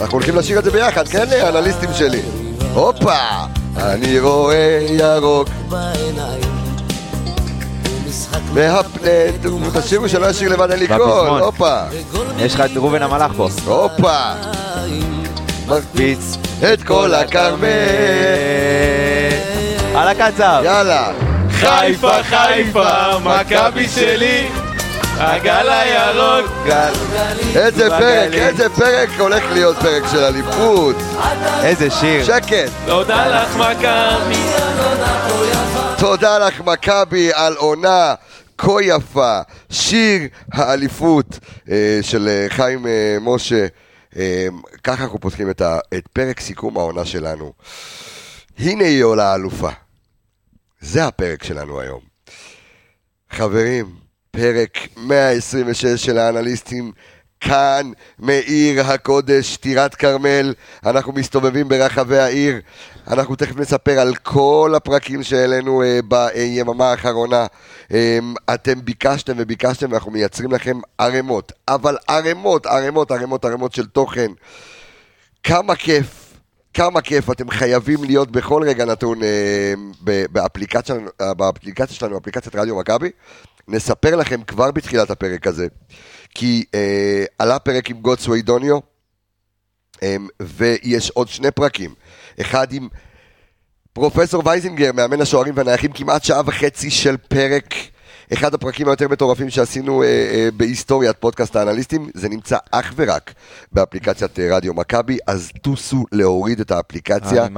אנחנו הולכים לשיר את זה ביחד, כן, האנליסטים שלי? הופה! אני רואה ירוק מהפנט, תשאירו שלא ישיר לבד אין לי קול. הופה! יש לך את ראובן המלאך פה. הופה! מקפיץ את כל הכרמל על הקצב. יאללה! חיפה, חיפה, מכבי שלי, הגל הירוק. גל. איזה פרק, איזה פרק הולך להיות פרק של אליפות איזה שיר. שקט! תודה לך מכבי. תודה לך מכבי על עונה כה יפה, שיר האליפות אה, של אה, חיים אה, משה. אה, ככה אנחנו פותחים את, ה, את פרק סיכום העונה שלנו. הנה היא עולה האלופה. זה הפרק שלנו היום. חברים, פרק 126 של האנליסטים כאן מעיר הקודש, טירת כרמל. אנחנו מסתובבים ברחבי העיר. אנחנו תכף נספר על כל הפרקים שהעלינו אה, ביממה האחרונה. אה, אתם ביקשתם וביקשתם ואנחנו מייצרים לכם ערימות, אבל ערימות, ערימות, ערימות, ערימות של תוכן. כמה כיף. כמה כיף, אתם חייבים להיות בכל רגע נתון אה, באפליקציה, אה, באפליקציה שלנו, אפליקציית רדיו מכבי. נספר לכם כבר בתחילת הפרק הזה, כי אה, עלה פרק עם גוטסווי דוניו, אה, ויש עוד שני פרקים. אחד עם פרופסור וייזינגר, מאמן השוערים והנייחים, כמעט שעה וחצי של פרק. אחד הפרקים היותר מטורפים שעשינו אה, אה, בהיסטוריית פודקאסט האנליסטים, זה נמצא אך ורק באפליקציית אה, רדיו מכבי, אז טוסו להוריד את האפליקציה. אה.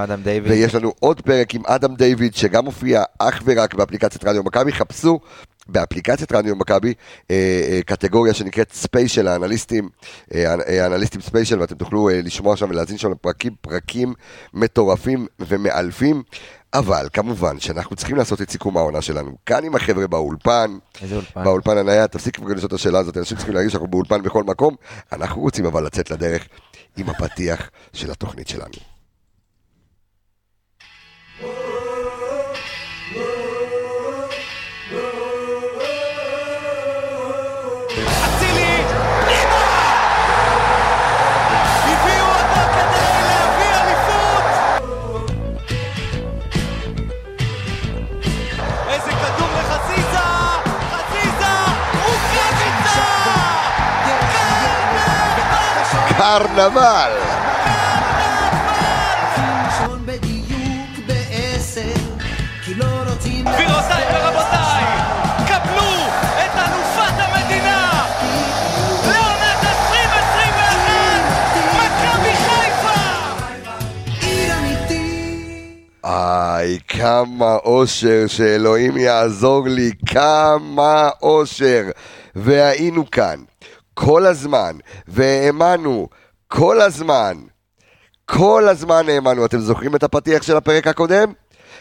ויש לנו עוד פרק עם אדם דיוויד, שגם מופיע אך ורק באפליקציית רדיו מכבי. חפשו באפליקציית רדיו מכבי אה, אה, קטגוריה שנקראת ספיישל האנליסטים, אה, האנליסטים ספיישל, ואתם תוכלו לשמוע שם ולהאזין שם לפרקים, פרקים מטורפים ומאלפים. אבל כמובן שאנחנו צריכים לעשות את סיכום העונה שלנו. כאן עם החבר'ה באולפן, איזה אולפן. באולפן הנייד, תפסיק כבר לשאול את השאלה הזאת, אנשים צריכים להרגיש שאנחנו באולפן בכל מקום. אנחנו רוצים אבל לצאת לדרך עם הפתיח של התוכנית שלנו. קרנבל! כי לא רוצים גבירותיי ורבותיי, קבלו את אלופת המדינה! לעונת 2021! מכבי חיפה! עיר אמיתית איי, כמה אושר, שאלוהים יעזור לי, כמה אושר. והיינו כאן כל הזמן, והאמנו כל הזמן, כל הזמן האמנו. אתם זוכרים את הפתיח של הפרק הקודם?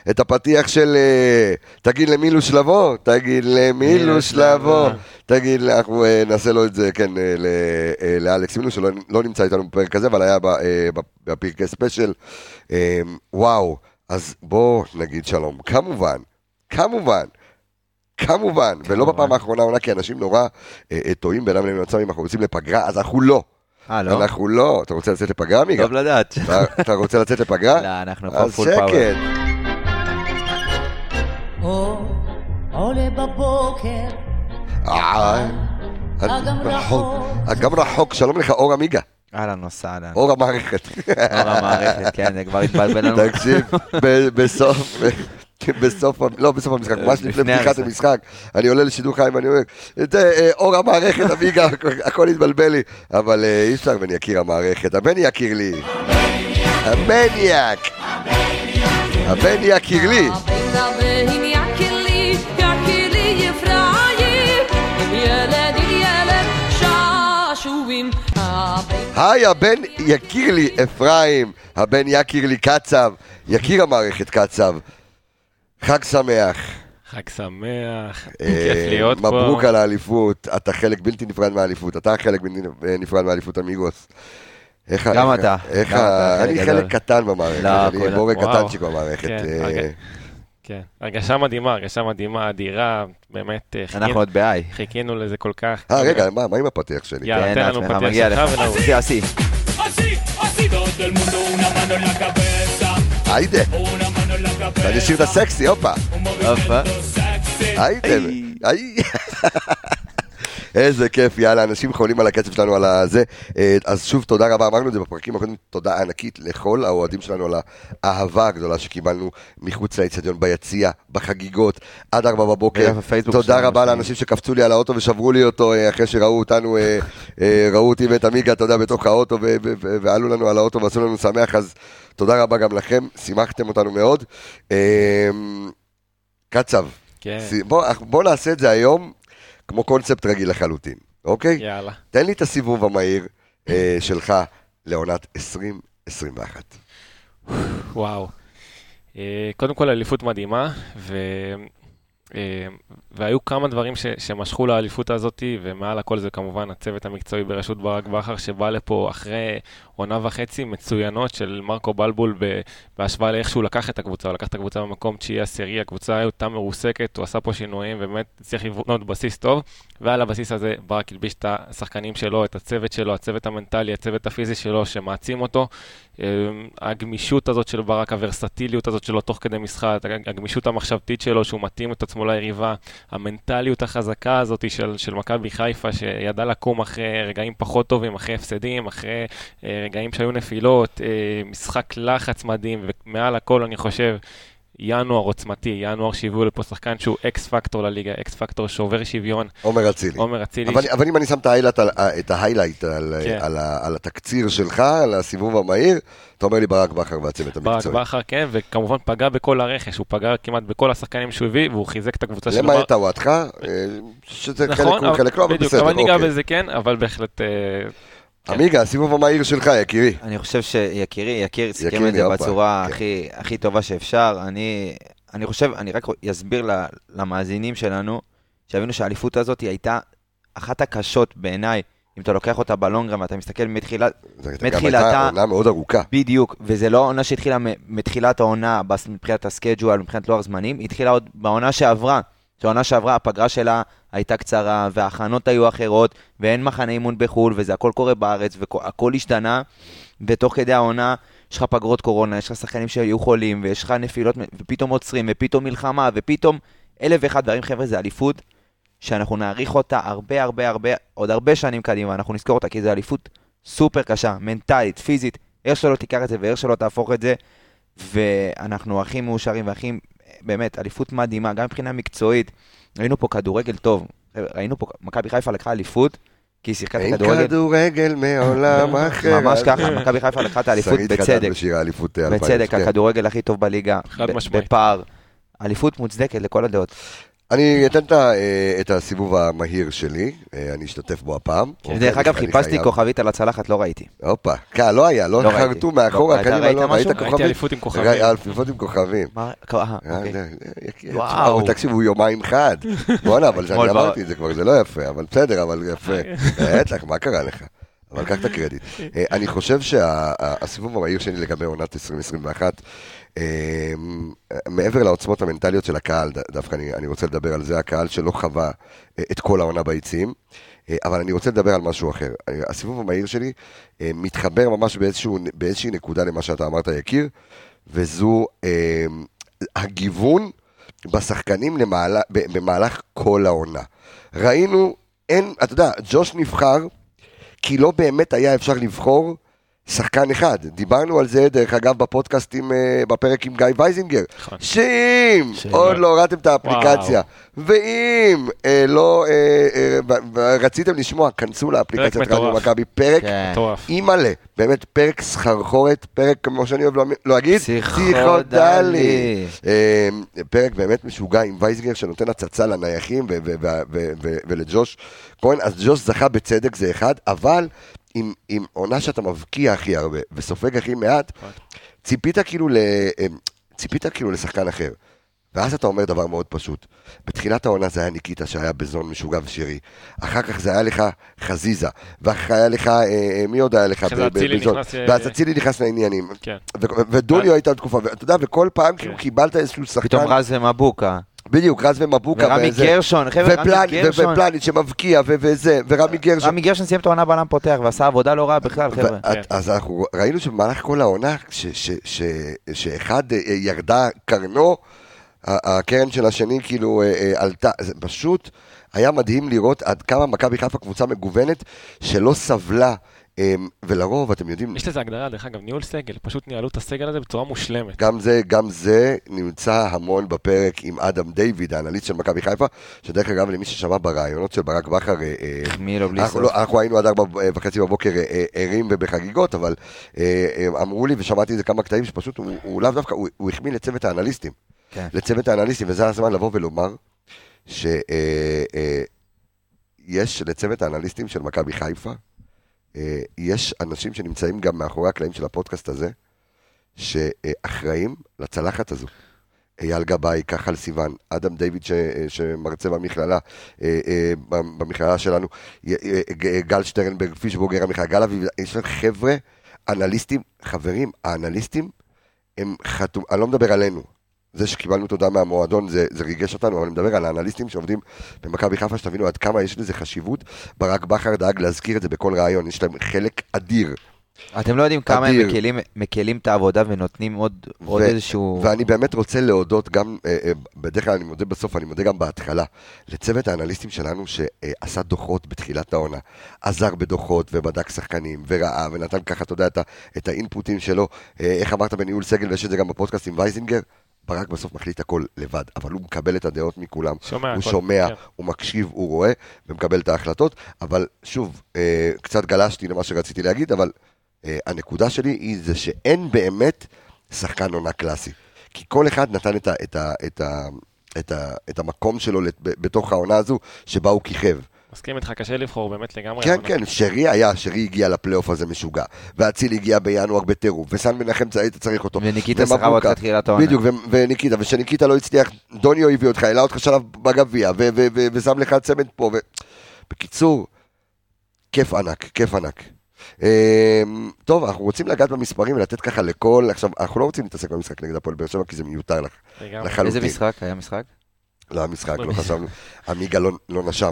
את הפתיח של אה, תגיד למילוש לבוא, תגיד למילוש לבוא, תגיד, אנחנו אה, נעשה לו את זה, כן, אה, לאלכס מילוש, שלא לא נמצא איתנו בפרק הזה, אבל היה בפרקי ספיישל. וואו, אז בואו נגיד שלום. כמובן, כמובן, כמובן, ולא בפעם האחרונה עונה, כי אנשים נורא אה, אה, טועים בינם לבין עצמם אם אנחנו יוצאים לפגרה, אז אנחנו לא. אה, לא? אנחנו לא. אתה רוצה לצאת לפגרה, מיגה? טוב לדעת. אתה- רוצה לצאת לפגרה? לא, אנחנו פה אז פול פאוור. שקט. אור עולה בבוקר, אגם רחוק, רחוק. אגם רחוק, שלום לך, אור עמיגה, אהלן וסהלן. אור המערכת. אור המערכת, כן, זה כבר התבלבל לנו. תקשיב, בסוף, בסוף, לא בסוף המשחק, ממש לפני פתיחת המשחק. אני עולה לשידור חיים ואני אומר, זה אה, אור המערכת, עמיגה, הכל התבלבל לי, אבל אה, אי אפשר בן יקיר המערכת, הבן יקיר לי, הבן יקיר לי, הבן יקיר לי, היי, הבן יקיר לי אפרים, הבן יקיר לי קצב, יקיר המערכת קצב, חג שמח. חג שמח, אה, כיף להיות פה. מברוק על האליפות, אתה חלק בלתי נפרד מהאליפות, אתה חלק בלתי נפרד מהאליפות אמיגוס. איך גם אתה, איך ה- אני. חלק קטן במערכת, לא, אני בורג. קטנצ'יק במערכת. כן, אה. כן. הרגשה מדהימה, הרגשה מדהימה, אדירה, באמת, אה, חיכינו- אנחנו עוד ב-I. חיכינו לזה כל כך. אה, רגע, מה מה עם הפתיח שלי? יאללה, כן, תן לנו פתיח שלך לך. ונרוץ. עשי, עשי. Así, así todo el mundo, una mano en la cabeza, היידה, אני את הסקסי, הופה. הופה. Sexy. היידה, היי. היי. איזה כיף, יאללה, אנשים חולים על הקצב שלנו, על הזה. אה, אז שוב, תודה רבה, אמרנו את זה בפרקים הקודמים, תודה ענקית לכל האוהדים שלנו על האהבה הגדולה שקיבלנו מחוץ לאצטדיון, ביציע, בחגיגות, עד ארבע בבוקר. תודה רבה אנשים. לאנשים שקפצו לי על האוטו ושברו לי אותו אה, אחרי שראו אותנו, אה, ראו אותי ואת עמיגה, אתה יודע, בתוך האוטו, ועלו לנו על האוטו ועשו לנו שמח, אז תודה רבה גם לכם, שימחתם אותנו מאוד. אה, קצב, כן, בוא, בוא נעשה את זה היום כמו קונספט רגיל לחלוטין, אוקיי? יאללה. תן לי את הסיבוב המהיר אה, שלך לעונת 2021. וואו. אה, קודם כל אליפות מדהימה, ו... והיו כמה דברים ש... שמשכו לאליפות הזאת, ומעל הכל זה כמובן הצוות המקצועי בראשות ברק בכר, שבא לפה אחרי עונה וחצי מצוינות של מרקו בלבול. בהשוואה לאיך שהוא לקח את הקבוצה, הוא לקח את הקבוצה במקום תשיעי עשירי, הקבוצה הייתה מרוסקת, הוא עשה פה שינויים, ובאמת הצליח לבנות בסיס טוב, ועל הבסיס הזה ברק הלביש את השחקנים שלו, את הצוות שלו, הצוות המנטלי, הצוות הפיזי שלו, שמעצים אותו. אה, הגמישות הזאת של ברק, הוורסטיליות הזאת שלו תוך כדי משחק, הגמישות המחשבתית שלו, שהוא מתאים את עצמו ליריבה, המנטליות החזקה הזאת של, של מכבי חיפה, שידעה לקום אחרי רגעים פחות טובים, אחרי הפסדים, אחרי אה, רגעים שהיו נפילות, אה, משחק לחץ מדהים, ומעל הכל אני חושב, ינואר עוצמתי, ינואר שהביאו לפה שחקן שהוא X factor לליגה, X factor שובר שוויון, עומר אצילי. עומר אצילי. אבל, אבל אם אני שם את ה highlight על, את ה highlight על, כן. על, ה- על התקציר שלך, על הסיבוב המהיר, אתה אומר לי ברק בכר והצוות ברק המקצועי. בכר, כן, וכמובן פגע בכל הרכש, הוא פגע כמעט בכל השחקנים שהוא הביא, והוא חיזק את הקבוצה שלו. למעט טוואטחה, אה, שזה חלק נכון, הוא חלק לא, אבל בדיוק, בסדר, אבל ניגע אוקיי. בזה כן, אבל בהחלט... כן. עמיגה, הסיבוב המהיר שלך, יקירי. אני חושב שיקירי, יקיר סיכם את זה בצורה כן. הכי, טובה שאפשר. אני, חושב, אני רק אסביר למאזינים שלנו, שיבינו שהאליפות הזאת הייתה אחת הקשות בעיניי, אם אתה לוקח אותה בלונגרם ואתה מסתכל מתחילת, זו גם מתחילתה- הייתה עונה מאוד ארוכה. בדיוק, וזה לא עונה שהתחילה מתחילת העונה, מבחינת הסקייג'ואל, מבחינת לוח זמנים, היא התחילה עוד בעונה שעברה. שהעונה שעברה, הפגרה שלה הייתה קצרה, וההכנות היו אחרות, ואין מחנה אימון בחו"ל, וזה הכל קורה בארץ, והכל השתנה, ותוך כדי העונה יש לך פגרות קורונה, יש לך שחקנים שהיו חולים, ויש לך נפילות, ופתאום עוצרים, ופתאום מלחמה, ופתאום אלף ואחד דברים, חבר'ה, זה אליפות שאנחנו נעריך אותה הרבה הרבה הרבה, עוד הרבה שנים קדימה, אנחנו נזכור אותה, כי זו אליפות סופר קשה, מנטלית, פיזית, איך שלא תיקח את זה ואיך שלא תהפוך את זה, ואנחנו הכי מאושרים והכי, באמת, אליפות מדהימה, גם מבחינה מקצועית. ראינו פה כדורגל טוב, ראינו פה, מכבי חיפה לקחה אליפות, כי היא שיחקה אין הכדורגל, כדורגל מעולם אחר. ממש ככה, מכבי חיפה לקחה את האליפות שרית חדד בצדק, בשיר האליפות 2000. בצדק, כן. הכדורגל הכי טוב בליגה, חד משמעית. בפער. אליפות מוצדקת לכל הדעות. אני אתן את אה, את הסיבוב המהיר שלי, אה, אני אשתתף בו הפעם. דרך אגב, חיפשתי חייב. כוכבית על הצלחת, לא ראיתי. הופה, כן, לא היה, לא לא. חרטו מאחורה, לא, ראית לא, ראית? כוכבית? ראיתי אליפות עם כוכבים. אליפות עם כוכבים. מה? אה, אוקיי. וואו. וואו. תקשיב, הוא יומיים חד. בואנה, אבל אני אמרתי את זה כבר, זה לא יפה, אבל בסדר, אבל יפה. בטח, מה קרה לך? אבל קח את הקרדיט. אה, אני חושב שהסיבוב המהיר שלי לגבי עונת 2021, אה, מעבר לעוצמות המנטליות של הקהל, דווקא אני, אני רוצה לדבר על זה, הקהל שלא חווה אה, את כל העונה ביציעים, אבל אני רוצה לדבר על משהו אחר. הסיבוב המהיר שלי מתחבר ממש באיזשהו, באיזושהי נקודה למה שאתה אמרת, יקיר, וזו הגיוון בשחקנים למעלה, במהלך כל העונה. ראינו, אין, אתה יודע, ג'וש נבחר, כי לא באמת היה אפשר לבחור שחקן אחד. דיברנו על זה, דרך אגב, בפודקאסטים, אה, בפרק עם גיא וייזינגר. נכון. שאם עוד לא- הורדתם את האפליקציה, ואם אה, לא אה, אה, ורציתם לשמוע, כנסו לאפליקציית פרק רדיו. מכבי, פרק כן. מטורף. אימא'לה, באמת פרק סחרחורת, פרק, כמו שאני אוהב לא- להגיד, פסיכודלי. אה, פרק באמת משוגע עם וייסגר שנותן הצצה לנייחים ולג'וש כהן, אז ג'וש זכה בצדק זה אחד, אבל עם, עם עונה שאתה מבקיע הכי הרבה וסופג הכי מעט, ציפית כאילו, ל, אה, ציפית כאילו לשחקן אחר. ואז אתה אומר דבר מאוד פשוט. בתחילת העונה זה היה ניקיטה שהיה בזון משוגע ושירי. אחר כך זה היה לך חזיזה. ואחר כך היה לך, אה, אה, מי עוד היה לך בזון? נכנס, אה, ואז אצילי נכנס לעניינים. כן. ו- ודוניו הייתה תקופה, ואתה יודע, וכל פעם כאילו קיבלת איזשהו שחקן, פתאום רז ומבוקה. בדיוק, רז ומבוקה, ורמי וזה- גרשון, חבר'ה, רמי ופלן- גרשון. ופלניץ' שמבקיע, ו- וזה, ורמי גרשון. רמי גרשון סיים את העונה בלם פותח ועשה עבודה לא רעה בכלל, חבר'ה. ואת- אז אנחנו ראינו שבמהלך כל העונה, ש- ש- ש- שאחד אה, ירדה קרנו, הקרן של השני כאילו אה, אה, עלתה, זה פשוט היה מדהים לראות עד כמה מכבי חיפה קבוצה מגוונת שלא סבלה, אה, ולרוב, אתם יודעים, יש לזה הגדרה, דרך אגב, ניהול סגל, פשוט ניהלו את הסגל הזה בצורה מושלמת. גם זה, גם זה נמצא המון בפרק עם אדם דיוויד, האנליסט של מכבי חיפה, שדרך אגב, למי ששמע ברעיונות של ברק בכר, אה, אה, החמיא לו בלי אנחנו, סוף. לא, אנחנו היינו עד ארבע וחצי בבוקר אה, ערים ובחגיגות, אבל אמרו לי, ושמעתי איזה כמה קטעים, שפשוט הוא, הוא לאו דווקא, הוא, הוא החמיא לצוות האנליסטים. כן. לצוות האנליסטים, וזה הזמן לבוא ולומר שיש לצוות האנליסטים של מכבי חיפה, יש אנשים שנמצאים גם מאחורי הקלעים של הפודקאסט הזה, שאחראים לצלחת הזו. אייל גבאי, כחל סיוון, אדם דיוויד ש, שמרצה במכללה, אה, אה, במכללה שלנו, אה, גל שטרנברג, בוגר המכללה, גל אביב, יש לנו חבר'ה, אנליסטים, חברים, האנליסטים הם חתום, אני לא מדבר עלינו, זה שקיבלנו תודה מהמועדון זה, זה ריגש אותנו, אבל אני מדבר על האנליסטים שעובדים במכבי חיפה, שתבינו עד כמה יש לזה חשיבות. ברק בכר דאג להזכיר את זה בכל ראיון, יש להם חלק אדיר. אתם לא יודעים כמה הם אדיר. מקלים- מקלים את העבודה ונותנים עוד עוד ו- איזשהו... ואני באמת רוצה להודות גם, אה, אה, בדרך כלל אני מודה בסוף, אני מודה גם בהתחלה, לצוות האנליסטים שלנו שעשה דוחות בתחילת העונה. עזר בדוחות ובדק שחקנים וראה ונתן ככה, אתה יודע, את, את האינפוטים שלו. אה, איך אמרת בניהול סגל, ויש את זה גם בפודקאסט עם וייזינגר, ברק בסוף מחליט הכל לבד, אבל הוא מקבל את הדעות מכולם. שומע הוא הכל, שומע, כן. הוא מקשיב, הוא רואה, ומקבל את ההחלטות. אבל שוב, אה, קצת גלשתי למה שרציתי להגיד, אבל אה, הנקודה שלי היא זה שאין באמת שחקן עונה קלאסי. כי כל אחד נתן את, ה, את, ה, את, ה, את, ה, את המקום שלו לת- ב- בתוך העונה הזו, שבה הוא כיכב. מסכים איתך, קשה לבחור באמת לגמרי. כן. כן, שרי היה, שרי הגיע לפלייאוף הזה משוגע. ואצילי הגיע בינואר בטירוף, וסן מנחם היית צריך אותו. וניקיטה ומבוקה. אותך תחילת העונה. בדיוק, וניקיטה, ושניקיטה לא הצליח, דוניו הביא אותך, העלה אותך שלב בגביע, ושם לך צמד פה. ו... בקיצור, כיף ענק, כיף ענק. אמ, טוב, אנחנו רוצים לגעת במספרים ולתת ככה לכל, עכשיו, אנחנו לא רוצים להתעסק במשחק נגד הפועל באר שבע, כי זה מיותר לך. לחלוטין. איזה משחק? היה משחק? לא המשחק, לא חשבנו, עמיגה לא- לא נשם.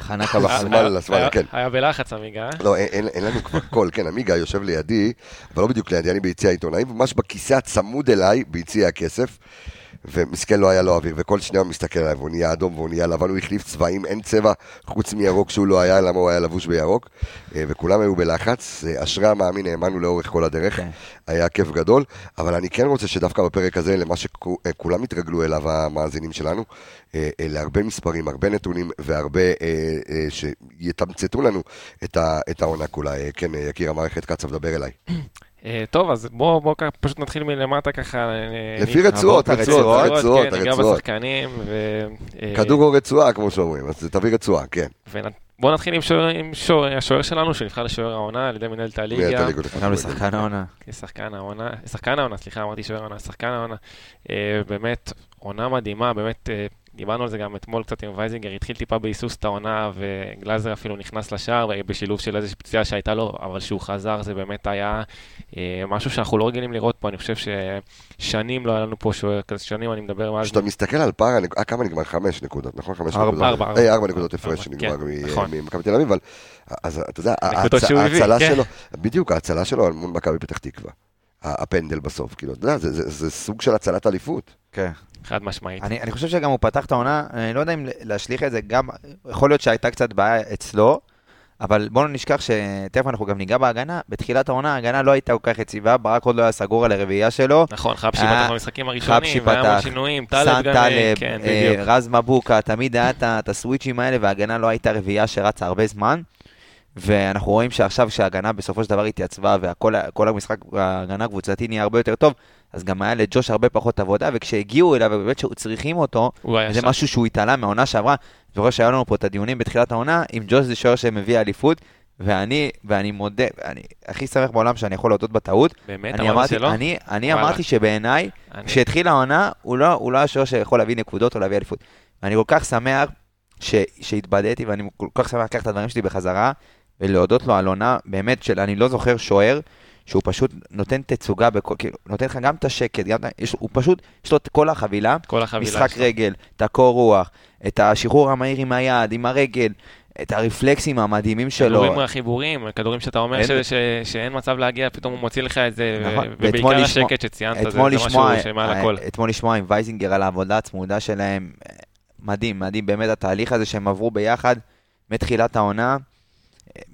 חנקה בחלום. שמאלה, היה- שמאלה, כן. היה בלחץ עמיגה. אה? לא, אין לנו כבר קול, כן, עמיגה יושב לידי, אבל לא בדיוק לידי, אני ביציע העיתונאים, ממש בכיסא הצמוד אליי, ביציע הכסף, ומסכן לא היה לו אוויר, וכל שנייה הוא מסתכל עליי, והוא נהיה אדום והוא נהיה לבן, הוא החליף צבעים, אין צבע חוץ מירוק שהוא לא היה, למה הוא היה לבוש בירוק, אה, וכולם היו בלחץ, אה, אשרי המאמין, האמנו לאורך כל הדרך, כן. היה כיף גדול, אבל אני כן רוצה שדווקא בפרק הזה, למה שכולם התרגלו אליו המאזינים שלנו, אה, אה, להרבה מספרים, הרבה נתונים והרבה אה, אה, שיתמצתו לנו את העונה כולה. אה, כן, אה, יקיר המערכת קצב, דבר אליי. אה, טוב, אז בואו בוא, פשוט נתחיל מלמטה ככה. אה, לפי רצועות, הרצועות, רצועות, כן, ניגע הרצועות. בשחקנים. ו- אה, כדור או רצועה, כמו שאומרים, אז תביא רצועה, כן. בואו נתחיל עם שוער- עם שוער- השוער שלנו, שנבחר לשוער העונה על ידי מנהלת הליגה. גם לשחקן העונה. כשחקן העונה, שחקן העונה, סליחה, אמרתי שוער העונה, שחקן העונה. באמת, עונה מדהימה, באמת, אה, דיברנו על זה גם אתמול קצת עם וייזינגר, התחיל טיפה בהיסוס את העונה, וגלאזר אפילו נכנס לשער, בשילוב של איזושהי פציעה שהייתה לו, אבל שהוא חזר, זה באמת היה אה, משהו שאנחנו לא רגילים לראות פה, אני חושב ששנים לא היה לנו פה שוער כזה, שנים אני מדבר מאז... כשאתה מסתכל על פער, אה, כמה נגמר? חמש נקודות, נכון? חמש ארבע, נקודות. ארבע, ארבע. אה, ארבע נקודות הפרש ארבע, שנגמר כן, נכון. ממכבי תל אביב, אבל, אז אתה יודע, ההצלה כן. שלו, בדיוק, ההצלה שלו מול מכבי פתח תקווה. הפנדל בסוף, כאילו, אתה יודע, זה- זה זה סוג של הצלת אליפות. כן. חד משמעית. אני, אני חושב שגם הוא פתח את העונה, אני לא יודע אם להשליך את זה, גם, יכול להיות שהייתה קצת בעיה אצלו, אבל בואו לא נשכח שתכף אנחנו גם ניגע בהגנה, בתחילת העונה ההגנה לא הייתה כל כך יציבה, ברק עוד לא היה סגור על הרביעייה שלו. נכון, חבשי אה, פתח במשחקים הראשונים, חבשי והיה המון פתח, שינויים, טלב גם, טלב, כן, אה, בדיוק. רז מבוקה, תמיד היה את הסוויצ'ים האלה, וההגנה לא הייתה רביעייה שרצה הרבה זמן. ואנחנו רואים שעכשיו כשההגנה בסופו של דבר התייצבה והכל כל המשחק, ההגנה הקבוצתי נהיה הרבה יותר טוב, אז גם היה לג'וש הרבה פחות עבודה, וכשהגיעו אליו ובאמת צריכים אותו, זה שם. משהו שהוא התעלה מהעונה שעברה. אני זוכר שהיו לנו פה את הדיונים בתחילת העונה, אם ג'וש זה שוער שמביא אליפות, ואני, ואני מודה, אני הכי שמח בעולם שאני יכול להודות בטעות. באמת, אמרתי, שלא? אני, אני. אמרתי שבעיניי, אני- כשהתחילה העונה, הוא לא, הוא לא השוער שיכול להביא נקודות או להביא אליפות. ואני כל כך שמח ש, שהתבדיתי, ואני כל כך שמח לקחת את הדברים שלי בחזרה, ולהודות לו על עונה, באמת, של אני לא זוכר שוער, שהוא פשוט נותן תצוגה, בכל, כאילו, נותן לך גם את השקט, גם, יש, הוא פשוט, יש לו את כל החבילה, כל החבילה משחק שלו. רגל, את הקור רוח, את השחרור המהיר עם היד, עם הרגל, את הרפלקסים המדהימים שלו. כדורים מהחיבורים, כדורים שאתה אומר אין- ש- ש- שאין מצב להגיע, פתאום הוא מוציא לך את זה, נכון. ובעיקר לשמוע- השקט שציינת, זה זה משהו שמעל אה, הכל. אתמול לשמוע עם וייזינגר על העבודה הצמודה שלהם, אה, מדהים, מדהים, באמת התהליך הזה שהם עברו ביחד מתחילת העונה, אה,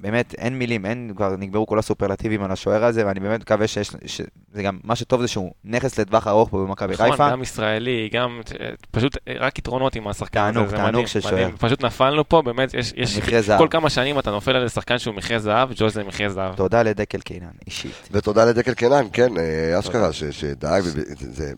באמת אין מילים, אין, כבר נגמרו כל הסופרלטיבים על השוער הזה, ואני באמת מקווה שיש, שזה גם, מה שטוב זה שהוא נכס לטווח ארוך פה במכבי נכון, חיפה. גם ישראלי, גם, אה, פשוט אה, רק יתרונות עם השחקן הזה, תענוג, זה תענוג של. שוער. פשוט נפלנו פה, באמת, יש, יש, מכרה זהב. כל כמה שנים אתה נופל על איזה שחקן שהוא מכרה זהב, ג'וז זה מכרה זהב. תודה לדקל קינן, אישית. ותודה לדקל קנן, כן, אה, אשכרה, שדאג, זה-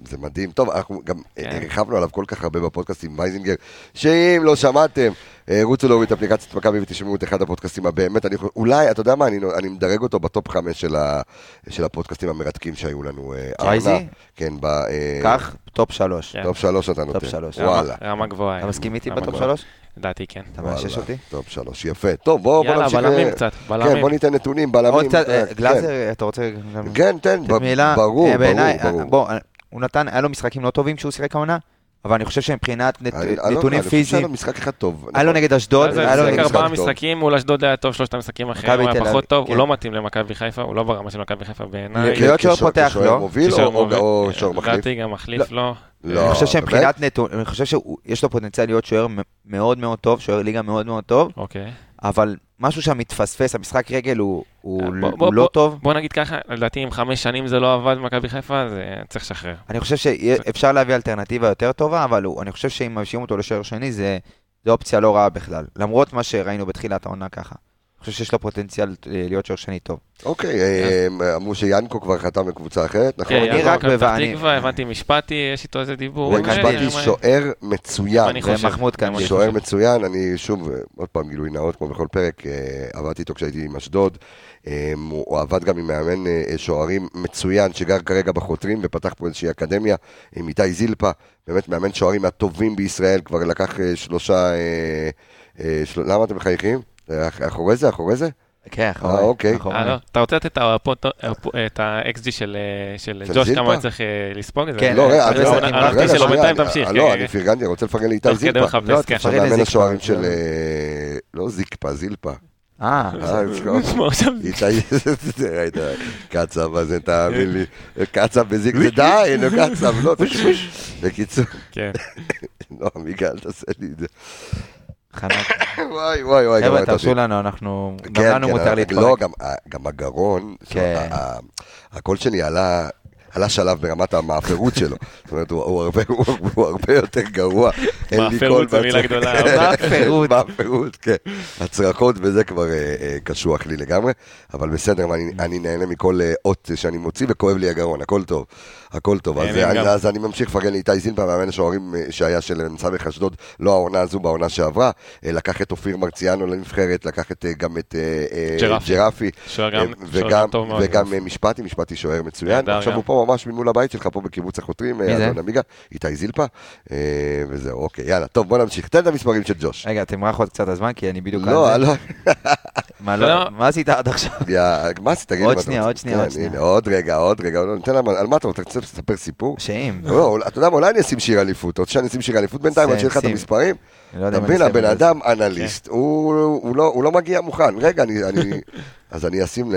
זה מדהים. טוב, אנחנו גם אה, כן. הרחבנו עליו כל כך הרבה בפודקאסט עם וייזינגר, שאם לא שמעתם, אה, רוצו להוריד את אפליקציית מכבי ותשמעו את אחד הפודקאסטים הבאמת, אני אולי, אתה יודע מה, אני אני מדרג אותו ב top חמש של ה- של הפודקאסטים המרתקים שהיו לנו. אה? העונה. כן, ב... אה, קח, top שלוש. כן. top שלוש אתה נותן. שלוש. וואלה. רמה- גבוהה. אתה מסכים איתי ב top. שלוש? לדעתי כן. אתה מאשש אותי? top שלוש, יפה. טוב, בוא בוא יאללה, נמשיך. בלמים אה, קצת, כן, בלמים. בוא ניתן נתונים, בלמים. עוד קצת, אה, אה, כן. גלאזר, אתה רוצה. כן, מילה? ברור, אה, ברור, אה, ברור. בוא, אה, הוא נתן, היה לו משחקים לא טובים כשהוא שיחק העונה, אבל אני חושב שמבחינת נת- לא- נתונים אני חושב שהיה פיזיים, לו משחק אחד טוב. היה לו נכון. נגד אשדוד, אז היה לו הוא נגד משחק ארבעה טוב. משחקים, מול אשדוד היה טוב, שלושת המשחקים האחרים הוא היה פחות טוב, כן. הוא לא מתאים למכבי חיפה, הוא לא ברמה של מכבי חיפה בעיניי. כן, להיות שוער פותח, לא? מוביל כשוער או- או מוביל. או שוער מחליף? לדעתי גם מחליף לא. לא, אני חושב? שמבחינת נתונים, אני חושב שיש לו פוטנציאל להיות שוער מאוד מאוד טוב, שוער ליגה מאוד מאוד טוב, אוקיי. אבל משהו שם מתפספס, המשחק רגל הוא- הוא בוא- הוא בוא- לא בוא- טוב. בוא נגיד ככה, לדעתי אם חמש שנים זה לא עבד במכבי חיפה, זה צריך לשחרר. אני חושב שאפשר להביא אלטרנטיבה יותר טובה, אבל הוא- אני חושב שאם משאירים אותו לשוער שני, זה זה אופציה לא רעה בכלל. למרות מה שראינו בתחילת העונה ככה. אני חושב שיש לו פוטנציאל אה, להיות שוער שני טוב. אוקיי, אה, אמרו שיאנקו כבר חתם בקבוצה אחרת, נכון? כן, אני רק פתח תקווה, הבנתי משפטי, יש איתו איזה דיבור. משפטי נראה. שוער מצוין. אני חושב. ומחמוד כאן. שוער. מצוין, אני שוב, אה, עוד פעם גילוי נאות כמו בכל פרק, אה, עבדתי איתו כשהייתי עם אשדוד, אה, הוא עבד גם עם מאמן אה, שוערים מצוין שגר כרגע בחותרים ופתח פה איזושהי אקדמיה עם איתי זילפה, באמת מאמן שוערים מהטובים בישראל, כבר לקח אה, שלושה, אה, אה, של- למה אתם מחייכים? אה, אח- אחורי זה, אחורי זה? כן, אחורי. אה, אוקיי. אה, לא, אתה רוצה לתת את ה-XG של אה, ג'וש? כמה הוא צריך אה, לספוג את זה? כן, לא, אה, רגע, רגע, לא שנייה, בינתיים אני- תמשיך, לא, כן, אני כן. פרגנתי, אני רוצה לפרגן לאיתי זילפה. לא, כן. תפרגן לזילפה, השוערים של... לא. אה, לא זיקפה, זילפה. אה, אה, קצב הזה, תאמין לי, קצב בזיק זה די, נו קצב, לא, בקיצור, כן. לא, מיגל, אל תעשה לי את זה. חנק. וואי, וואי, וואי, חבר'ה, תרשו. לנו, אנחנו, גם כן, לנו כן, מותר לא, להתפרק. גם- גם הגרון, כן. הקול שלי עלה... עלה שלב ברמת המאפרות שלו, זאת אומרת, הוא, הרבה, יותר גרוע. מאפרות זה מילה גדולה. מאפרות. מאפרות, כן. הצרחות וזה כבר אה, אה, קשוח לי לגמרי, אבל בסדר, אני, אני נהנה מכל אה, אות שאני מוציא וכואב לי הגרון, הכל טוב, הכל טוב. אז, גם. אז אני ממשיך לפרגן לאיתי זילפה, מאמן השוערים אה, שהיה של סמך אשדוד, לא העונה הזו, בעונה שעברה. אה, לקח את אופיר מרציאנו לנבחרת, לקח את, אה, גם את ג'רפי. וגם. וגם משפטי, משפטי שוער מצוין. עכשיו גם. הוא פה ממש ממול הבית שלך, פה בקיבוץ החותרים, מי אה, זה? אלון עמיגה, איתי זילפה, וזהו, אוקיי, יאללה, טוב, בוא נמשיך, תן את המספרים של ג'וש. רגע, תמרח עוד קצת הזמן, כי אני בדיוק לא. לא, מה, לא. לא, מה עשית עד עכשיו? יא, מה עשית? עוד שנייה, רוצה. עוד שנייה, כן, עוד שנייה. עוד רגע, עוד רגע, לא, על מה אתה רוצה? רוצה לספר סיפור? שאם. לא, אולי- אתה יודע מה, אולי אני אשים שיר אליפות. אתה רוצה שאני אשים שיר אליפות בינתיים, עד שיהיה לך את. המספרים? אני לא אתה אני מבין, הבן. אדם אנליסט, הוא לא- לא מגיע מוכן. רגע, אני... אני- אז אני אשים ל...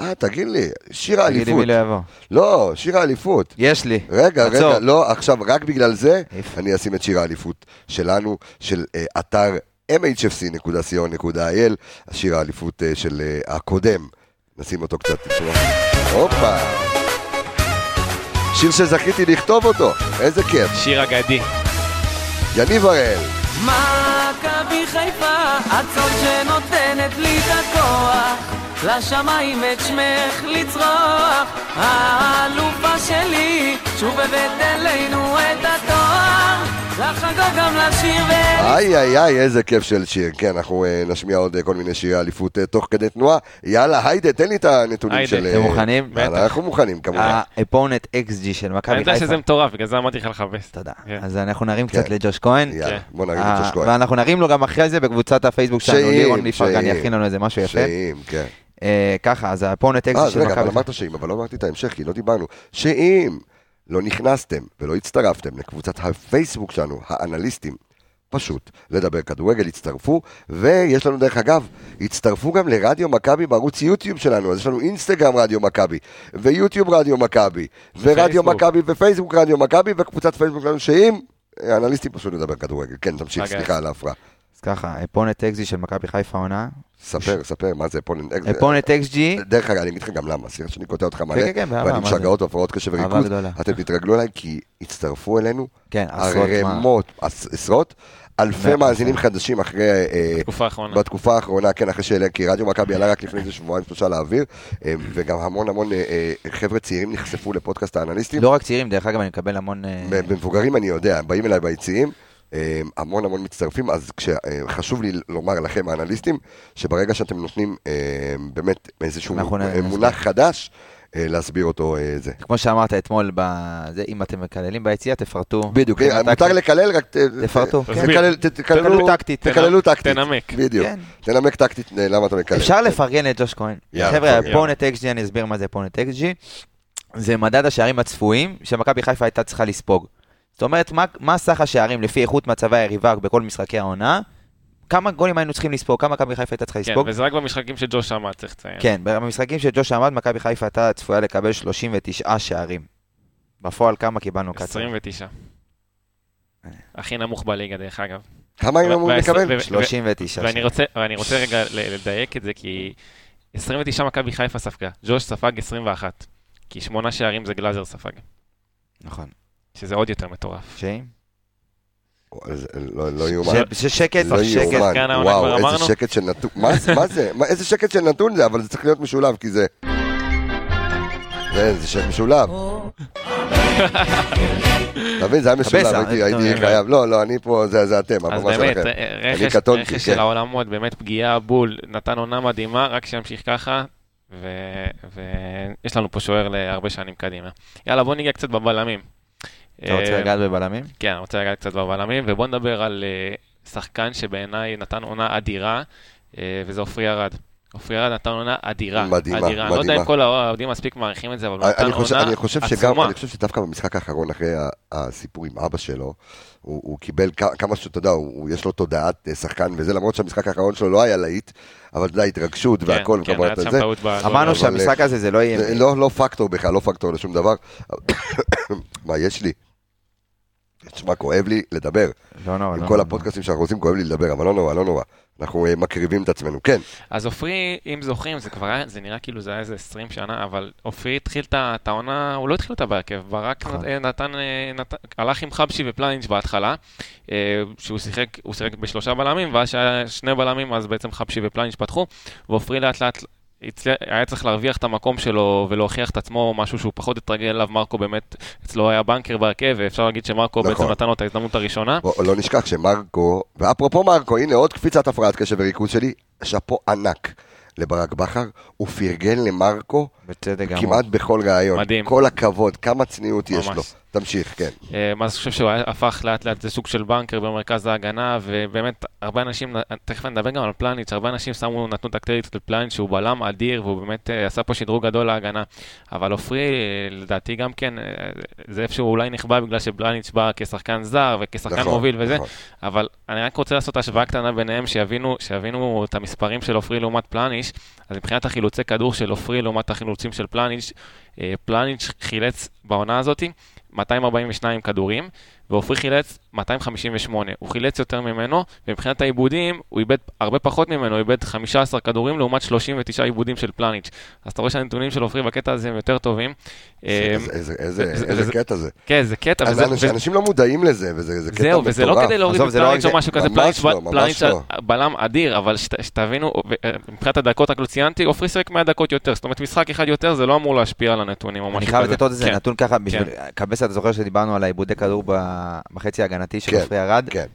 אה, תגיד לי, שיר תגיד לי האליפות. מי לא יבוא. לא, שיר האליפות. יש לי. רגע, עצור. רגע, לא, עכשיו, רק בגלל זה, איפה? אני אשים את שיר האליפות שלנו, של אה, אתר mhfc.co.il, השיר האליפות אה, של אה, הקודם. נשים אותו קצת. הופה. שיר שזכיתי לכתוב אותו, איזה כיף. שיר אגדי. יניב הראל. מכבי חיפה, הצאן שנותנת לי את הכוח לשמיים את שמך לצרוח האלופה שלי, שוב הבאת אלינו את התואר לחגוג גם לשיר ו... איי איי איי, איזה כיף של שיר. כן, אנחנו אה, נשמיע עוד אה, כל מיני שירי אליפות אה, תוך כדי תנועה. יאללה, היידה, תן לי את הנתונים היידה, של... אתם אה, מוכנים? יאללה, בטח. אנחנו מוכנים, כמובן. האפונט XG של אני מכבי יודע חיפה. שזה מטורף, בגלל זה אמרתי לך לחפש. תודה. כן. אז אנחנו נרים כן. קצת לג'וש כהן. יאללה, כן. בוא נרים אה, את ג'וש כהן. ואנחנו נרים לו גם אחרי זה בקבוצת הפייסבוק שלנו, לירון ליפרגן. יכין לנו איזה משהו יפה. שאם, כן. אה, ככה, אז האפונט אה, XG של רגע, אבל מכבי חיפה. אמרת שאם, אבל לא אמרתי את ההמשך, כי לא דיברנו. שאם לא נכנסתם ולא הצטרפתם לקבוצת הפייסבוק שלנו, האנליסטים, פשוט לדבר כדורגל, הצטרפו, ויש לנו דרך אגב, הצטרפו גם לרדיו מכבי בערוץ יוטיוב שלנו, אז יש לנו אינסטגרם רדיו מכבי, ויוטיוב רדיו מכבי, ורדיו. מכבי, ופייסבוק רדיו מכבי, וקבוצת פייסבוק שלנו שאם, אנליסטים פשוט לדבר כדורגל. כן, תמשיך, אגב. סליחה על ההפרעה. אז ככה, אפונט XG של מכבי חיפה עונה. ספר, ספר, מה זה פולנד? אפונט XG, דרך אגב, אני אגיד לך גם למה, סליחה שאני קוטע אותך מלא, כן, כן, באהבה, ואני והפרעות קשב אהבה וריכוז. אתם תתרגלו אליי כי הצטרפו אלינו כן, עשרות מה. ערימות, עש- עשרות, אלפי מאזינים. חדשים אחרי, אה, תקופה האחרונה. בתקופה האחרונה, כן, אחרי שאלה, כי רדיו מכבי עלה רק לפני איזה שבועיים שלושה לאוויר, אה, וגם המון המון אה, חבר'ה צעירים נחשפו לפודקאסט האנליסטים, לא רק צעירים, דרך אגב, אני מקבל המון... במבוגרים אני יודע, באים אליי ביציעים, המון המון מצטרפים, אז אה, חשוב לי לומר לכם, האנליסטים, שברגע שאתם נותנים אה, באמת איזשהו אה, מונח חדש, אה, להסביר אותו זה. כמו שאמרת אתמול, בזה, אם אתם מקללים ביציע, תפרטו. בדיוק, מותר טקטית. לקלל, רק ת- תפרטו, כן. תקלל- ת- תקללו תקללו טקטית. תקללו טקטית. תנמק. בדיוק. כן. תנמק טקטית למה אתה מקלל. אפשר לפרגן לג'וש כהן. יאללה, חבר'ה. פונט XG, אני אסביר מה זה פונט XG. זה מדד השערים הצפויים שמכבי חיפה הייתה צריכה לספוג. זאת אומרת, מה- מה סך השערים לפי איכות מצבי היריבה בכל משחקי העונה? כמה גולים היינו צריכים לספוג? כמה מכבי חיפה הייתה צריכה כן, לספוג? וזה רק במשחקים שג'וש עמד, צריך לציין. כן, במשחקים שג'וש עמד, מכבי חיפה הייתה צפויה לקבל 39 שערים. בפועל כמה קיבלנו קצר? 29. הכי נמוך בליגה, דרך אגב. כמה היינו אמורים לקבל? ו- 39 ואני. רוצה, ואני רוצה רגע ל- לדייק את זה, כי 29 מכבי חיפה ספגה, ג'וש ספג 21. כי שמונה שערים זה גלאזר ספג, נכון. שזה עוד יותר מטורף. שאם? זה לא לא יאומן. ש- ששקט, לא שקט. יאומן. וואו, איזה. שקט של נתון. מה זה? זה? איזה שקט של נתון זה? אבל זה צריך להיות משולב, כי זה... זה זה שקט משולב. אתה מבין? זה היה משולב, הייתי- אה, חייב. לא, לא, אני פה, זה זה אתם, אז הבמה באמת, שלכם. ר- רכש, קטונתי, רכש כן. של העולמות, באמת פגיעה בול, נתן עונה מדהימה, רק שימשיך ככה, ויש לנו פה שוער להרבה שנים קדימה. יאללה, בוא ניגע קצת בבלמים. אתה רוצה אה, לגעת בבלמים? כן, אני רוצה לגעת קצת בבלמים, ובוא נדבר על אה, שחקן שבעיניי נתן עונה אדירה, אה, וזה עופרי ארד. עופרי ארד נתן עונה אדירה. מדהימה, אדירה. אני לא יודע מדהימה. אם כל האוהדים מספיק מעריכים את זה, אבל הוא נתן אני חושב, עונה אני חושב שגם, עצומה. אני חושב שדווקא במשחק האחרון, אחרי הסיפור עם אבא שלו, הוא, הוא קיבל כמה שאתה יודע, יש לו תודעת אה, שחקן וזה, למרות שהמשחק האחרון שלו לא היה להיט, אבל אתה יודע, התרגשות והכל, כן, כן, וכמובן, היה שם זה. טעות בגול. אמרנו אבל- שהמשחק הזה זה לא יהיה... זה לא, לא פקטור בכלל, לא פקטור לשום דבר. מה, יש לי? תשמע, כואב לי לדבר. לא נורא, עם לא כל נורא. הפודקאסטים שאנחנו עושים, כואב לי לדבר, אבל לא נורא, לא נורא. אנחנו אה, מקריבים את עצמנו. כן, אז עופרי, אם זוכרים, זה כבר היה, זה נראה כאילו זה היה איזה 20 שנה, אבל עופרי התחיל את העונה, הוא לא התחיל אותה בהרכב, ברק נכון. נת- נתן, אה, נת- הלך עם חבשי ופלניץ' בהתחלה, אה, שהוא שיחק, הוא שיחק בשלושה בלמים, ואז שהיה שני בלמים, אז בעצם חבשי ופלניץ' פתחו, ועופרי לאט לאט הצליח- היה צריך להרוויח את המקום שלו ולהוכיח את עצמו, משהו שהוא פחות התרגל אליו, מרקו באמת, אצלו היה בנקר בהרכב, ואפשר להגיד שמרקו נכון. בעצם נתן לו את ההזדמנות הראשונה. בוא, לא נשכח שמרקו, ואפרופו מרקו, הנה עוד קפיצת הפרעת קשב וריכוז שלי, שאפו ענק לברק בכר, הוא פרגן למרקו בצדק גמור. כמעט בכל ראיון. מדהים. כל הכבוד, כמה צניעות יש ממש. לו. תמשיך, כן. אה, מה אני חושב שהוא הפך לאט לאט לסוג של בנקר במרכז ההגנה, ובאמת, הרבה אנשים, תכף נדבר גם על פלניץ', הרבה אנשים שמו, נתנו את הקרדיט לפלניץ' שהוא בלם אדיר, והוא באמת אה, עשה פה שדרוג גדול להגנה. אבל עופרי, אה, לדעתי גם כן, זה איפשהו אולי נכבה בגלל שפלניץ' בא כשחקן זר וכשחקן נכון, מוביל וזה, נכון. אבל אני רק רוצה לעשות השוואה קטנה ביניהם, שיבינו, שיבינו את המספרים של עופרי לעומת פלניץ', אז מבחינת החילוצי כדור של עופרי לעומת החילוצים של פלניץ', אה, פלניץ' חילץ בעונה הזאתי 242 כדורים, ועופרי חילץ 258. הוא חילץ יותר ממנו, ומבחינת העיבודים, הוא איבד הרבה פחות ממנו, הוא איבד 15 כדורים לעומת 39 עיבודים של פלניץ'. אז אתה רואה שהנתונים של עופרי בקטע הזה הם יותר טובים. אה, איזה- איזה- איזה- זה- איזה זה- קטע זה. כן, זה קטע, אז וזה- אנשים- לא מודעים לזה, וזה זה קטע מטורף. זהו, וזה לא כדי להוריד את פלניץ' או. משהו כזה, פלניץ' לא, לא. בלם אדיר, אבל שת- שתבינו, ו- מבחינת הדקות רק לא ציינתי, עופרי שיחק 100 דקות יותר, זאת אומרת משחק אחד יותר, זה לא אמור להשפיע על הנתונים או משהו אני כזה. חייב לתת עוד איזה כן. נתון ככה, בשביל... קבסה, אתה זוכר שדיברנו על העיבודי כדור בחצי ההגנתי של כן, עופרי ארד. כן.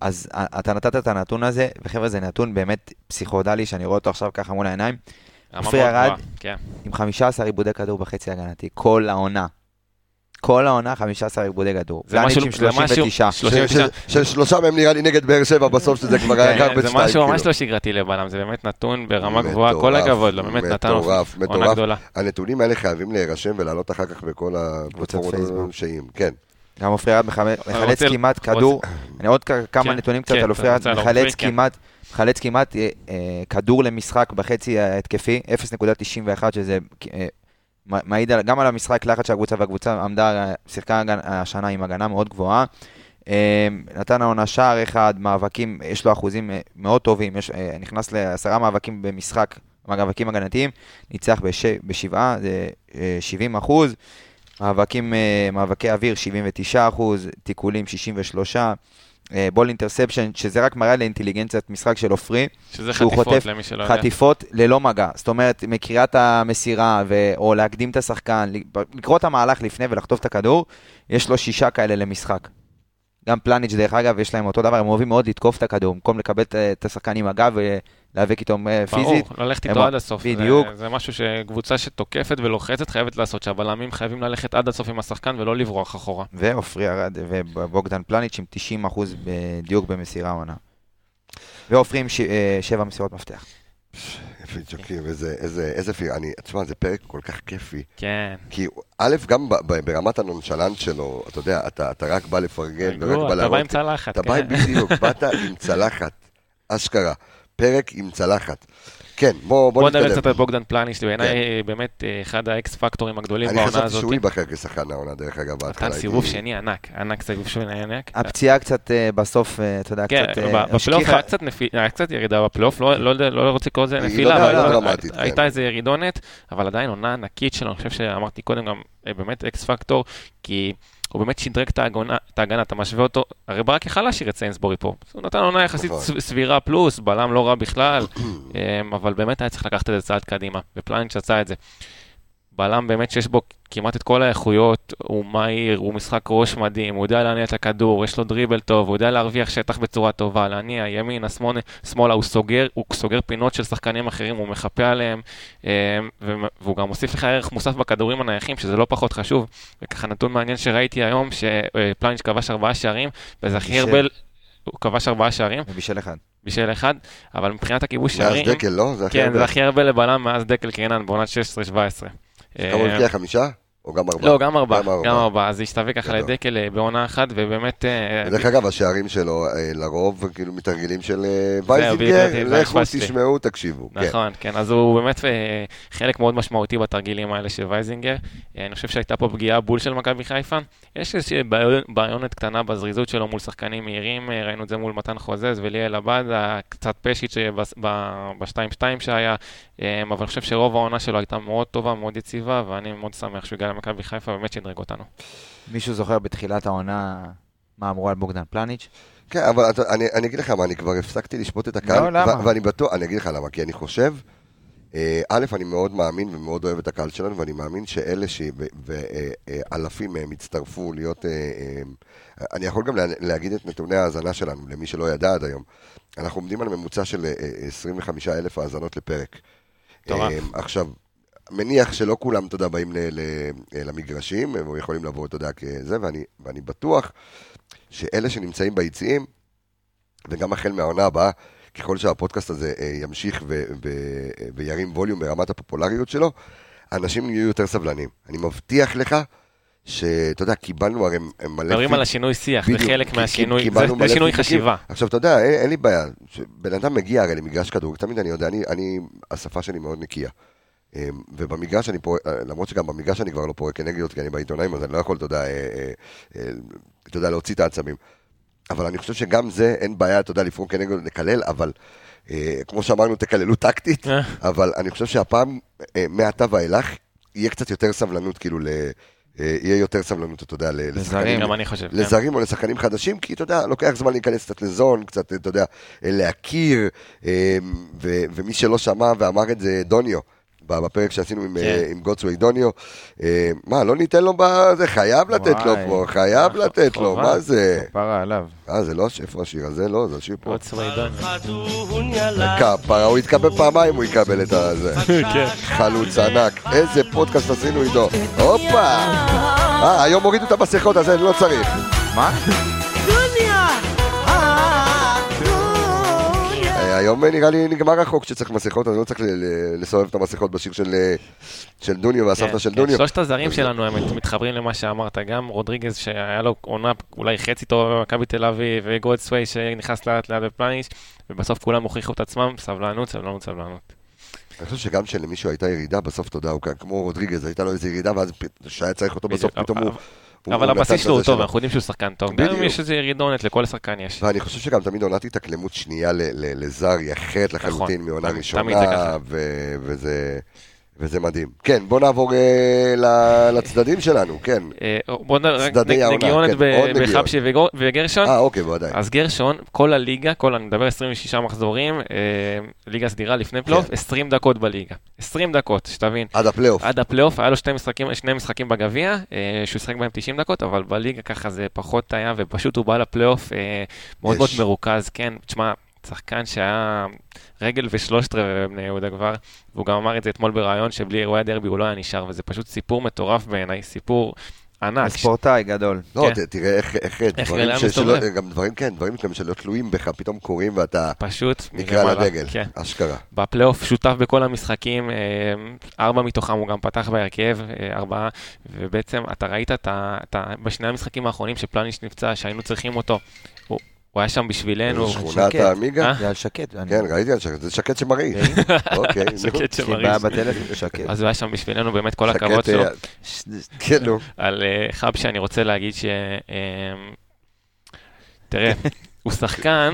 אז אתה נתת את הנתון הזה, וחבר'ה, זה נתון באמת פסיכודלי, שאני רואה אותו עכשיו ככה מול העיניים. מאוד ארד, כן. עם 15 עיבודי כדור בחצי ההגנתי, כל העונה. כל העונה 15 עיבודי כדור. זה משהו, פלניץ' זה עם משהו, 39. ש- 39. ש- של שלושה מהם נראה לי נגד באר שבע בסוף, שזה כבר היה כן, קרפט זה שתיים, משהו ממש כאילו. לא שגרתי לבלם, זה באמת נתון ברמה גבוהה, כל הכבוד לו, באמת נתן עונה. גדולה. הנתונים האלה חייבים להירשם ולעלות אחר כך בכל הפלטפורמות. הנשיים, כן. גם עופרי ארד מח- מחלץ כמעט כדור, אני עוד כמה כן, נתונים קצת כן, על עופרי ארד, מחלץ כן. כמעט, מחלץ כמעט אה, אה, כדור למשחק בחצי ההתקפי, 0.91, שזה אה, מעיד על- גם על המשחק לחץ של הקבוצה, והקבוצה עמדה, שיחקה השנה עם הגנה מאוד גבוהה. אה, נתן העונה שער אחד, מאבקים, יש לו אחוזים אה, מאוד טובים, יש, אה, נכנס לעשרה מאבקים במשחק, מאבקים הגנתיים, ניצח בש, בשבעה, זה אה, 70 אחוז. מאבקים, אה, מאבקי אוויר 79 אחוז, תיקולים 63, אה, בול אינטרספשן, שזה רק מראה לאינטליגנציית משחק של עופרי, שזה חטיפות חוטף למי שלא יודע. חטיפות ללא מגע. זאת אומרת, מקריאת המסירה, ו... או להקדים את השחקן, לקרוא את המהלך לפני ולחטוף את הכדור, יש לו שישה כאלה למשחק. גם פלניץ', דרך אגב, יש להם אותו דבר, הם אוהבים מאוד לתקוף את הכדור, במקום לקבל את- את השחקן עם הגב ולהיאבק איתו אה, פיזית. ברור, ללכת הם- איתו עד הסוף. בדיוק. זה משהו שקבוצה שתוקפת ולוחצת חייבת לעשות, שהבלמים חייבים ללכת עד הסוף עם השחקן ולא לברוח אחורה. ועופרי ארד ובוגדן פלניץ' עם 90% בדיוק במסירה העונה. ועופרי עם ש... אה, שבע מסירות מפתח. יפי צ'וקים, איזה, איזה, איזה פיר, אני, תשמע, זה פרק כל כך כיפי. כן. כי א', גם ב- ב- ברמת ה nonchalant שלו, אתה יודע, אתה, אתה רק בא לפרגן, ורק בא אתה בא להראות, עם צלחת, אתה בא כן. בדיוק, באת עם צלחת, אשכרה, פרק עם צלחת. כן, בוא, בוא בוא נדבר נתקדם. קצת על בוגדן פלאניץ', בעיניי באמת אה, אחד האקס פקטורים הגדולים אני בעונה חשבתי הזאת. שהוא ייבחר כשחקן העונה, דרך אגב, בהתחלה. נתן הייתי- סיבוב שני ענק, ענק סיבוב שני ענק. הפציעה קצת אה, בסוף, אה, אתה יודע, כן, קצת... ב- בפלייאוף היה קצת נפיל- היה קצת ירידה בפלייאוף, לא לא יודע- לא רוצה לקרוא לזה היא נפילה, לא אבל הייתה דרמטית, כן. הייתה איזה ירידונת, אבל עדיין עונה ענקית שלו, אני חושב שאמרתי קודם גם באמת אקס פקטור, כי הוא באמת שדרג את ההגנה, את ההגנה, אתה משווה אותו, הרי ברק יכל להשאיר את סיינסבורי פה, הוא נתן עונה יחסית נכון. סבירה פלוס, בלם לא רע בכלל, אמ, אבל באמת היה צריך לקחת את זה צעד קדימה, ופלניץ' עשה את זה. בלם באמת שיש בו כמעט את כל האיכויות, הוא מהיר, הוא משחק ראש מדהים, הוא יודע להניע את הכדור, יש לו דריבל טוב, הוא יודע להרוויח שטח בצורה טובה, להניע ימינה, שמאלה, שמאלה, הוא סוגר, הוא סוגר פינות של שחקנים אחרים, הוא מחפה עליהם, אמ, והוא גם מוסיף לך ערך מוסף בכדורים הנייחים, שזה לא פחות חשוב. וככה נתון מעניין שראיתי היום, שפלניץ' כבש ארבעה שערים, וזה הכי. הרבה, הוא כבש ארבעה שערים, ובישל אחד. בשל אחד, אבל מבחינת הכיבוש מאז שערים, דקל, לא? זה הכי כן, הרבה. זה הכי הרבה לבלם מאז דקל קרינן בעונת 16-17. כמה הוא הבקיע? חמישה? או גם ארבעה? לא, גם ארבעה, גם ארבעה. גם ארבעה, אז השתווה ככה. לדקל אה, בעונה אחת, ובאמת... אה, דרך אגב, השערים שלו אה, לרוב כאילו מתרגלים של וייזינגר, לכו. תשמעו, תקשיבו. כן. נכון, כן, אז הוא באמת חלק מאוד משמעותי בתרגילים האלה של וייזינגר. אני חושב שהייתה פה פגיעה בול של מכבי חיפה. יש איזושהי בעיונת קטנה בזריזות שלו מול שחקנים מהירים, ראינו את זה מול מתן חוזז וליאל עבד, קצת פשיץ' ב-2-2 שהיה, אבל אני חושב שרוב העונה שלו הייתה מאוד טובה, מאוד יציבה, ואני מאוד שמח שהוא הגיע למכבי חיפה, באמת שדרג אותנו. מישהו זוכר בתחילת העונה מה אמרו על בוגדן פלניץ'? כן, אבל אתה- אני אני אגיד לך מה, אני כבר הפסקתי לשפוט את הקהל. לא, למה? ואני בטוח, אני אגיד לך למה, כי אני חושב, אה, א', אני מאוד מאמין ומאוד אוהב את הקהל שלנו, ואני מאמין שאלה ואלפים מהם יצטרפו להיות... אה, אה, אני יכול גם לה- להגיד את נתוני ההאזנה שלנו, למי שלא ידע עד היום. אנחנו עומדים על ממוצע של אה, 25 אלף האזנות לפרק. מטורף. אה, עכשיו, מניח שלא כולם, אתה יודע, באים ל- ל- למגרשים, הם יכולים לבוא, אתה יודע, כזה, ואני, ואני בטוח שאלה שנמצאים ביציעים, וגם החל מהעונה הבאה, ככל שהפודקאסט הזה אה, ימשיך ו- ו- וירים ווליום ברמת הפופולריות שלו, אנשים יהיו יותר סבלנים. אני מבטיח לך שאתה יודע, קיבלנו הרי מלא... מדברים על השינוי שיח, זה חלק מהשינוי, זה שינוי. חשיבה. עכשיו, אתה יודע, אין, לי בעיה. בן אדם מגיע הרי למגרש כדור, תמיד אני יודע, אני, אני, השפה שלי מאוד נקייה. אמ, ובמגרש אני פורק, למרות שגם במגרש אני כבר לא פורק אנרגיות, כי אני בעיתונאים, אז אני לא יכול, אתה יודע, אה, אה, אה, אתה יודע, להוציא את העצבים. אבל אני חושב שגם זה, אין בעיה, אתה יודע, לפרוק אנרגיות, לקלל, אבל אה, כמו שאמרנו, תקללו טקטית, אה. אבל אני חושב שהפעם, אה, מעתה ואילך, יהיה קצת יותר סבלנות, כאילו, ל... אה, יהיה יותר סבלנות, אתה יודע, ל- לשחקנים. גם אני חושב. כן. לזרים או לשחקנים חדשים, כי אתה יודע, לוקח זמן להיכנס קצת לזון, קצת, אתה יודע, להכיר, אה, ו- ומי שלא שמע ואמר את זה, דוניו, בפרק שעשינו עם, כן. אה, עם גוטסווי דוניו. אה, מה, לא ניתן לו בזה? חייב לתת לו וואי. פה, חייב לתת לו, חובה. מה זה? כפרה עליו. אה, זה לא השפר השיר הזה? לא, זה השיר פה. עוד סווידון. כפרה, הוא יתקבל פעמיים, הוא יקבל את הזה. כן. חלוץ ענק. איזה פודקאסט עשינו איתו. הופה! אה, היום הורידו את המסכות, אז אני לא צריך. מה? היום נראה לי נגמר החוק שצריך מסכות, אני לא צריך לסובב את המסכות בשיר של, אה, של דוניו והסבתא כן, של כן, דוניו. שלושת הזרים שלנו הם מתחברים למה שאמרת, גם רודריגז שהיה לו עונה אולי חצי טובה במכבי תל אביב, וגולדסווי שנכנס לאט לאט בפלניש, ובסוף כולם הוכיחו את עצמם, סבלנות, סבלנות, סבלנות. אני חושב שגם שלמישהו הייתה ירידה, בסוף אתה יודע, הוא כמו רודריגז, הייתה לו איזו ירידה, ואז פ- שהיה צריך אותו בסוף, פתאום הוא... אבל הבסיס שלו הוא טוב. אנחנו יודעים שהוא שחקן טוב. גם אם בדיוק. יש איזה ירידונת, לכל שחקן יש. ואני חושב שגם תמיד עונת התאקלמות שנייה לזר היא אחרת לחלוטין נכון, מעונה תמיד- ראשונה, וזה... וזה מדהים. כן, בוא נעבור אה, לצדדים שלנו, כן. אה, בוא נ- נגיעונת כן, ב-. בחבשי וגרשון. אה, אוקיי, בוודאי. אז גרשון, כל הליגה, כל, אני מדבר 26 מחזורים, אה, ליגה סדירה לפני פלייאוף, כן. 20 דקות בליגה. 20 דקות, שתבין. עד הפלייאוף. עד הפלייאוף, היה לו שני משחקים, שני משחקים בגביע, אה, שהוא שיחק בהם 90 דקות, אבל בליגה ככה זה פחות היה, ופשוט הוא בא לפלייאוף אה, מאוד מאוד. מרוכז, כן, תשמע, שחקן שהיה רגל ושלושת רבעי בבני יהודה כבר, והוא גם אמר את זה אתמול בריאיון, שבלי אירועי הדרבי הוא לא היה נשאר, וזה פשוט סיפור מטורף בעיניי, סיפור ענק. ספורטאי גדול. לא, כן. תראה איך, איך, דברים. שלא, גם דברים, כן, דברים גם שלא תלויים בך, פתאום קורים ואתה פשוט נקרא. לדגל, כן. אשכרה. בפלייאוף שותף בכל המשחקים, אה, ארבע מתוכם הוא גם פתח בהרכב, אה, ארבעה, ובעצם אתה ראית את ה, בשני המשחקים האחרונים שפלניש נפצע, שהיינו צריכים אותו, הוא, היה שם בשבילנו. שכונת. העמיגה? אה? זה על שקט. אני- כן, ראיתי על שקט, זה שקט שמרעיש. אוקיי, שמרעיש. בטלפון, שקט. אז הוא היה שם בשבילנו, באמת כל הכבוד שלו. אה, כן, נו. על אה, חבשה אני רוצה להגיד ש... אה, תראה, הוא שחקן,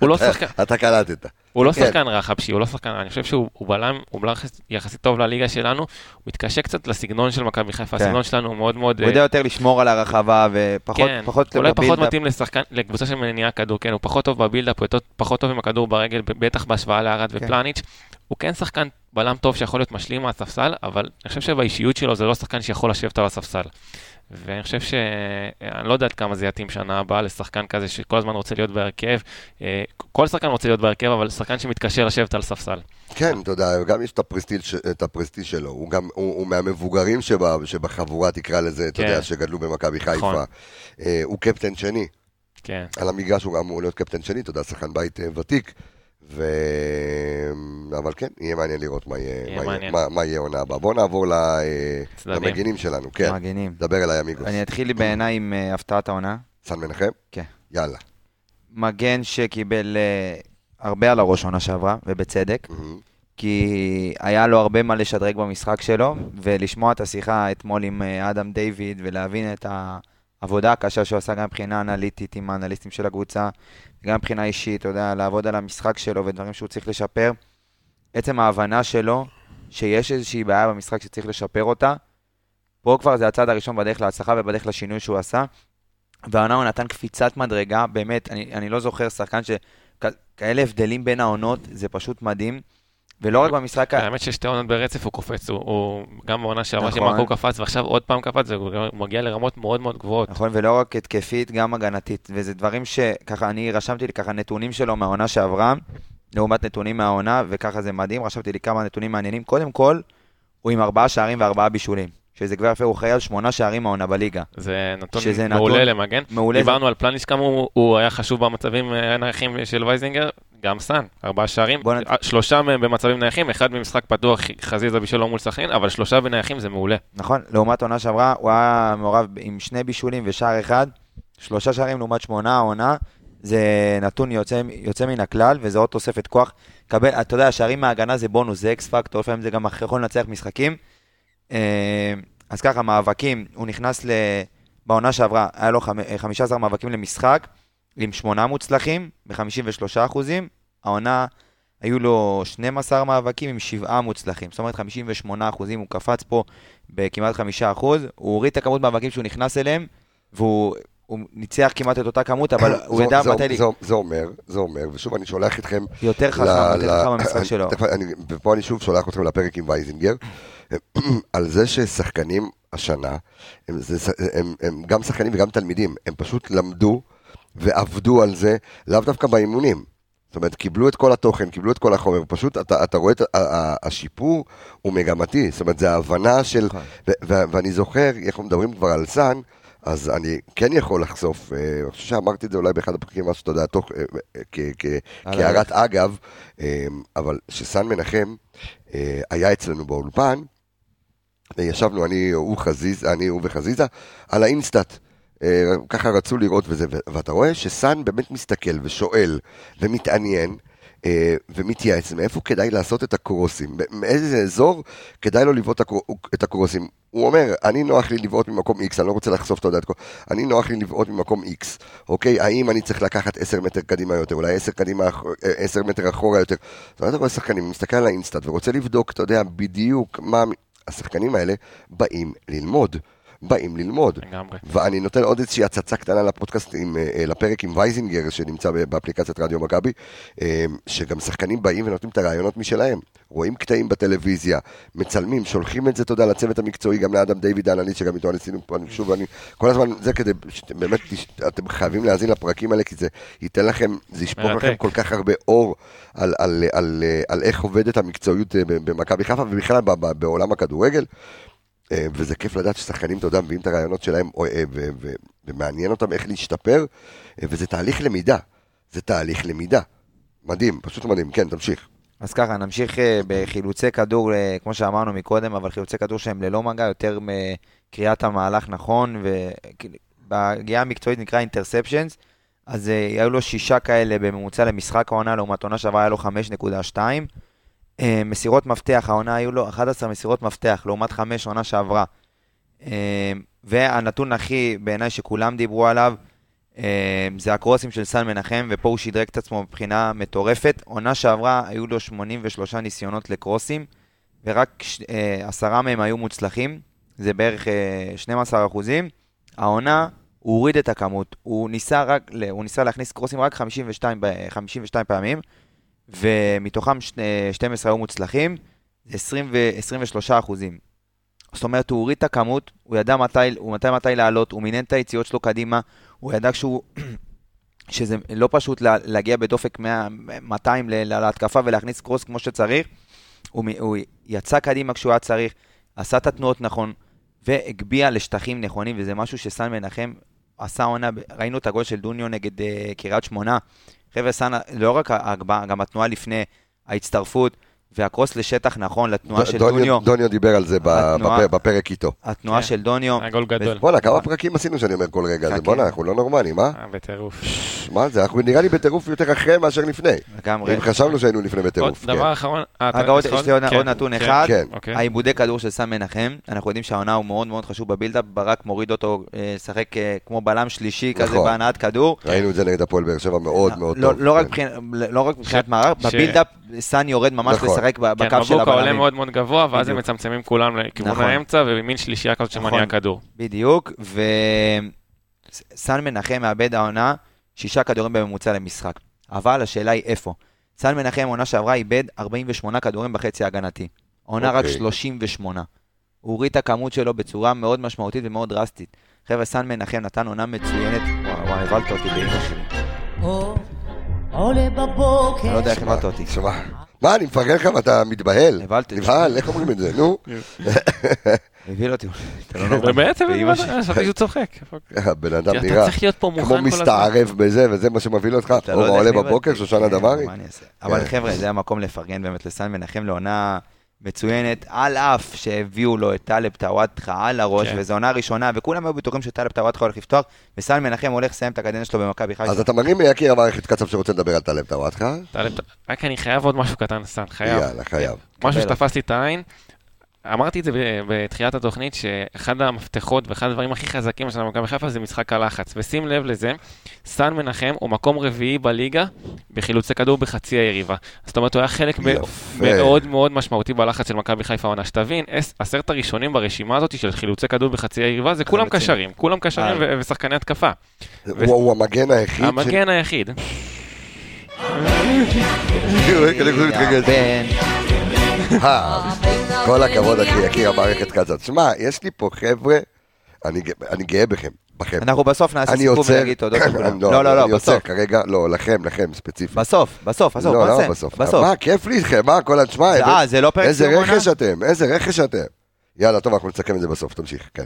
הוא- לא שחקן, אתה קלטת. הוא לא כן. שחקן רע חבשי, הוא לא שחקן רע, אני חושב שהוא הוא בלם, הוא בלם יחס- יחסית טוב לליגה שלנו, הוא מתקשה קצת לסגנון של מכבי חיפה, כן. הסגנון שלנו הוא מאוד מאוד... הוא אה, יודע יותר לשמור על הרחבה ופחות כן, אולי פחות. מתאים לשחקן, לקבוצה של מניעה כדור, כן, הוא פחות טוב בבילדאפ, הוא פחות טוב עם הכדור ברגל, בטח בהשוואה לארד כן. ופלניץ'. הוא כן שחקן בלם טוב שיכול להיות משלים מהספסל, אבל אני חושב שבאישיות שלו זה לא שחקן שיכול לשבת על הספסל. ואני חושב ש... אני לא יודע עד כמה זה יתאים שנה הבאה לשחקן כזה שכל הזמן רוצה להיות בהרכב. אה, כל שחקן רוצה להיות בהרכב, אבל שחקן שמתקשה לשבת על ספסל. כן, אתה יודע, גם יש את הפרסטיל, ש- את הפרסטיל שלו, הוא גם, הוא, הוא מהמבוגרים שבה, שבחבורה, תקרא לזה, אתה כן. יודע, שגדלו במכבי חיפה. נכון. אה, הוא קפטן שני, כן. על המגרש הוא אמור להיות קפטן שני, אתה יודע, שחקן בית אה, ותיק. ו... אבל כן, יהיה מעניין לראות מה יהיה, יהיה מה. מה, מה יהיה עונה הבאה. בואו נעבור ל... צדדים. למגינים שלנו, כן. מגנים. דבר אליי, אמיגוס. אני אתחיל בעיניי עם אה, הפתעת העונה. סן מנחם? כן. יאללה. מגן שקיבל אה, הרבה על הראש עונה שעברה, ובצדק. מהמם. כי היה לו הרבה מה לשדרג במשחק שלו, ולשמוע את השיחה אתמול עם אה, אדם דיוויד, ולהבין את העבודה הקשה שהוא עשה גם מבחינה אנליטית עם האנליסטים של הקבוצה, וגם מבחינה אישית, אתה יודע, לעבוד על המשחק שלו ודברים שהוא צריך לשפר. עצם ההבנה שלו שיש איזושהי בעיה במשחק שצריך לשפר אותה, פה כבר זה הצעד הראשון בדרך להצלחה ובדרך לשינוי שהוא עשה. והעונה הוא נתן קפיצת מדרגה, באמת, אני, אני לא זוכר שחקן שכאלה הבדלים בין העונות, זה פשוט מדהים. ולא רק במשחק, ה- האמת ששתי עונות ברצף הוא קופץ, הוא- הוא גם בעונה שעברה נכון. שמרקו קפץ ועכשיו עוד פעם קפץ, הוא מגיע לרמות מאוד מאוד גבוהות. נכון, ולא רק התקפית, גם הגנתית. וזה דברים שככה, אני רשמתי לי ככה נתונים שלו מהעונה שעברה, לעומת נתונים מהעונה, וככה זה מדהים, רשמתי לי כמה נתונים מעניינים. קודם כל, הוא עם ארבעה שערים וארבעה בישולים. שזה כבר יפה, הוא על שמונה שערים העונה בליגה. זה נתון מעולה נתון למגן. מעולה. דיברנו על פלניש כמה הוא, הוא היה חשוב במצבים אה, נייחים של וייזינגר, גם סאן, ארבעה שערים, נת- אה, שלושה מהם במצבים נייחים, אחד במשחק פתוח, חזיזה בשלו מול סכנין, אבל שלושה בנייחים זה מעולה. נכון, לעומת עונה שעברה, הוא היה מעורב עם שני בישולים ושער אחד, שלושה שערים לעומת שמונה העונה, זה נתון יוצא, יוצא מן הכלל, וזה עוד תוספת כוח. קבל, אתה יודע, שערים מההגנה זה בונוס, זה אקס פקטור, לפעמים זה גם יכול לנצח משחקים. אה, אז ככה, מאבקים, הוא נכנס ל... בעונה שעברה, היה לו חמ- אה, 15 מאבקים למשחק, עם שמונה מוצלחים, ב-53 אחוזים. העונה, היו לו 12 מאבקים עם שבעה מוצלחים. זאת אומרת, 58 אחוזים, הוא קפץ פה בכמעט 5 אחוז. הוא הוריד את הכמות מאבקים שהוא נכנס אליהם, והוא הוא ניצח כמעט את אותה כמות, אבל הוא זה- ידע זה- מתי... זה- זה אומר, זה אומר, ושוב אני שולח אתכם... יותר חכם, יותר חכם במשחק שלו. תכף אני- ופה אני שוב שולח אתכם לפרק עם וייזינגר, על זה ששחקנים השנה, הם, זה, הם, הם גם שחקנים וגם תלמידים, הם פשוט למדו ועבדו על זה, לאו דווקא באימונים. זאת אומרת, קיבלו את כל התוכן, קיבלו את כל החומר, פשוט אתה, אתה רואה את השיפור הוא מגמתי, זאת אומרת, זה ההבנה של, נכון. ו- ו- ואני זוכר, אנחנו מדברים כבר על סאן, אז אני כן יכול לחשוף, אה, אני חושב שאמרתי את זה אולי באחד הפרקים, משהו שאתה יודע, תוך, אה, אה, כהערת אגב, אה, אבל שסאן מנחם היה אצלנו באולפן, ישבנו אני, הוא חזיז, אני, הוא וחזיזה, על האינסטאט. אה, ככה רצו לראות וזה, ואתה רואה שסאן באמת מסתכל ושואל ומתעניין אה, ומתייעץ מאיפה כדאי לעשות את הקרוסים, מאיזה אזור כדאי לו לבעוט את הקרוסים. הוא אומר, אני נוח לי לבעוט ממקום X, אני לא רוצה לחשוף את הדעת, אני נוח לי לבעוט ממקום X, אוקיי? האם אני צריך לקחת 10 מטר קדימה יותר, אולי 10, קדימה, אח- אה, 10 מטר אחורה יותר? זאת אומרת, אתה רואה שחקנים, מסתכל על ה InStat ורוצה לבדוק, אתה יודע, בדיוק מה... השחקנים האלה באים ללמוד. באים ללמוד. לגמרי. ואני נותן עוד איזושהי הצצה קטנה לפודקאסט, עם, אה, אה, לפרק עם וייזינגר שנמצא באפליקציית רדיו מכבי, אה, שגם שחקנים באים ונותנים את הרעיונות משלהם. רואים קטעים בטלוויזיה, מצלמים, שולחים את זה, יודע, לצוות המקצועי, גם לאדם דיוויד האנליסט, שגם איתו עשינו פה, אני שוב, אני, כל הזמן, זה כדי, באמת, אתם חייבים להאזין לפרקים האלה, כי זה ייתן לכם, זה ישפוך מרתק. לכם כל כך הרבה אור על, על, על, על, על איך עובדת המקצועיות במכבי חיפה, ובכלל בעולם הכדורגל. אה, וזה כיף לדעת ששחקנים, אתה יודע, מביאים את הרעיונות שלהם אה, ומעניין אותם איך להשתפר, אה, וזה תהליך למידה. זה תהליך למידה. מדהים, פשוט מדהים. כן, תמשיך. אז ככה, נמשיך בחילוצי כדור, כמו שאמרנו מקודם, אבל חילוצי כדור שהם ללא מגע, יותר מקריאת המהלך נכון, ובגיאה המקצועית נקרא אינטרספשנס, אז היו לו שישה כאלה בממוצע למשחק העונה, לעומת עונה שעברה היה לו 5.2. אה, מסירות מפתח, העונה היו לו 11 מסירות מפתח, לעומת 5 עונה שעברה. אה, והנתון הכי, בעיניי, שכולם דיברו עליו, אה, זה הקרוסים של סן מנחם, ופה הוא שדרג את עצמו מבחינה מטורפת. עונה שעברה היו לו 83 ניסיונות לקרוסים, ורק עשרה מהם היו מוצלחים, זה בערך אה, 12 אחוזים. העונה, הוא הוריד את הכמות, הוא ניסה, רק, הוא ניסה להכניס קרוסים רק 52, ב- 52 פעמים, ומתוכם ש- אה, 12 היו מוצלחים, זה 20 ו- 23 אחוזים. זאת אומרת, הוא הוריד את הכמות, הוא ידע מתי, הוא מתי מתי לעלות, הוא מינן את היציאות שלו קדימה, הוא ידע שהוא, שזה לא פשוט לה, להגיע בדופק 100, 200 ל- ל- להתקפה ולהכניס קרוס כמו שצריך. הוא, הוא יצא קדימה כשהוא היה צריך, עשה את התנועות נכון, והגביה לשטחים נכונים, וזה משהו שסן מנחם עשה עונה, ראינו את הגול של דוניו נגד uh, קריית שמונה. חבר'ה, סן, לא רק ההגבהה, גם התנועה לפני ההצטרפות, והקרוס לשטח נכון לתנועה של דוניו- דוניו. דוניו דיבר על זה בפרק איתו. התנועה כן. של דוניו. היה גול גדול. בואנה, כמה פרקים עשינו שאני אומר כל רגע? בואנה, אנחנו לא נורמלים, אה? אה, בטירוף. מה זה? אנחנו נראה לי בטירוף יותר אחרי מאשר לפני. לגמרי. אם חשבנו שהיינו לפני בטירוף. כן. דבר אחרון. אה, נכון? יש לי עוד כן, נתון כן, אחד. כן. אוקיי. העיבודי כדור של סן מנחם, אנחנו יודעים שהעונה הוא מאוד מאוד חשוב בבילדאפ, ברק מוריד אותו לשחק אה, כמו בלם שלישי כזה נכון. בהנעת כדור. ראינו את זה נגד הפועל באר שבע מאוד מאוד לא- טוב. לא רק. מבחינת- לא ש- בבילדאפ סן יורד ממש נכון. לשחק כן, בקו של מבוקה עולה הבלמים. מאוד מאוד גבוה, ואז הם בדיוק. מצמצמים כולם לכיוון נכון. האמצע, ומין שלישייה כזאת נכון. שמניעה כדור. בדיוק, וסן מנחם מאבד העונה שישה כדורים בממוצע למשחק. אבל השאלה היא איפה. סן מנחם עונה שעברה איבד 48 כדורים בחצי ההגנתי. עונה רק אוקיי. 38. הוא הוריד את הכמות שלו בצורה מאוד משמעותית ומאוד דרסטית. חבר'ה, סן מנחם נתן עונה מצוינת. וואו, וואו, הבלת אותי באמא שלי. עולה בבוקר. אני לא יודע איך הבלת אותי. תשמע, מה, אני מפרגן לך ואתה מתבהל? הבלתי. נבהל, איך אומרים את זה? נו. הבהיל אותי. אתה לא שלי. חשבתי שהוא צוחק. הבן אדם אתה נראה צריך להיות פה מוכן כמו כל הזמן. מסתערב בזה, וזה מה שמבהיל אותך. או לא יודע עולה. בבוקר, שושנה כן, דמארי. מה אני אעשה? אבל כן. חבר'ה, זה המקום לפרגן באמת לסן מנחם לעונה מצוינת, על אף שהביאו לו את טלב טוואטחה על הראש, כן. וזו עונה ראשונה, וכולם היו בטוחים שטלב טוואטחה הולך לפתוח, וסן מנחם הולך לסיים את הקדנציה שלו במכבי חיפה. אז אתה מרים מיקיר המערכת קצב שרוצה לדבר על טלב טוואטחה? טלב, רק אני חייב עוד משהו קטן, סן, חייב. יאללה, חייב. משהו שתפס לי את העין, אמרתי את זה בתחילת התוכנית, שאחד המפתחות ואחד הדברים הכי חזקים של מכבי חיפה זה משחק הלחץ. ושים לב לזה, סן מנחם הוא מקום רביעי בליגה בחילוצי כדור בחצי היריבה. זאת אומרת, הוא היה חלק. מאוד מאוד משמעותי בלחץ של מכבי חיפה העונה. שתבין, עש- עשרת הראשונים ברשימה הזאת של חילוצי כדור בחצי היריבה, זה כולם. קשרים, כולם קשרים ו- ושחקני התקפה. הוא המגן היחיד. המגן היחיד. רגע, כל הכבוד, אחי, יקיר המערכת כזאת. שמע, יש לי פה חבר'ה, אני גא- אני גאה בכם, בכם. אנחנו בסוף נעשה סיכום עוצר, ונגיד תודות לכולם. לא, לא, לא, לא, אני עוצר בסוף. כרגע, לא, לכם, לכם, ספציפית. בסוף, בסוף, עזוב, לא? לא בסוף. בסוף. מה, כיף לי איתכם, מה, כל התשמע, זה- אה, לא איזה רכש אתם, איזה רכש אתם. יאללה, טוב, אנחנו נסכם את זה בסוף, תמשיך, כן.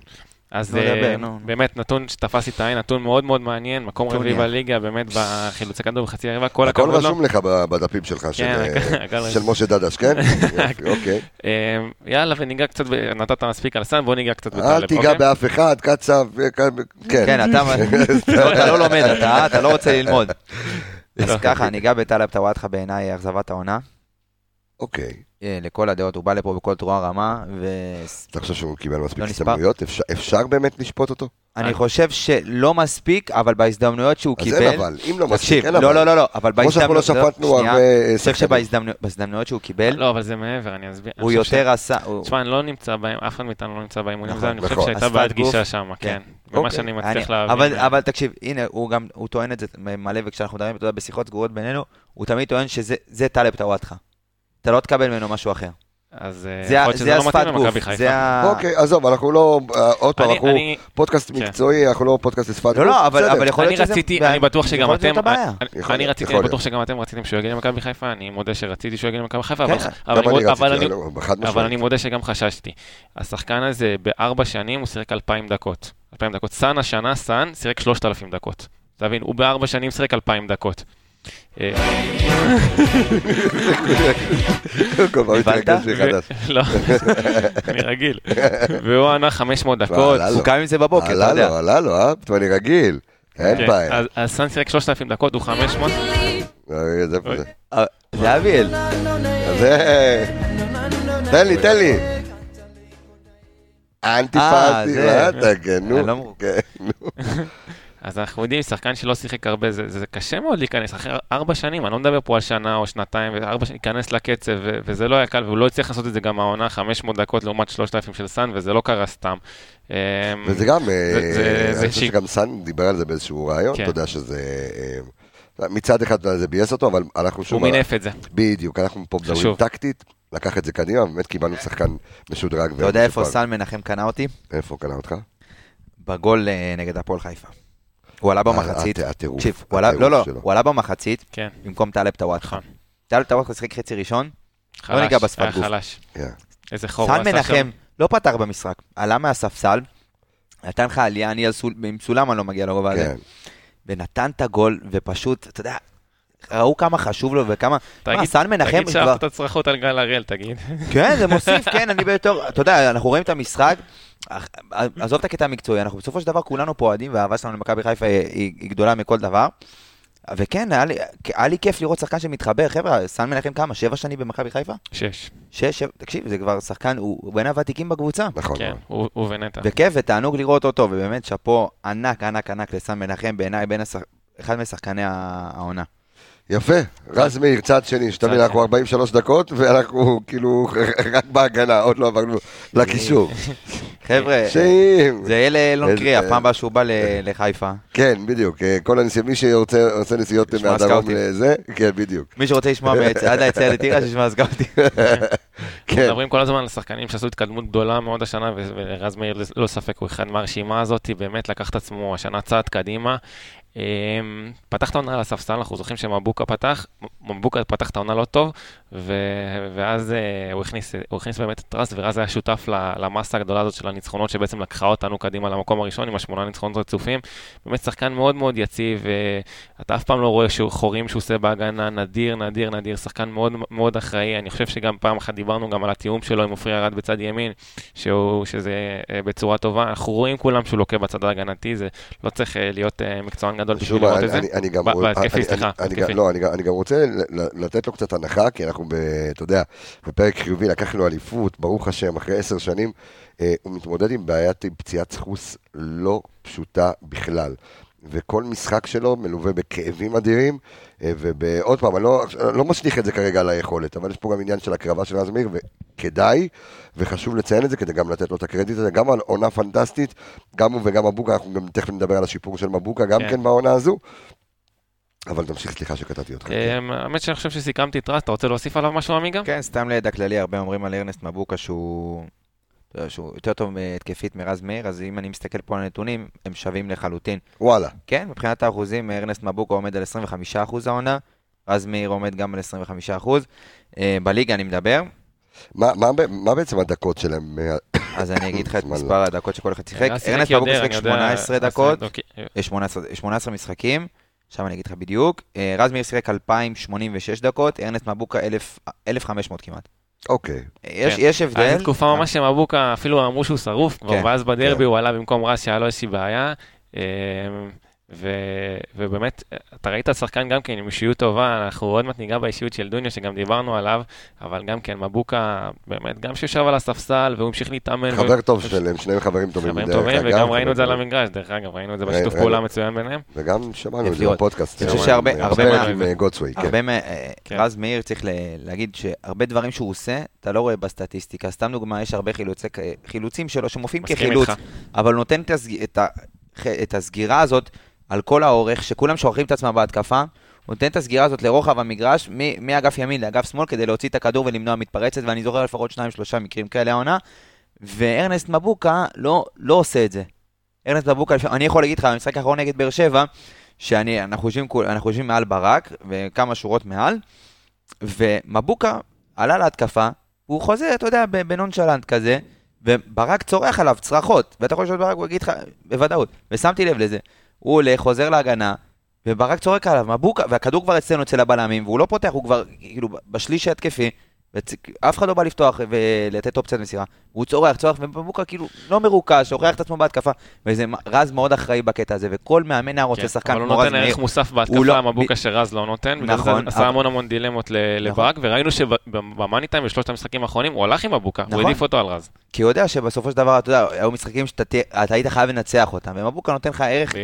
אז נו, אה, דבר, נו, נו. באמת נתון שתפס לי את העין, נתון מאוד מאוד מעניין, מקום רביעי. בליגה, באמת בחילוצי כדור בחצי היריבה, כל הכל הכבוד לו. רשום לך בדפים שלך, של, כן, אה, הכל של. משה דדש, כן? יופי, אוקיי. אה, יאללה, וניגע קצת, נתת מספיק על סאן, בוא ניגע קצת אל בטלב, תיגע אוקיי? באף אחד, קצב, אה, כן. כן, אתה לא, לא לומד, אתה אתה לא רוצה ללמוד. אז לא. ככה, ניגע בטלב טוואטחה בעיניי אכזבת העונה. אוקיי. אה, לכל הדעות, הוא בא לפה בכל תרועה רמה, אתה חושב שהוא קיבל מספיק לא? הזדמנויות? אפשר- באמת לשפוט אותו? ואני חושב שלא מספיק, אבל בהזדמנויות שהוא אז קיבל... אין אבל, אם לא מספיק, אין לא, אבל. לא, לא, לא, אבל כמו שאנחנו לא בהזדמנויות... שפטנו הרבה אה, אני חושב. שבהזדמנויות שהוא קיבל, לא, אבל זה מעבר, אני אסביר. הוא אני יותר עשה... תשמע, אני לא נמצא בהם, אף אחד מאיתנו לא נמצא באימונים, נכון, אני חושב נכון. שהייתה גוף, גישה שם, כן. כן. ומה אוקיי. שאני אני- מצליח להבין. אבל, אבל תקשיב, הנה, הוא גם, הוא טוען את זה מלא, וכשאנחנו מדברים, אתה יודע, בשיחות סגורות בינינו, הוא תמיד טוען שזה זה טלב טוואטחה. אתה לא תקבל ממנו משהו אחר. אז אה, זה יכול להיות שזה זה לא מתאים למכבי גוף, חיפה. אוקיי, עזוב, אנחנו לא, אה, עוד פעם, אנחנו פודקאסט כן. מקצועי, אנחנו לא פודקאסט לשפת גוף. לא, לא, אבל בסדר. אבל יכול אני להיות שזה... אני בטוח שגם אתם. אני- רציתי, אני בטוח. שגם אתם רציתם שהוא יגיע למכבי חיפה, אני מודה שרציתי שהוא יגיע למכבי חיפה, אבל- אני- לא, מודה שגם חששתי. השחקן הזה, בארבע שנים הוא שיחק 2,000 דקות. 2,000 דקות. סאן השנה, סאן שיחק 3,000 דקות. אתה מבין? הוא בארבע שנים שיחק 2,000 דקות. לא, אני רגיל. והוא ענה 500 דקות. עלה. הוא קם עם זה בבוקר, אתה עלה יודע. לו, עלה לו, אה? אני רגיל. אין כן, בעיה. אז- סאן שיחק 3,000 דקות, הוא 500. אה, זה? אה, זה אביאל. זה... תן לי, תן לי. אנטי אה, זה. אז אנחנו יודעים, שחקן שלא שיחק הרבה, זה, זה קשה מאוד להיכנס, אחרי ארבע שנים, אני לא מדבר פה על שנה או שנתיים, וארבע שנים, להיכנס לקצב, ו- וזה לא היה קל, והוא לא הצליח לעשות את זה גם העונה, 500 דקות לעומת 3,000 של סאן, וזה לא קרה סתם. אמ, וזה גם, אה, זה- זה- זה אני חושב שיק. שגם סאן דיבר על זה באיזשהו רעיון, כן. אתה יודע שזה... אה, מצד אחד זה ביאס אותו, אבל אנחנו שוב... הוא מינף את זה. בדיוק, אנחנו פה מדברים. טקטית, לקח את זה קדימה, באמת קיבלנו שחקן משודרג. אתה יודע איפה. סן מנחם קנה אותי? איפה קנה אותך? בגול אה, נגד הפועל חיפה. הוא עלה במחצית. הט- הטירוף, תקשיב, הוא עלה- הטירוף לא, לא. הוא עלה במחצית כן, במקום טלב טוואטחה. נכון. טלב טוואטחה שיחק חצי ראשון, חלש, ניגע בשפת גוף. חלש. כן. איזה חור. סן הוא עשה מנחם. לא פתח במשחק, עלה מהספסל, נתן לך עלייה, אני עם סולם אני לא מגיע לרובע הזה, כן. ונתן את הגול, ופשוט, אתה יודע, ראו כמה חשוב לו וכמה... מה, תגיד- סן מנחם תגיד. שאהבת את הצרחות על גל הראל, תגיד. כן, זה מוסיף, כן, אני בתור... אתה יודע, אנחנו רואים את המשחק, עזוב את הקטע המקצועי, אנחנו בסופו של דבר כולנו פה אוהדים, והאהבה שלנו למכבי חיפה היא, גדולה מכל דבר. וכן, היה לי, היה לי כיף לראות שחקן שמתחבר. חבר'ה, סן מנחם כמה? שבע שנים במכבי חיפה? שש. שש, שבע, תקשיב, זה כבר שחקן, הוא הוא בין הוותיקים בקבוצה. נכון. כן, הוא הוא ונטע. וכיף ותענוג לראות אותו, ובאמת שאפו ענק, ענק, ענק לסן מנחם, בעיניי בין השח... אחד משחקני העונה. יפה, רז מאיר, צד שני, שתבין, אנחנו שני. 43 דקות, ואנחנו כאילו רק בהגנה, עוד לא עברנו לקישור. חבר'ה. זה יהיה לאלון איזה- קרי, הפעם הבאה שהוא בא ל- לחיפה. כן, בדיוק, אה, כל הנסיעות, מי שרוצה נסיעות מהדרום סקאוטים. לזה, כן, בדיוק. מי שרוצה לשמוע עד היציאה לטירה, שישמע סקאוטי. כן, מדברים כל הזמן על שחקנים שעשו התקדמות גדולה מאוד השנה, ו- ורז מאיר ללא ספק הוא אחד מהרשימה הזאת, באמת לקח את עצמו השנה צעד קדימה. אמ, פתח את העונה על הספסל, אנחנו זוכרים שמבוקה פתח, מבוקה פתח את העונה לא טוב, ו- ואז אה, הוא הכניס, הוא הכניס באמת את רז, ורז היה שותף למסה הגדולה הזאת של הניצחונות, שבעצם לקחה אותנו קדימה למקום הראשון עם השמונה ניצחונות רצופים. באמת שחקן מאוד מאוד יציב, ואתה אף פעם לא רואה שהוא חורים שהוא עושה בהגנה, נדיר, נדיר, נדיר, שחקן מאוד מאוד אחראי. אני חושב שגם פעם אחת דיברנו גם על התיאום שלו עם עופרי ארד בצד ימין, שהוא, שזה אה, בצורה טובה. אנחנו רואים כולם שהוא לוקה בצד ההגנתי, זה לא צריך אה, להיות אה, מקצוען גדול בשביל לראות אני- את זה. אני- גם ב- רוצ- בהתקפי, אני- סליחה, לא, אני גם- רוצה לתת לו קצת הנחה, כי אנחנו, אתה יודע, בפרק חיובי לקחנו אליפות, ברוך השם, אחרי עשר שנים, אה, הוא מתמודד עם בעיית פציעת סחוס לא פשוטה בכלל. וכל משחק שלו מלווה בכאבים אדירים, ועוד פעם, אני לא, לא משליך את זה כרגע על היכולת, אבל יש פה גם עניין של הקרבה של רז מאיר, וכדאי, וחשוב לציין את זה כדי גם לתת לו את הקרדיט הזה, גם על עונה פנטסטית, גם הוא וגם מבוקה, אנחנו גם תכף נדבר על השיפור של מבוקה, גם כן. כן בעונה הזו. אבל תמשיך, סליחה שקטעתי אותך. כן. אמ, האמת שאני חושב שסיכמתי את רז, אתה רוצה להוסיף עליו משהו עמיגה? כן, סתם לידע כללי, הרבה אומרים על ארנסט מבוקה שהוא... יודע, שהוא יותר טוב אה, התקפית מרז מאיר, אז אם אני מסתכל פה על הנתונים, הם שווים לחלוטין. וואלה. כן, מבחינת האחוזים, ארנסט מבוקה עומד על 25% העונה, רז מאיר עומד גם על 25%. אה, בליגה אני מדבר, מה, מה, מה בעצם הדקות שלהם? אה, אז אני אגיד לך את זמן מספר הדקות שכל אחד שיחק. ארנסט אני שיחק יודע, 18 רז דקות, שיחק, אוקיי. אה, 18 18 משחקים, עכשיו אני אגיד לך בדיוק. אה, רז מאיר שיחק 2,086 דקות, ארנסט מבוקה 1,000 1,500 כמעט. אוקיי. יש כן. יש הבדל. איזו תקופה ממש שמבוקה, אפילו אמרו שהוא שרוף כבר, כן, ואז בדרבי כן. הוא עלה במקום רז שהיה לו איזושהי בעיה. ו- ובאמת, אתה ראית שחקן גם כן עם אישיות טובה, אנחנו עוד מעט ניגע באישיות של דוניו, שגם דיברנו עליו, אבל גם כן, מבוקה, באמת, גם שיושב על הספסל והוא המשיך להתאמן. ו- חבר טוב שלהם, שניהם חברים טובים. חברים טובים, וגם גם ראינו את זה על המגרש, דרך אגב, ראינו את זה בשיתוף ראינו. פעולה מצוין ביניהם. וגם שמענו את זה. בפודקאסט. אני חושב אה, שהרבה- מה- אה, כן. אה, כן. רז מאיר צריך ל- להגיד שהרבה דברים שהוא עושה, אתה לא רואה בסטטיסטיקה. סתם דוגמה, יש הרבה חילוצי- חילוצים שלו שמופיעים כחילוץ. אבל הוא נותן את הסגירה הזאת על כל האורך, שכולם שוכחים את עצמם בהתקפה. הוא נותן את הסגירה הזאת לרוחב המגרש, מאגף ימין לאגף שמאל, כדי להוציא את הכדור ולמנוע מתפרצת, ואני זוכר לפחות שניים, שלושה מקרים כאלה העונה, וארנסט מבוקה לא, לא עושה את זה. ארנסט מבוקה, אני יכול להגיד לך, במשחק האחרון נגד באר שבע, שאנחנו יושבים, מעל ברק, וכמה שורות מעל, ומבוקה עלה להתקפה, והוא חוזר, אתה יודע, בנונשלנט כזה, וברק צורח עליו צרחות, ואתה יכול לשאול ברק, הוא יגיד לך, בוודאות, ושמתי לב לזה. הוא הולך, חוזר להגנה, וברק צורק עליו, מבוקה, והכדור כבר אצלנו אצל הבלמים, והוא לא פותח, הוא כבר כאילו בשליש ההתקפי, ואף אחד לא בא לפתוח ולתת אופציית מסירה. הוא צורח, צורח, ומבוקה כאילו לא מרוכז, שוכח את עצמו בהתקפה, וזה רז מאוד אחראי בקטע הזה, וכל מאמן היה רוצה כן, שחקן אבל הוא כמו רז נותן מאיר. ערך מוסף הוא בהתקפה, לא- מבוקה שרז לא נותן, נכון, עשה אבל- המון המון דילמות ל- לברק, וראינו שבמאני טיים בשלושת המשחקים האחרונים הוא הלך עם מבוקה, הוא נכון. העדיף אותו על רז. כי הוא יודע שבסופו של דבר, אתה יודע, היו משחקים שאתה תה- אתה היית חייב לנצח אותם, ומבוקה נותן לך ערך,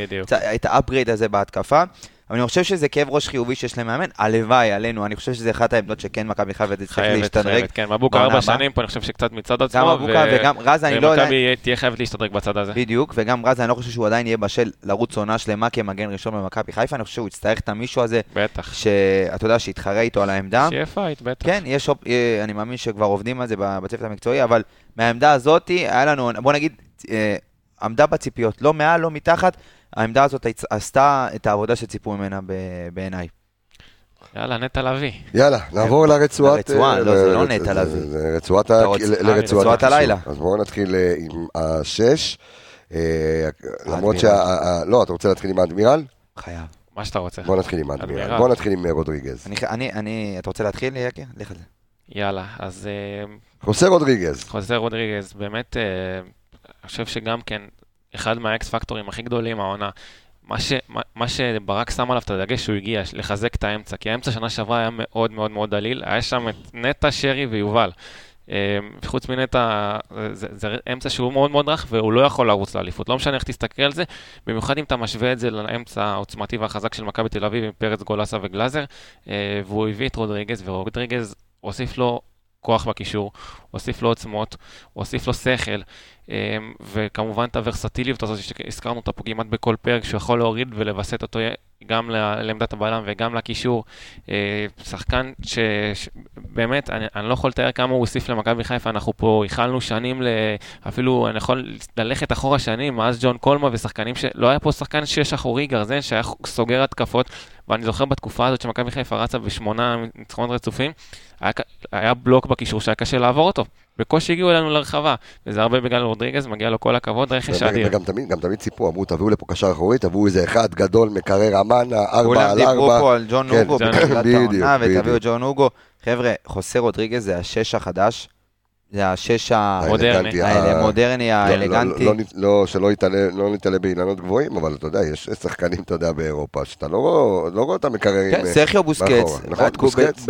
את ה upgrade הזה בהתקפה. אבל אני חושב שזה כאב ראש חיובי שיש למאמן, הלוואי עלינו, אני חושב שזה אחת העמדות שכן מכבי חיפה תצטרך חייבת, להשתדרג. חייבת, כן, מבוקה ארבע. שנים פה, אני חושב שקצת מצד גם עצמו, מבוקה וגם רז, אני לא יודע, ומכבי תהיה חייבת להשתדרג בצד הזה. בדיוק, וגם רז, אני לא חושב שהוא עדיין יהיה בשל לרוץ עונה שלמה כמגן ראשון במכבי חיפה, אני חושב שהוא יצטרך את המישהו הזה, בטח. שאתה יודע, שיתחרה איתו על העמדה. שיהיה fight, בטח. כן, יש, אה, אני מאמין שכבר עובדים על זה בצוות המקצועי, אבל מהעמדה הזאת, היה לנו, בוא נגיד, אה, עמדה בציפיות, לא מעל, לא מתחת, העמדה הזאת עשתה את העבודה שציפו ממנה בעיניי. יאללה, נטע לביא. יאללה, נעבור לרצועת... לרצועה, אה, לא, זה לא נטע לביא. אה, לרצועת רצועת הקישור. הלילה. אז בואו נתחיל אה, עם השש. אה, למרות. שה... לא, אתה רוצה להתחיל עם האדמירל? חייב. מה שאתה רוצה. בוא נתחיל עם האדמירל. אדמירל. בוא נתחיל עם אה, רודריגז. אני, אני, אני, אתה רוצה להתחיל, יקי? לך על זה. יאללה, אז אה, חוסה רודריגז. חוזר רודריגז, באמת, אה, אני חושב שגם כן, אחד מהאקס פקטורים הכי גדולים העונה. מה, ש, מה, מה שברק שם עליו את הדגש שהוא הגיע, לחזק את האמצע, כי האמצע שנה שעברה היה מאוד מאוד מאוד דליל, היה שם את נטע, שרי ויובל. אה, חוץ מנטע, זה, זה אמצע שהוא מאוד מאוד רך והוא לא יכול לרוץ לאליפות, לא משנה איך תסתכל על זה, במיוחד אם אתה משווה את זה לאמצע העוצמתי והחזק של מכבי תל אביב עם פרץ, גולסה וגלאזר, אה, והוא הביא את רודריגז, ורודריגז הוסיף לו כוח בקישור, הוסיף לו עוצמות, הוסיף לו שכל, אמ, וכמובן את הוורסטיליות הזאת שהזכרנו אותה פה כמעט בכל פרק, שהוא יכול להוריד ולווסת אותו גם לעמדת הבלם וגם לקישור. אה, שחקן שבאמת, אני, אני לא יכול לתאר כמה הוא הוסיף למכבי חיפה, אנחנו פה ייחלנו שנים, ל... אפילו אני יכול ללכת אחורה שנים, מאז ג'ון קולמה ושחקנים שלא היה פה שחקן שש אחורי גרזן שהיה סוגר התקפות, ואני זוכר בתקופה הזאת שמכבי חיפה רצה בשמונה ניצחונות רצופים, היה, היה בלוק בקישור שהיה קשה לעבור אותו. בקושי הגיעו אלינו לרחבה, וזה הרבה בגלל רודריגז, מגיע לו כל הכבוד, רכש אדיר. וגם תמיד, גם תמיד סיפרו, אמרו, תביאו לפה קשר אחורי, תביאו איזה אחד גדול מקרר אמנה, ארבע כולם על דיברו ארבע. פה על ג'ון כן, אוגו ג'ון- בתחילת בדיוק, העונה, ותביאו. את ג'ון אוגו. חבר'ה, חוסה רודריגז זה השש החדש. זה השש ה- מודרני. האלה, ה- המודרני, לא- האלגנטי. לא, לא, לא, שלא לא נתעלה באילנות גבוהים, אבל אתה יודע, יש שחקנים, אתה יודע, באירופה, שאתה לא רואה, לא אותם מקררים. כן, אה, סרחיו בוסקץ, מאחורה. נכון,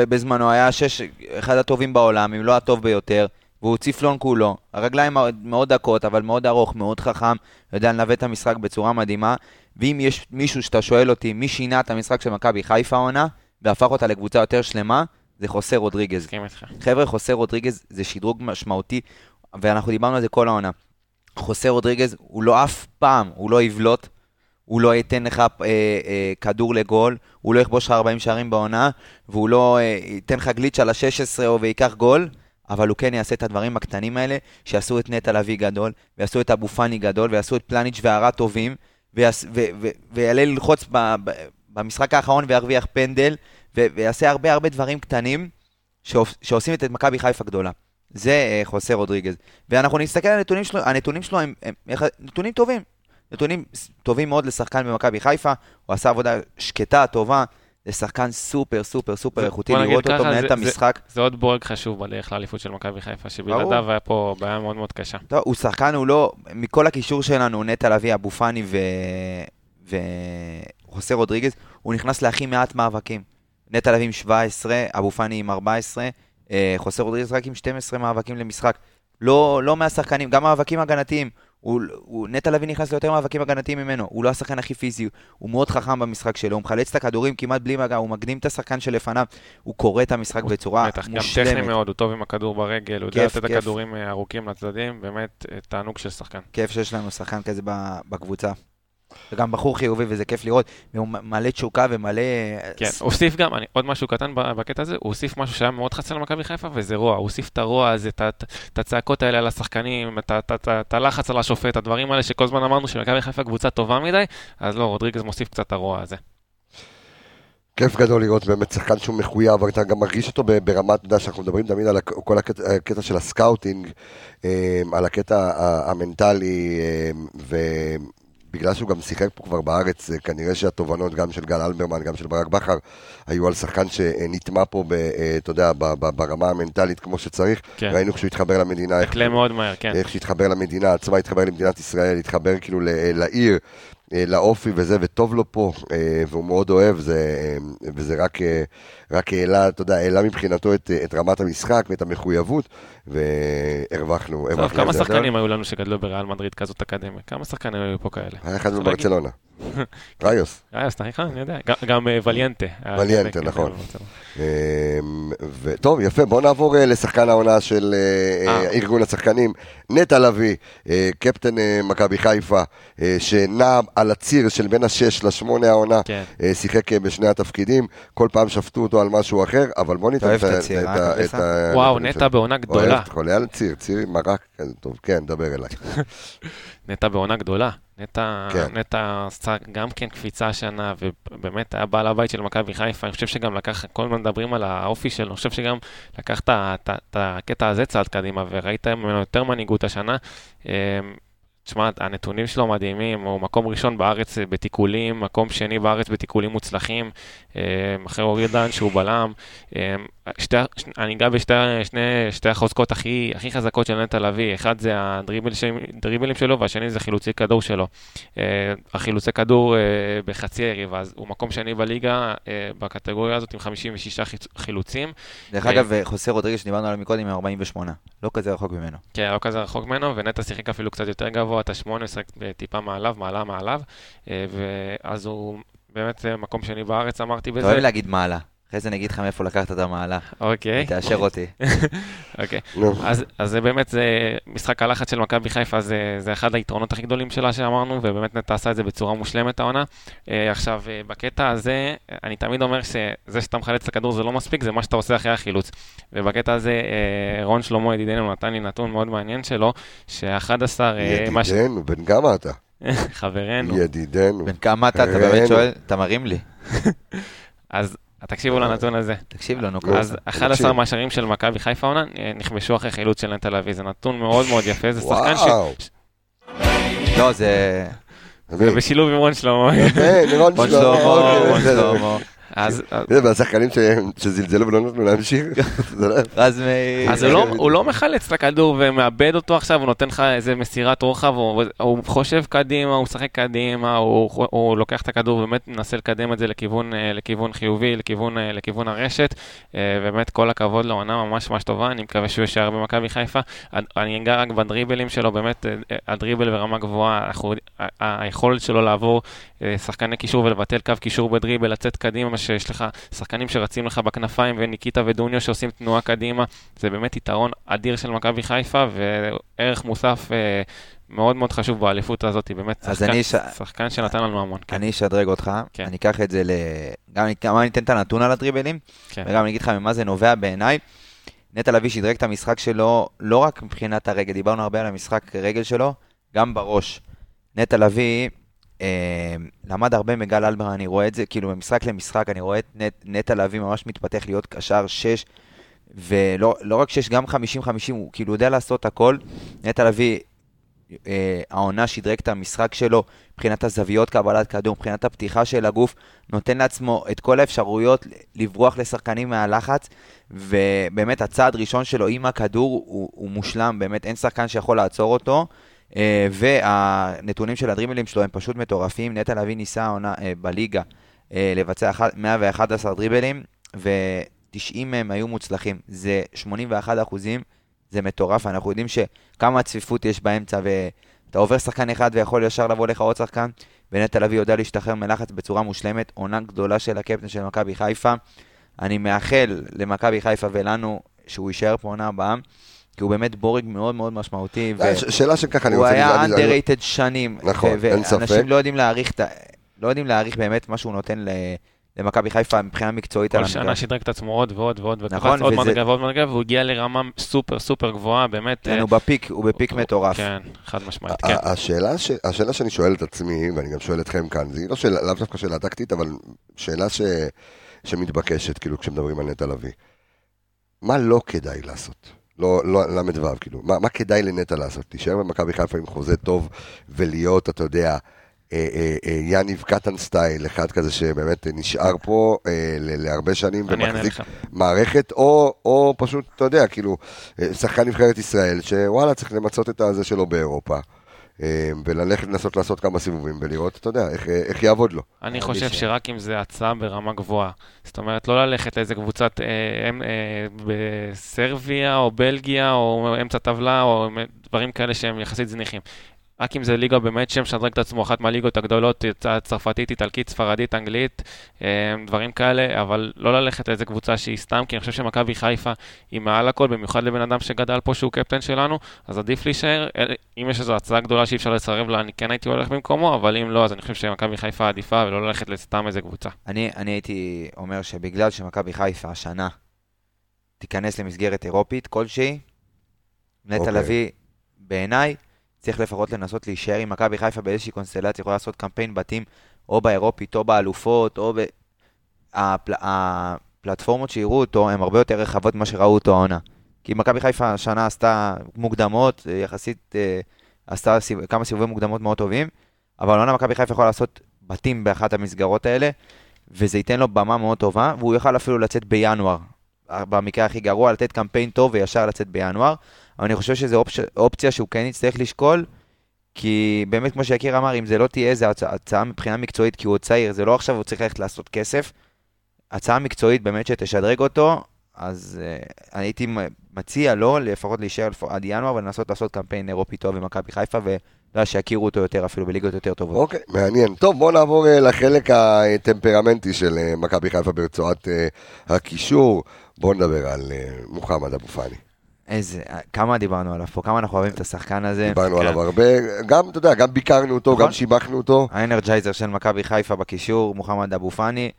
בזמנו היה שש, אחד הטובים בעולם, אם לא הטוב ביותר, והוא ציפלון כולו. הרגליים מאוד- מאוד דקות, אבל מאוד ארוך, מאוד חכם, יודע לנווט את המשחק בצורה מדהימה. ואם יש מישהו שאתה שואל אותי, מי שינה את המשחק של מכבי חיפה העונה, והפך אותה לקבוצה יותר שלמה, זה חוסה רודריגז. חבר'ה, חוסה רודריגז זה שדרוג משמעותי, ואנחנו דיברנו על זה כל העונה. חוסה רודריגז, הוא לא אף פעם, הוא לא יבלוט, הוא לא ייתן לך אה, אה, כדור לגול, הוא לא יכבוש לך 40 שערים בעונה, והוא לא אה, ייתן לך גליץ' על ה-16 או ויקח גול, אבל הוא כן יעשה את הדברים הקטנים האלה, שיעשו את נטע לביא גדול, ויעשו את אבו פאני גדול, ויעשו את פלניץ' והרע טובים, ויעלה ללחוץ ב, ב, במשחק האחרון וירוויח פנדל, ו, ויעשה הרבה הרבה דברים קטנים שעוש, שעושים את מכבי חיפה גדולה. זה אה, חוסה רודריגז. ואנחנו נסתכל על הנתונים שלו, הנתונים שלו הם, הם, הם נתונים טובים. נתונים טובים מאוד לשחקן במכבי חיפה, הוא עשה עבודה שקטה, טובה, זה שחקן סופר סופר סופר זה- איכותי, לראות אותו מנהל את זה- המשחק. זה עוד בורג חשוב בדרך לאליפות של מכבי חיפה, שבלעדיו היה פה בעיה מאוד מאוד קשה. טוב, הוא שחקן, הוא לא... מכל הקישור שלנו, נטע לביא, אבו פאני ו... וחוסה רודריגז, הוא נכנס להכי מעט מאבקים. נטע לביא עם 17, אבו פאני עם 14, אה, חוסה רודריגז רק עם 12 מאבקים למשחק. לא, לא מהשחקנים, גם מאבקים הגנתיים. הוא, הוא, נטע לביא נכנס ליותר מאבקים הגנתיים ממנו, הוא לא השחקן הכי פיזי, הוא מאוד חכם במשחק שלו, הוא מחלץ את הכדורים כמעט בלי מגע, הוא מקדים את השחקן שלפניו, הוא קורא את המשחק בצורה בטח, גם מושלמת. טכני מאוד, הוא טוב עם הכדור ברגל, הוא יודע לתת את. הכדורים אה, ארוכים לצדדים, באמת אה, תענוג של שחקן. כיף שיש לנו שחקן כזה בקבוצה. וגם בחור חיובי וזה כיף לראות, והוא מלא תשוקה ומלא... כן, הוסיף גם, אני, עוד משהו קטן בקטע הזה, הוא הוסיף משהו שהיה מאוד חסר למכבי חיפה, וזה רוע. הוא הוסיף את הרוע הזה, את הצעקות האלה על השחקנים, את הלחץ על השופט, הדברים האלה שכל הזמן אמרנו שמכבי חיפה קבוצה טובה מדי, אז לא, רודריגז מוסיף קצת את הרוע הזה. כיף גדול לראות באמת שחקן שהוא מחויב, אבל אתה גם מרגיש אותו ב- ברמה, אתה יודע, שאנחנו מדברים תמיד על כל הקטע, הקטע של ה scouting, אה, על הקטע ה- המנטלי, אה, ובגלל שהוא גם שיחק פה כבר בארץ, אה, כנראה שהתובנות גם של גל אלברמן, גם של ברק בכר, היו על שחקן שנטמע פה, ב- אה, אתה יודע, ב- ב- ברמה המנטלית כמו שצריך. כן. ראינו כשהוא התחבר למדינה, הקלה מאוד מהר, כן. איך שהתחבר למדינה עצמה, התחבר למדינת ישראל, התחבר כאילו ל- לעיר, אה, לאופי וזה, וטוב לו פה, אה, והוא מאוד אוהב, זה, אה, וזה רק, אה, רק העלה, אתה יודע, העלה מבחינתו את, אה, את רמת המשחק ואת המחויבות, והרווחנו. טוב, הרווחנו כמה את זה. שחקנים היו לנו שגדלו בריאל מדריד כזאת אקדמיה? כמה שחקנים היו פה כאלה? היה אחד בברצלונה. ראיוס. אה, אז נכון, אני יודע. גם- אה, וליאנטה. היה וליאנטה, כן, נכון. בברצלונה. אמ, וטוב, יפה, בואו נעבור אה, לשחקן העונה של אה, אה. אה, ארגון השחקנים, נטע לביא, אה, קפטן אה, מכבי חיפה, אה, שנע על הציר של בין השש לשמונה העונה, כן. אה, שיחק אה, בשני התפקידים, כל פעם שפטו אותו על משהו אחר, אבל בואו ניתן את ה-. וואו, נטע. בעונה גדולה. אוהב, חולה על ציר, ציר עם מרק כזה טוב, כן, דבר אליי. נטע בעונה גדולה. נטע, כן. נטע עשה גם כן קפיצה השנה, ובאמת היה בעל הבית של מכבי חיפה. אני חושב שגם לקח, כל הזמן מדברים על האופי שלו, אני חושב שגם לקח את הקטע הזה צעד קדימה, וראית ממנו יותר מנהיגות השנה. תשמע, הנתונים שלו מדהימים, הוא מקום ראשון בארץ אה, בתיקולים, מקום שני בארץ בתיקולים מוצלחים, אמ, אחרי אורי דן שהוא בלם. שתי, ש- אני אגע בשתי שני, שתי החוזקות הכי, הכי חזקות של נטע לביא, אחד זה הדריבל ש- דריבלים שלו והשני זה חילוצי כדור שלו. אה, החילוצי כדור אה, בחצי היריבה, אז הוא מקום שני בליגה אה, בקטגוריה הזאת עם 56 חיצ- חילוצים. דרך אגב, חוסה רודריגז שדיברנו עליו מקודם עם 48, לא כזה רחוק ממנו. כן, לא כזה רחוק ממנו, ונטע שיחק אפילו קצת יותר גבוה, את ה-18 טיפה מעליו, מעלה מעליו, ואז הוא באמת מקום שני בארץ, אמרתי אתה בזה. אוהב להגיד מעלה, אחרי זה נגיד לך מאיפה לקחת את המעלה, אוקיי, תאשר אותי. אוקיי. נו, אז, אז זה באמת, זה משחק הלחץ של מכבי חיפה, זה, זה אחד היתרונות הכי גדולים שלה שאמרנו, ובאמת נטע עשה את זה בצורה מושלמת העונה. אה, עכשיו, אה, בקטע הזה, אני תמיד אומר שזה שאתה מחלץ את הכדור זה לא מספיק, זה מה שאתה עושה אחרי החילוץ. ובקטע הזה, אה, רון שלמה ידידנו נתן לי נתון מאוד מעניין שלו, ש-11, אה, מה ש... ידידנו, בן כמה אתה? חברנו, ידידנו. בן כמה אתה, אתה באמת. שואל, אתה מרים לי. אז תקשיבו לנתון הזה. תקשיב לנו. אז 11 מהשערים של מכבי חיפה העונה אה, נכבשו אחרי חילוץ של נטע לביא, זה נתון מאוד מאוד יפה, זה שחקן ש... לא, זה... תבין. בשילוב עם רון שלמה. רון רון שלמה. אז- זה, והשחקנים ש- שזלזלו ולא נתנו להמשיך, לא... אז הוא לא- הוא לא מחלץ את הכדור ומאבד אותו עכשיו, הוא נותן לך איזה מסירת רוחב, הוא- חושב קדימה, הוא משחק קדימה, הוא לוקח את הכדור ובאמת מנסה לקדם את זה לכיוון אה, חיובי, לכיוון אה, הרשת. אה, באמת כל הכבוד לו, עונה ממש ממש טובה, אני מקווה שהוא יישאר במכבי חיפה. אני אגע רק בדריבלים שלו, באמת אה, אה, הדריבל ברמה גבוהה, היכולת שלו לעבור אה, שחקני קישור ולבטל קו קישור בדריבל, לצאת קדימה, שיש לך שחקנים שרצים לך בכנפיים, וניקיטה ודוניו שעושים תנועה קדימה, זה באמת יתרון אדיר של מכבי חיפה, וערך מוסף אה, מאוד מאוד חשוב באליפות הזאת, באמת שחקן, ש- שחקן שנתן לנו המון. כן. אני אשדרג אותך, כן. אני אקח את זה ל... גם אני- גם אני אתן את הנתון על הדריבלים, כן. וגם אני אגיד לך ממה זה נובע בעיניי. נטע לביא שדרג את המשחק שלו, לא רק מבחינת הרגל, דיברנו הרבה על המשחק רגל שלו, גם בראש. נטע לביא למד הרבה מגל אלבר, אני רואה את זה, כאילו ממשחק למשחק, אני רואה את נט, נטע לביא ממש מתפתח להיות קשר 6, ולא לא רק 6, גם 50-50, הוא כאילו יודע לעשות הכל. נטע לביא, אה, העונה שדרג את המשחק שלו, מבחינת הזוויות קבלת כדור, מבחינת הפתיחה של הגוף, נותן לעצמו את כל האפשרויות לברוח לשחקנים מהלחץ, ובאמת הצעד ראשון שלו עם הכדור הוא, הוא מושלם, באמת אין שחקן שיכול לעצור אותו. אה, והנתונים של הדריבלים שלו הם פשוט מטורפים. נטע לביא ניסה העונה אה, בליגה אה, לבצע אחת- 111 דריבלים, ו-90 מהם היו מוצלחים. זה 81 אחוזים, זה מטורף. אנחנו יודעים שכמה צפיפות יש באמצע, ואתה עובר שחקן אחד ויכול ישר לבוא לך עוד שחקן, ונטע לביא יודע להשתחרר מלחץ בצורה מושלמת. עונה גדולה של הקפטן של מכבי חיפה. אני מאחל למכבי חיפה ולנו שהוא יישאר פה עונה הבאה, כי הוא באמת בורג מאוד מאוד משמעותי. ו- אה, ש- שאלה שככה אני הוא רוצה... היה אני- אני- underrated שנים. נכון, ו- אין ספק. ואנשים לא יודעים להעריך את ה... לא יודעים להעריך באמת מה שהוא נותן ל- למכבי חיפה מבחינה מקצועית כל שנה. שדרג את עצמו עוד ועוד ועוד, נכון, וקפץ עוד מדרגה ועוד מדרגה, והוא הגיע לרמה סופר סופר גבוהה, באמת. כן, אה, הוא בפיק, הוא בפיק מטורף. כן, חד משמעית, כן. השאלה, ש... השאלה שאני שואל את עצמי, ואני גם שואל אתכם כאן, זו לא שאלה, לאו דווקא שאלה טקטית, אבל שאלה ש... שמתבקשת, כאילו, כשמדברים על נטע לביא. מה לא כדאי לעשות? לא, לא, ל"ו, כאילו, מה, מה כדאי לנטע לעשות? להישאר במכבי חיפה עם חוזה טוב ולהיות, אתה יודע, אה, אה, אה, יניב קטן סטייל, אחד כזה שבאמת נשאר פה אה, להרבה שנים ומחזיק. מערכת, או, או פשוט, אתה יודע, כאילו, אה, שחקן נבחרת ישראל, שוואלה, צריך למצות את הזה שלו באירופה. אה, וללכת לנסות לעשות כמה סיבובים ולראות, אתה יודע, איך, אה, איך יעבוד לו. אני חושב ש- שרק אם זה הצעה ברמה גבוהה. זאת אומרת, לא ללכת לאיזה קבוצת אה, אה, בסרביה או בלגיה או אמצע טבלה או דברים כאלה שהם יחסית זניחים. רק אם זה ליגה באמת שמשדרג את עצמו, אחת מהליגות הגדולות, צרפתית, איטלקית, ספרדית, אנגלית, אה, דברים כאלה, אבל לא ללכת לאיזה קבוצה שהיא סתם, כי אני חושב שמכבי חיפה היא מעל הכל, במיוחד לבן אדם שגדל פה שהוא קפטן שלנו, אז עדיף להישאר. אה, אם יש איזו הצעה גדולה שאי אפשר לסרב לה, אני כן הייתי הולך במקומו, אבל אם לא, אז אני חושב שמכבי חיפה עדיפה, ולא ללכת לסתם איזה קבוצה. אני, אני הייתי אומר שבגלל שמכבי חיפה השנה תיכנס למסגרת אירופית כלשהי, נטע אוקיי. לביא, בעיניי, צריך לפחות לנסות להישאר עם מכבי חיפה באיזושהי קונסטלציה, יכולה לעשות קמפיין בתים, או באירופית, או באלופות, או ב... הפל... הפלטפורמות שיראו אותו הן הרבה יותר רחבות ממה שראו אותו העונה. כי מכבי חיפה השנה עשתה מוקדמות, אה, יחסית אה, עשתה סיב... כמה סיבובי מוקדמות מאוד טובים, אבל העונה מכבי חיפה יכולה לעשות בתים באחת המסגרות האלה, וזה ייתן לו במה מאוד טובה, והוא יוכל אפילו לצאת בינואר. במקרה הכי גרוע, לתת קמפיין טוב וישר לצאת בינואר. אבל אני חושב שזו אופציה, אופציה שהוא כן יצטרך לשקול, כי באמת, כמו שיקיר אמר, אם זה לא תהיה איזו הצעה, הצעה מבחינה מקצועית, כי הוא עוד צעיר, זה לא עכשיו הוא צריך ללכת לעשות כסף. הצעה מקצועית באמת שתשדרג אותו, אז uh, אני הייתי מציע לו לפחות להישאר. עד ינואר ולנסות לעשות קמפיין אירופי טוב במכבי חיפה, ולא שיכירו אותו יותר אפילו בליגות יותר טובות. אוקיי, מעניין. טוב, בואו נעבור אה, לחלק הטמפרמנטי של אה, מכבי חיפה ברצועת אה, הקישור. בואו נדבר על אה, מוחמד אבו פאני. איזה, כמה דיברנו עליו פה, כמה אנחנו אוהבים את השחקן הזה. דיברנו כן. עליו הרבה, גם, אתה יודע, גם ביקרנו אותו, נכון. גם שיבחנו אותו. האנרג'ייזר של מכבי חיפה בקישור, מוחמד אבו פאני.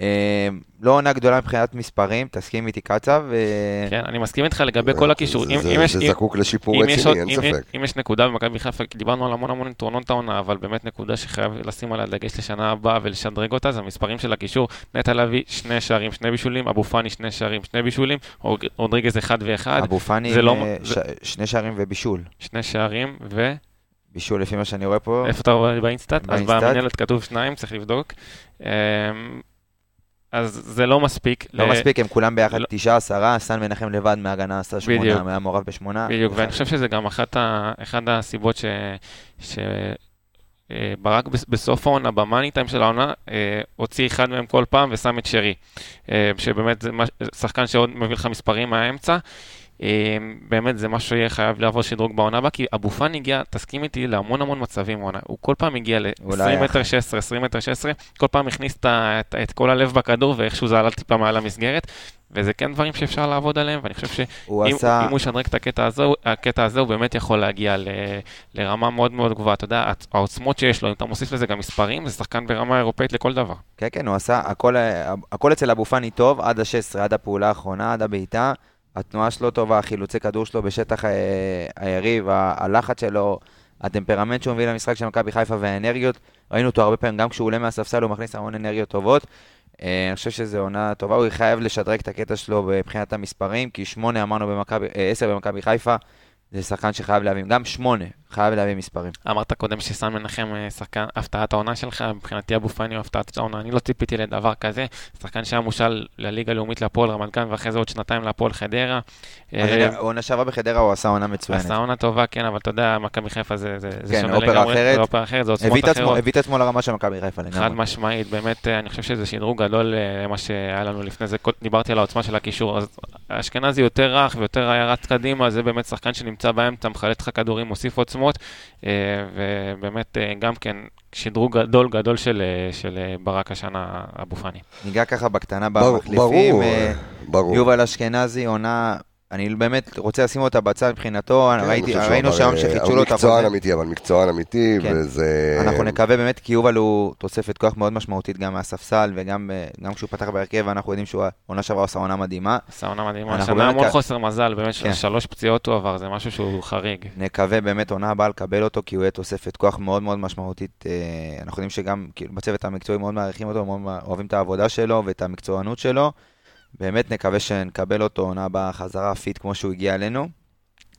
אה, לא עונה גדולה מבחינת מספרים, תסכים איתי קצב. כן, אני מסכים איתך לגבי כל הקישור. זה- זקוק לשיפור רציני, אין ספק. אם יש נקודה במכבי חיפה, כי דיברנו על המון המון יתרונות העונה, אבל באמת נקודה שחייב לשים עליה דגש לשנה הבאה ולשדרג אותה, זה המספרים של הקישור. נטע לביא, שני שערים, שני בישולים, אבו פאני, שני שערים, שני בישולים, רודריגז אחד ואחד, אבו פאני לא- שני שערים ובישול. שני שערים, ו... בישול לפי מה שאני רואה פה. איפה אתה רואה באינסטאט? אז. במנהלת כתוב שניים, צריך לבדוק. אז זה לא מספיק. לא ל- מספיק, הם כולם ביחד לא- תשעה, עשרה, סן מנחם לבד מהגנה עשה שמונה, בדיוק. היה מעורב בשמונה. בדיוק, ואני חושב שזה גם אחת ה, אחד הסיבות ש... ש... אה, ברק בס- בסוף העונה, במאני טיים של העונה, אה, הוציא אחד מהם כל פעם ושם את שרי. אה, שבאמת זה שחקן שעוד מביא לך מספרים מהאמצע. אה, באמת זה משהו שיהיה חייב לעבור שדרוג בעונה הבאה, כי אבו פאני הגיע, תסכים איתי, להמון המון מצבים בעונה. הוא כל פעם הגיע אולי ל-20 היה מטר 16, 20 מטר 16, כל פעם הכניס את, את, את כל הלב בכדור ואיכשהו זה עלה טיפה מעל המסגרת, וזה כן דברים שאפשר לעבוד עליהם, ואני חושב ש... הוא עשה... הוא ישדרג את הקטע הזה, הקטע הזה, הוא באמת יכול להגיע ל, לרמה מאוד מאוד גבוהה. אתה יודע, העוצמות שיש לו, אם אתה מוסיף לזה גם מספרים, זה שחקן ברמה אירופאית לכל דבר. כן, כן, הוא עשה, הכל, הכל אצל אבו פאני טוב, עד ה-16, עד הפעולה האחרונה, עד הבעיטה. התנועה שלו טובה, החילוצי כדור שלו בשטח אה, היריב, ה- הלחץ שלו, הטמפרמנט שהוא מביא למשחק של מכבי חיפה והאנרגיות. ראינו אותו הרבה פעמים, גם כשהוא עולה מהספסל הוא מכניס המון אנרגיות טובות. אה, אני חושב שזו עונה טובה, הוא חייב לשדרג את הקטע שלו מבחינת המספרים, כי שמונה אמרנו במכבי, אה, עשר במכבי חיפה, זה שחקן שחייב להביא, גם שמונה, חייב להביא מספרים. אמרת קודם שסן מנחם אה, שחקן הפתעת העונה שלך, מבחינתי אבו פאני הוא הפתעת העונה, אני לא ציפיתי לדבר כזה, שחקן שהיה מושל לליגה הלאומית להפועל רמת גן, ואחרי זה עוד שנתיים להפועל חדרה. אה, רגע, עונה שעברה בחדרה הוא עשה עונה מצוינת. עשה עונה טובה, כן, אבל אתה יודע, מכבי חיפה זה כן, שונה אופרה לגמרי, אחרת. זה אופרה אחרת, זה עוצמות אחרות. הביא את עצמו לרמה של מכבי חיפה חד לגמרי. משמעית, באמת, אה, אני חושב שזה שדרוג גדול אה, למה שהיה לנו לפני זה. דיברתי על העוצמה של הקישור, אז אשכנזי יותר רך ויותר היה רץ קדימה, זה באמת שחקן שנמצא באמצע, מחלט לך כדורים, מוסיף עוצמות, אה, ובאמת, אה, גם כן, שדרוג גדול גדול של, אה, של ברק השנה, אבו פאני. ניגע ככה בקטנה במחליפים. ברור, ברור. יובל אשכנזי, עונה, אני באמת רוצה לשים אותה בצד מבחינתו, כן, ראיתי, ראינו שם אה, שחידשו הוא לו את מקצוען החוזה. אמיתי, אבל מקצוען אמיתי, כן. וזה... אנחנו נקווה באמת, כי יובל הוא תוספת כוח מאוד משמעותית גם מהספסל, וגם אה, גם כשהוא פתח בהרכב, אנחנו יודעים שהוא עונה שעברה עושה עונה מדהימה. עשה עונה מדהימה, אנחנו השנה באמת המון חוסר מזל, באמת כן. שלוש פציעות הוא עבר, זה משהו שהוא חריג. נקווה באמת עונה הבאה לקבל אותו, כי הוא יהיה תוספת כוח מאוד מאוד משמעותית. אה, אנחנו יודעים שגם כאילו, בצוות המקצועי מאוד מעריכים אותו, מאוד אוהבים את העבודה שלו ואת המקצוענות שלו. באמת נקווה שנקבל אותו עונה הבאה חזרה fit כמו שהוא הגיע אלינו.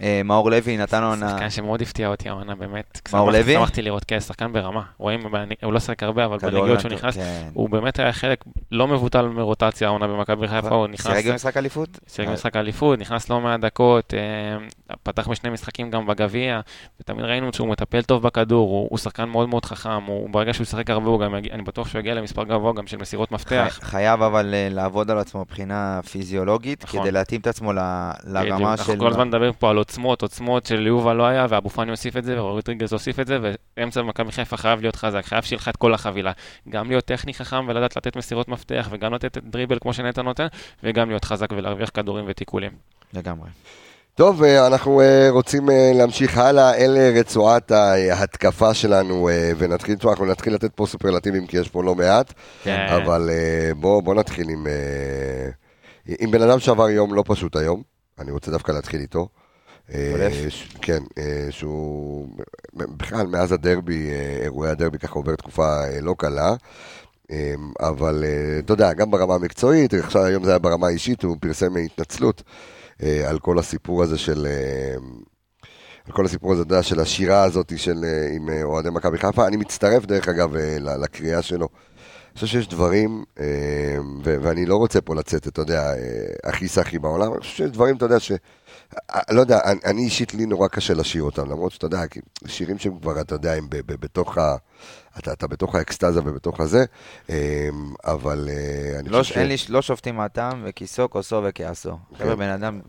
אה, מאור לוי נתן עונה... שחקן שמאוד הפתיע אותי העונה, באמת. מאור לוי? שמחתי לראות, כן, שחקן ברמה. רואים, הוא לא שיחק הרבה, אבל בנגיעות שהוא נכנס, כן. הוא באמת היה חלק לא מבוטל מרוטציה העונה במכבי חיפה, הוא נכנס... שיחק במשחק אליפות? שיחק במשחק האליפות, נכנס לא מעט דקות, אה, פתח בשני משחקים גם בגביע, ותמיד ראינו שהוא מטפל טוב בכדור, הוא, שחקן מאוד מאוד חכם, ברגע שהוא ישחק הרבה, אני בטוח שהוא יגיע למספר גבוה גם של מסירות מפתח. חי- חייב אבל אה, לעבוד על עצמו מבחינה פיזיולוגית, נכון. כדי להתאים את עצמו אנחנו של... כל הזמן מדברים פה על עוצמות, עוצמות של יובל לא היה, ואבו פאני הוסיף את זה, ורוטריגז הוסיף את זה, ואמצע במכבי חיפה חייב להיות חזק, חייב שיהיה לך את כל החבילה. גם להיות טכני חכם ולדעת לתת מסירות מפתח, וגם לתת דריבל כמו שנטע נותן, וגם להיות חזק ולהרוויח כדורים ותיקולים. לגמרי. טוב, אה, אנחנו אה, רוצים אה, להמשיך הלאה, אלה רצועת ההתקפה שלנו, ונתחיל, תשמע, אנחנו נתחיל לתת פה סופרלטיבים, כי יש פה לא מעט, כן. אבל אה, בוא נתחיל עם... עם בן אדם שעבר יום לא פשוט היום, אני רוצה דווקא להתחיל איתו. אה, כן, אה, שהוא בכלל מאז הדרבי, אה, אירועי הדרבי ככה עובר תקופה לא קלה. אבל אתה יודע, גם ברמה המקצועית, עכשיו היום זה היה ברמה האישית, הוא פרסם התנצלות על כל הסיפור הזה של... על כל הסיפור הזה, אתה יודע, של השירה הזאת של, עם אוהדי מכבי חיפה. אני מצטרף, דרך אגב, אה, לקריאה שלו. אני חושב שיש דברים, ואני לא רוצה פה לצאת, אתה יודע, הכי סחי בעולם, אני חושב שיש דברים, אתה יודע, ש... אה, לא יודע, אני, אישית לי נורא קשה לשיר אותם, למרות שאתה יודע, שירים שהם כבר, אתה יודע, הם בתוך ה... אתה, אתה בתוך האקסטזה ובתוך הזה, אה, אבל אה, אני לא, חושב אין לי, לא שופטים מהטעם, וכיסו, כוסו וכעסו. חבר'ה, בן אדם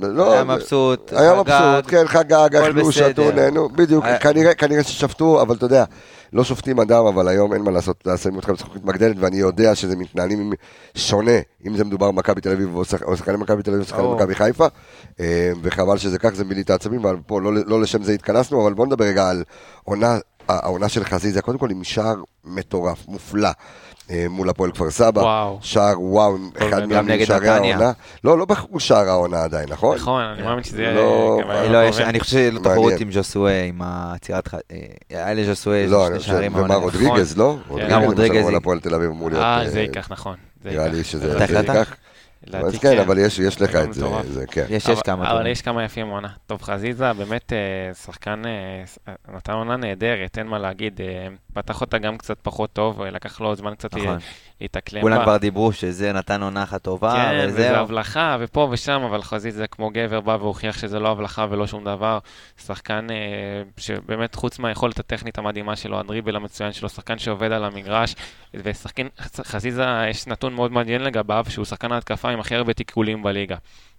לא, היה מבסוט, היה חגג, מבסוט, כן, חגג, אכלו. שתו, נהנו, בדיוק, היה- כנראה, כנראה ששפטו, אבל אתה יודע, לא שופטים אדם, אבל היום אין מה לעשות, שמים אותך בזכוכית מגדלת, ואני יודע שזה מתנהלים שונה, אם זה מדובר במכבי תל אביב או שח- או שחקני מכבי תל אביב או שחקני. מכבי חיפה, אה, וחבל שזה כך, זה מביא לי את העצבים, אבל פה לא, לא לשם זה התכנסנו, אבל בואו נדבר רגע על עונה, העונה של חזיזה, קודם כל עם שער מטורף, מופלא. אה, מול הפועל כפר סבא, וואו. שער וואו, אחד גם משערי. העונה, לא, לא בחרו שער העונה עדיין, נכון? נכון, אני מאמין שזה יהיה... לא, גם היום לא. אני חושב שזו מעניין. תחרות עם ז'וסואה, עם העצירת... ח- אה, היה לז'וסואה לא, שני שערים. ומה העונה. רודריגז, לא? גם למשל, רודריגז היא- הפועל תל אביב אמור להיות... אה, אה, זה ייקח, נכון. נראה. לי שזה? ייקח. לדעתי אז כן, אבל יש יש לך את זה. זה כן. יש, אבל- יש כמה. אבל טובים. יש כמה יפים עונה. טוב, חזיזה באמת אה, שחקן, אה, ס- נתן עונה נהדרת, אין מה להגיד. אה, פתח אותה גם קצת פחות טוב, לקח לו זמן קצת נכון. להתאקלם. כולם. כבר דיברו שזה נתן עונה אחת טובה, כן, וזה וזהו. הבלחה, ופה ושם, אבל חזיזה זה כמו גבר בא והוכיח שזה לא הבלחה ולא שום דבר. שחקן אה, שבאמת, חוץ מהיכולת הטכנית המדהימה שלו, הדריבל המצוין שלו, שחקן שעובד על המגרש, ושחקן, חזיזה, יש נתון מאוד מעניין לגביו, שהוא שחקן ההתקפה עם הכי הרבה תיקולים בליגה.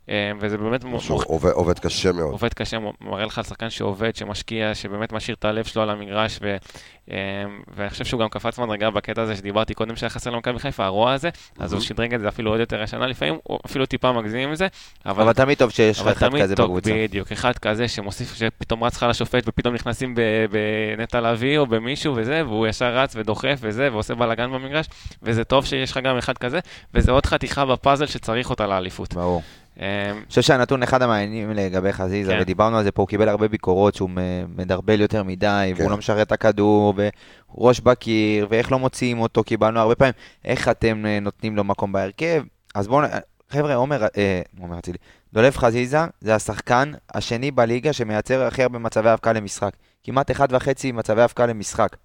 אה, וזה באמת מ- שהוא עובד- עובד קשה מאוד. עובד קשה, מראה לך שחקן שעובד, שמשקיע, שבאמת משאיר את הלב שלו על המגרש, ו, אה, ואני חושב שהוא גם קפץ מדרגה בקטע הזה שדיברתי קודם שהיה חסר למכבי חיפה, הרוע הזה, אז הוא שדרג את זה אפילו עוד יותר השנה, לפעמים הוא אפילו טיפה מגזים עם זה, אבל... אבל תמיד טוב שיש לך אחד כזה בקבוצה. בדיוק, אחד כזה שמוסיף, שפתאום רץ לך לשופט ופתאום נכנסים בנטע לביא או במישהו וזה, והוא ישר רץ ודוחף וזה, ועושה בלאגן במגרש, וזה טוב שיש לך גם אחד כזה, וזה עוד חתיכה בפאזל שצריך אותה לאליפות. ברור. אה, אני חושב שהנתון אחד המעניינים לגבי חזיזה, כן. ודיברנו על זה פה, הוא קיבל הרבה ביקורות שהוא מדרבל יותר מדי, כן. והוא לא משרת את הכדור, וראש בקיר, ואיך לא מוציאים אותו, קיבלנו הרבה פעמים, איך אתם אה, נותנים לו מקום בהרכב. אז בואו, חבר'ה, עומר, אה, עומר אצילי, דולב חזיזה זה השחקן השני בליגה שמייצר הכי הרבה מצבי הבקעה למשחק. כמעט אחד וחצי מצבי הבקעה למשחק.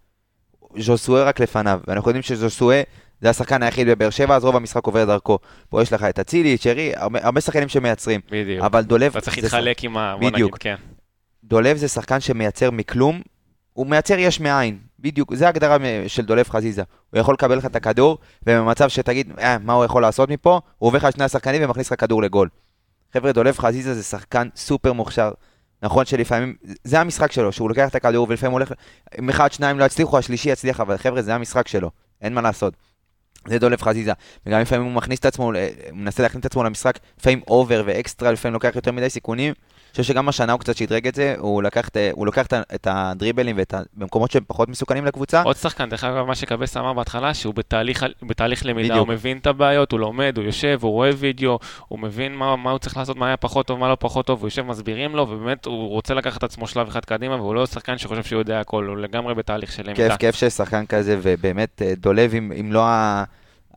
ז'וסואה רק לפניו, ואנחנו יודעים שז'וסואה זה השחקן היחיד בבאר שבע, אז רוב המשחק עובר דרכו. פה יש לך את אצילי, את שרי, הרבה, הרבה שחקנים שמייצרים. בדיוק. אבל דולב... אתה צריך להתחלק עם ה... בדיוק. כן. דולב זה שחקן שמייצר מכלום, הוא מייצר יש מאין, בדיוק, זה ההגדרה של דולב חזיזה. הוא יכול לקבל לך את הכדור, ובמצב שתגיד, אה, מה הוא יכול לעשות מפה, הוא עובר לך שני השחקנים ומכניס לך כדור לגול. חבר'ה, דולב חזיזה זה שחקן סופר מוכשר. נכון שלפעמים, זה המשחק שלו, שהוא לוקח את הכדור ולפעמים הולך, אם אחד, שניים לא יצליחו, השלישי יצליח, אבל חבר'ה, זה המשחק שלו, אין מה לעשות. זה דולב חזיזה, וגם לפעמים הוא מכניס את עצמו, הוא מנסה להכניס את עצמו למשחק, לפעמים over ואקסטרה, לפעמים לוקח יותר מדי סיכונים. חושב שגם השנה הוא קצת שדרג את זה, הוא לקח, את- הוא לוקח את הדריבלים ואת ה- במקומות שהם פחות מסוכנים לקבוצה. עוד שחקן, דרך אגב, מה שקבס אמר בהתחלה, שהוא בתהליך, בתהליך למידה, בדיוק. הוא מבין את הבעיות, הוא לומד, הוא יושב, הוא רואה וידאו, הוא מבין מה, מה הוא צריך לעשות, מה היה פחות טוב, מה לא פחות טוב, הוא יושב, מסבירים לו, ובאמת הוא רוצה לקחת את עצמו שלב אחד קדימה, והוא לא שחקן שחושב שהוא יודע הכל, הוא לגמרי בתהליך של למידה. כיף, כיף שיש שחקן כזה, ובאמת אה, דולב, אם, אם לא ה-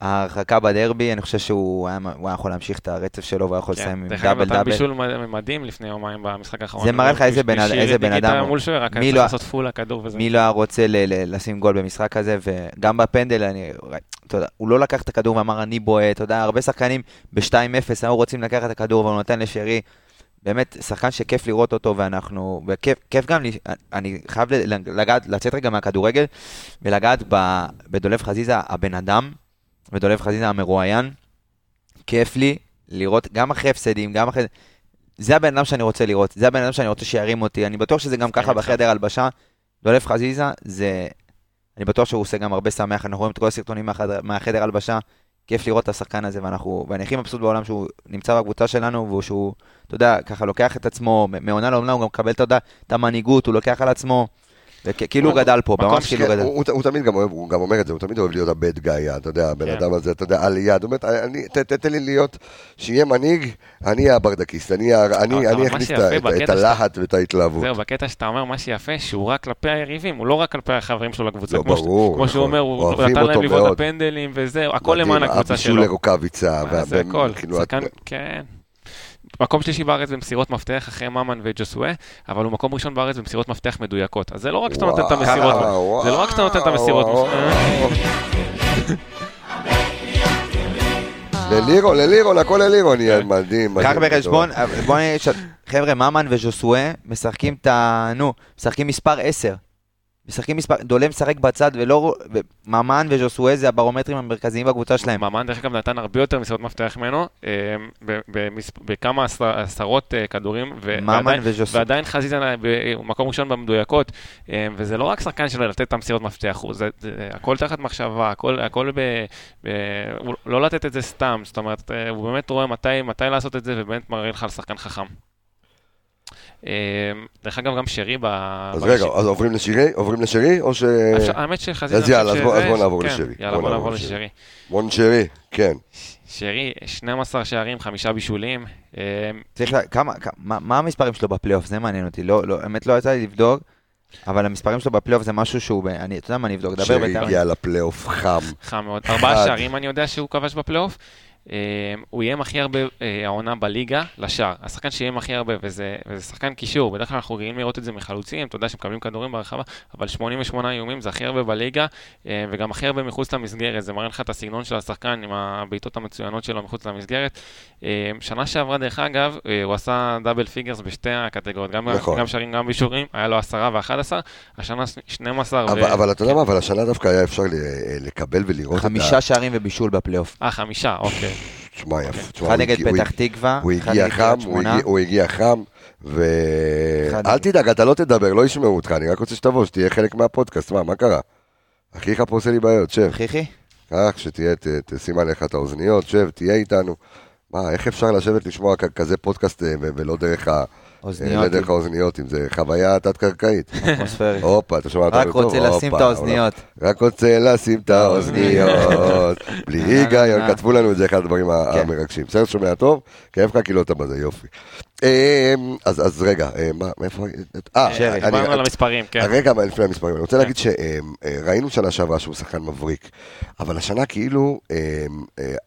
ההרחקה בדרבי, אני חושב שהוא היה, היה יכול להמשיך את הרצף שלו, והוא היה יכול לסיים כן, עם דרך אגב, דאבל נתן דאבל. בישול מד- מדהים לפני יומיים במשחק האחרון. זה מראה לך איזה בן- בשביל איזה בן אדם הוא. מול שוער, רק היה לא- לעשות פול לכדור וזה. מי לא היה רוצה ל- ל- לשים גול במשחק הזה, וגם בפנדל, אני, אתה יודע, הוא לא לקח את הכדור ואמר אני בועט, אתה יודע, הרבה שחקנים ב-2-0 היו רוצים לקחת את הכדור, אבל הוא נתן לשרי. באמת, שחקן שכיף לראות אותו, ואנחנו, וכיף כיף גם, לי- אני חייב לגעת, לצאת רגע מהכדורגל, ולגעת ב- בדולב חזיזה, הבן אדם, ודולב חזיזה המרואיין. כיף לי לראות, גם אחרי הפסדים, גם אחרי... זה הבן אדם שאני רוצה לראות, זה הבן אדם שאני רוצה שירים אותי, אני בטוח שזה גם ככה. בחדר הלבשה. דולב חזיזה, זה... אני בטוח שהוא עושה גם הרבה שמח, אנחנו רואים את כל הסרטונים מהחדר, מהחדר הלבשה, כיף לראות את השחקן הזה, ואנחנו, ואני הכי מבסוט בעולם שהוא נמצא בקבוצה שלנו, ושהוא, אתה יודע, ככה לוקח את עצמו, מעונה לעונה הוא גם מקבל, אתה יודע, את המנהיגות, הוא לוקח על עצמו, וכאילו הוא גדל פה, ממש כאילו הוא גדל. הוא, תמיד גם אוהב, הוא גם אומר את זה, הוא תמיד אוהב להיות הבד גאי, אתה יודע, הבן כן. אדם הזה, אתה יודע, על יד, הוא אומר, אני, ת, ת, תן לי להיות, שיהיה מנהיג, אני אהיה הברדקיסט, אני, אכניס את, הלהט ואת ההתלהבות. זהו, בקטע שאתה אומר מה שיפה, שהוא רק כלפי היריבים, הוא לא רק כלפי החברים שלו לקבוצה. לא, ברור, כמו שהוא נכון. אומר, הוא נתן להם לבעוט מאוד. בפנדלים וזהו, הכל למען הקבוצה הבישול שלו. לרוקאביצה, מה זה הכל, כאילו, שחקן, כן. מקום שלישי בארץ במסירות מפתח אחרי ממן וג'וסואה, אבל הוא מקום ראשון בארץ במסירות מפתח מדויקות. אז זה לא רק שאתה נותן את המסירות, זה לא רק שאתה נותן את המסירות. וואו. ללירון, ללירון, הכל ללירון יהיה מדהים. קח בחשבון, בוא נראה, ש- חבר'ה, ממן וז'וסואה משחקים את ה... נו, משחקים מספר 10. משחקים מספר... דולה משחק בצד ולא... ממן וז'וסואה זה הברומטרים המרכזיים בקבוצה שלהם. ממן דרך אגב נתן הרבה יותר מסירות מפתח ממנו, אה, בכמה עשר- עשרות אה, כדורים, ועדיין- חזיזה ב- הוא מקום ראשון במדויקות, אה, וזה לא רק שחקן שלו לתת את המסירות מפתח, הוא- זה- זה הכל תחת מחשבה, הכל, הכל ב, לא לתת את זה סתם, זאת אומרת, הוא באמת רואה מתי, מתי לעשות את זה, ובאמת מראה לך על שחקן חכם. אה, דרך אגב, גם שרי ב... אז רגע, אז עוברים לשירי? עוברים לשירי? או ש... אפשר- האמת שחזיזה... אז יאללה, אז בוא- בוא נעבור כן, לשרי. יאללה, בוא בוא נעבור לשרי. לשרי. מון שרי, כן. שרי, 12 שערים, חמישה בישולים. אה, צריך לה... כמה... כמה- מה המספרים שלו בפלייאוף? זה מעניין אותי. לא, לא, האמת לא יצא לי לבדוק, אבל המספרים שלו בפלייאוף זה משהו שהוא... אני, אתה יודע מה, אני אבדוק. דבר שרי בינתיים. הגיע לפלייאוף חם. חם מאוד. ארבעה. שערים אני יודע שהוא כבש בפלייאוף. אה, הוא איים הכי הרבה אה, העונה בליגה לשער. השחקן שאיים הכי הרבה, וזה, וזה שחקן קישור, בדרך כלל אנחנו רגילים לראות את זה מחלוצים, אתה יודע שמקבלים כדורים ברחבה, אבל 88 איומים זה הכי הרבה בליגה, אה, וגם הכי הרבה מחוץ למסגרת, זה מראה לך את הסגנון של השחקן עם הבעיטות המצוינות שלו מחוץ למסגרת. אה, שנה שעברה, דרך אגב, הוא עשה double figures בשתי הקטגוריות, גם, נכון. גם שערים, גם בישורים, היה לו 10 ו-11, השנה 12 אבל, אבל אתה יודע מה, אבל השנה דווקא היה אפשר לקבל ולראות את ה... חמישה שערים ובישול בפלייאוף. אה, חמישה, אוקיי. תשמע, יפה. תשמע, אחד נגד פתח תקווה, הוא הגיע חם, הוא. הגיע- חם, ו... אל תדאג, אתה לא תדבר, לא ישמעו אותך, אני רק רוצה שתבוא, שתהיה חלק מהפודקאסט, מה, מה קרה? אחיך פה עושה לי בעיות, שב. חיכי? קח, שתהיה, תשים עליך את האוזניות, שב, תהיה איתנו. מה, איך אפשר לשבת לשמוע כזה פודקאסט אה, ולא דרך ה... אוזניות. לא דרך האוזניות, אם זה חוויה תת-קרקעית. אטמוספרית. הופה, אתה שומע אותנו רק טוב? רוצה לשים את האוזניות. רק רוצה לשים את האוזניות. בלי היגיון, אה. כתבו לנו את זה, אחד הדברים כן. המרגשים. בסדר, שומע טוב? כיף לך כאילו אתה בזה, יופי. אה, אז רגע, אה, מה, מאיפה... אה, שרי, אני- דיברנו על המספרים, כן. רגע, אבל לפני המספרים, אני רוצה להגיד שראינו שנה שעברה שהוא שחקן מבריק, אבל השנה כאילו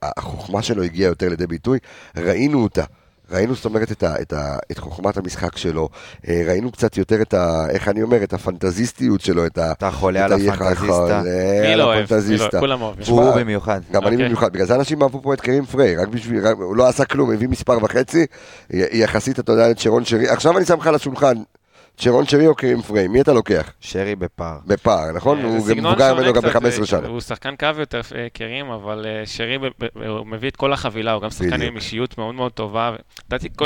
החוכמה שלו הגיעה יותר לידי ביטוי, ראינו אותה. ראינו, זאת אומרת, את, ה, את, ה, את חוכמת המשחק שלו, אה, ראינו קצת יותר את ה... איך אני אומר? את הפנטזיסטיות שלו, את ה... אתה חולה על ה- הפנטזיסטה. חולה מי לא אוהב? מי הפנטזיסטה. לא- כולם אוהבים. הוא במיוחד. גם אני אוקיי. במיוחד, בגלל זה אנשים אהבו פה את קרים פריי, רק בשביל, רק, הוא לא עשה כלום, הביא מספר וחצי, יחסית, אתה יודע, את שרון שרי, עכשיו אני שם לך על השולחן, שרון שרי או קרים פריי, מי אתה לוקח? שרי בפער. בפער, נכון? אה, הוא גם מבוגר ממנו גם קצת, ב-15 אה, שנה. הוא שחקן קו יותר אה, קרים, אבל שרי, מביא את כל החבילה, הוא גם שחקן. עם אישיות מאוד מאוד טובה.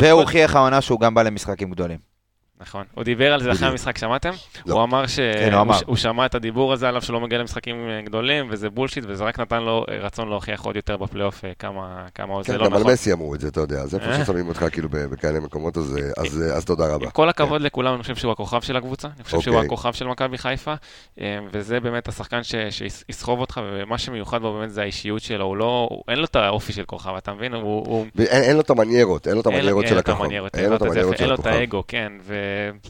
והוא הוכיח העונה שהוא גם בא למשחקים גדולים. נכון. הוא דיבר על זה אחרי. המשחק, שמעתם? לא. הוא אמר כן, הוא. שהוא שמע את הדיבור הזה עליו שלא מגיע למשחקים אה, גדולים, וזה בולשיט, וזה רק נתן לו אה, רצון להוכיח עוד יותר בפלייאוף אה, כמה כמה כן, זה לא גם על נכון. מסי אמרו את זה, אתה יודע, אז איפה. ששמים אותך כאילו בכאלה מקומות, אז, אז, אז תודה רבה. כל הכבוד לכולם, אני חושב שהוא הכוכב של הקבוצה, אני חושב שהוא אוקיי. הכוכב של מכבי חיפה, וזה באמת השחקן ש- שיסחוב אותך, ומה שמיוחד בו באמת זה האישיות שלו, הוא לא, הוא- אין לו את האופי של כוכב, אתה מבין? הוא- הוא... אין לו את המניירות, אין לו את המניירות אין של לו את הכוכב. המניירות, אין לו את הבנת, זה המניירות יפה, של אין לו את הכוכב. האגו, כן,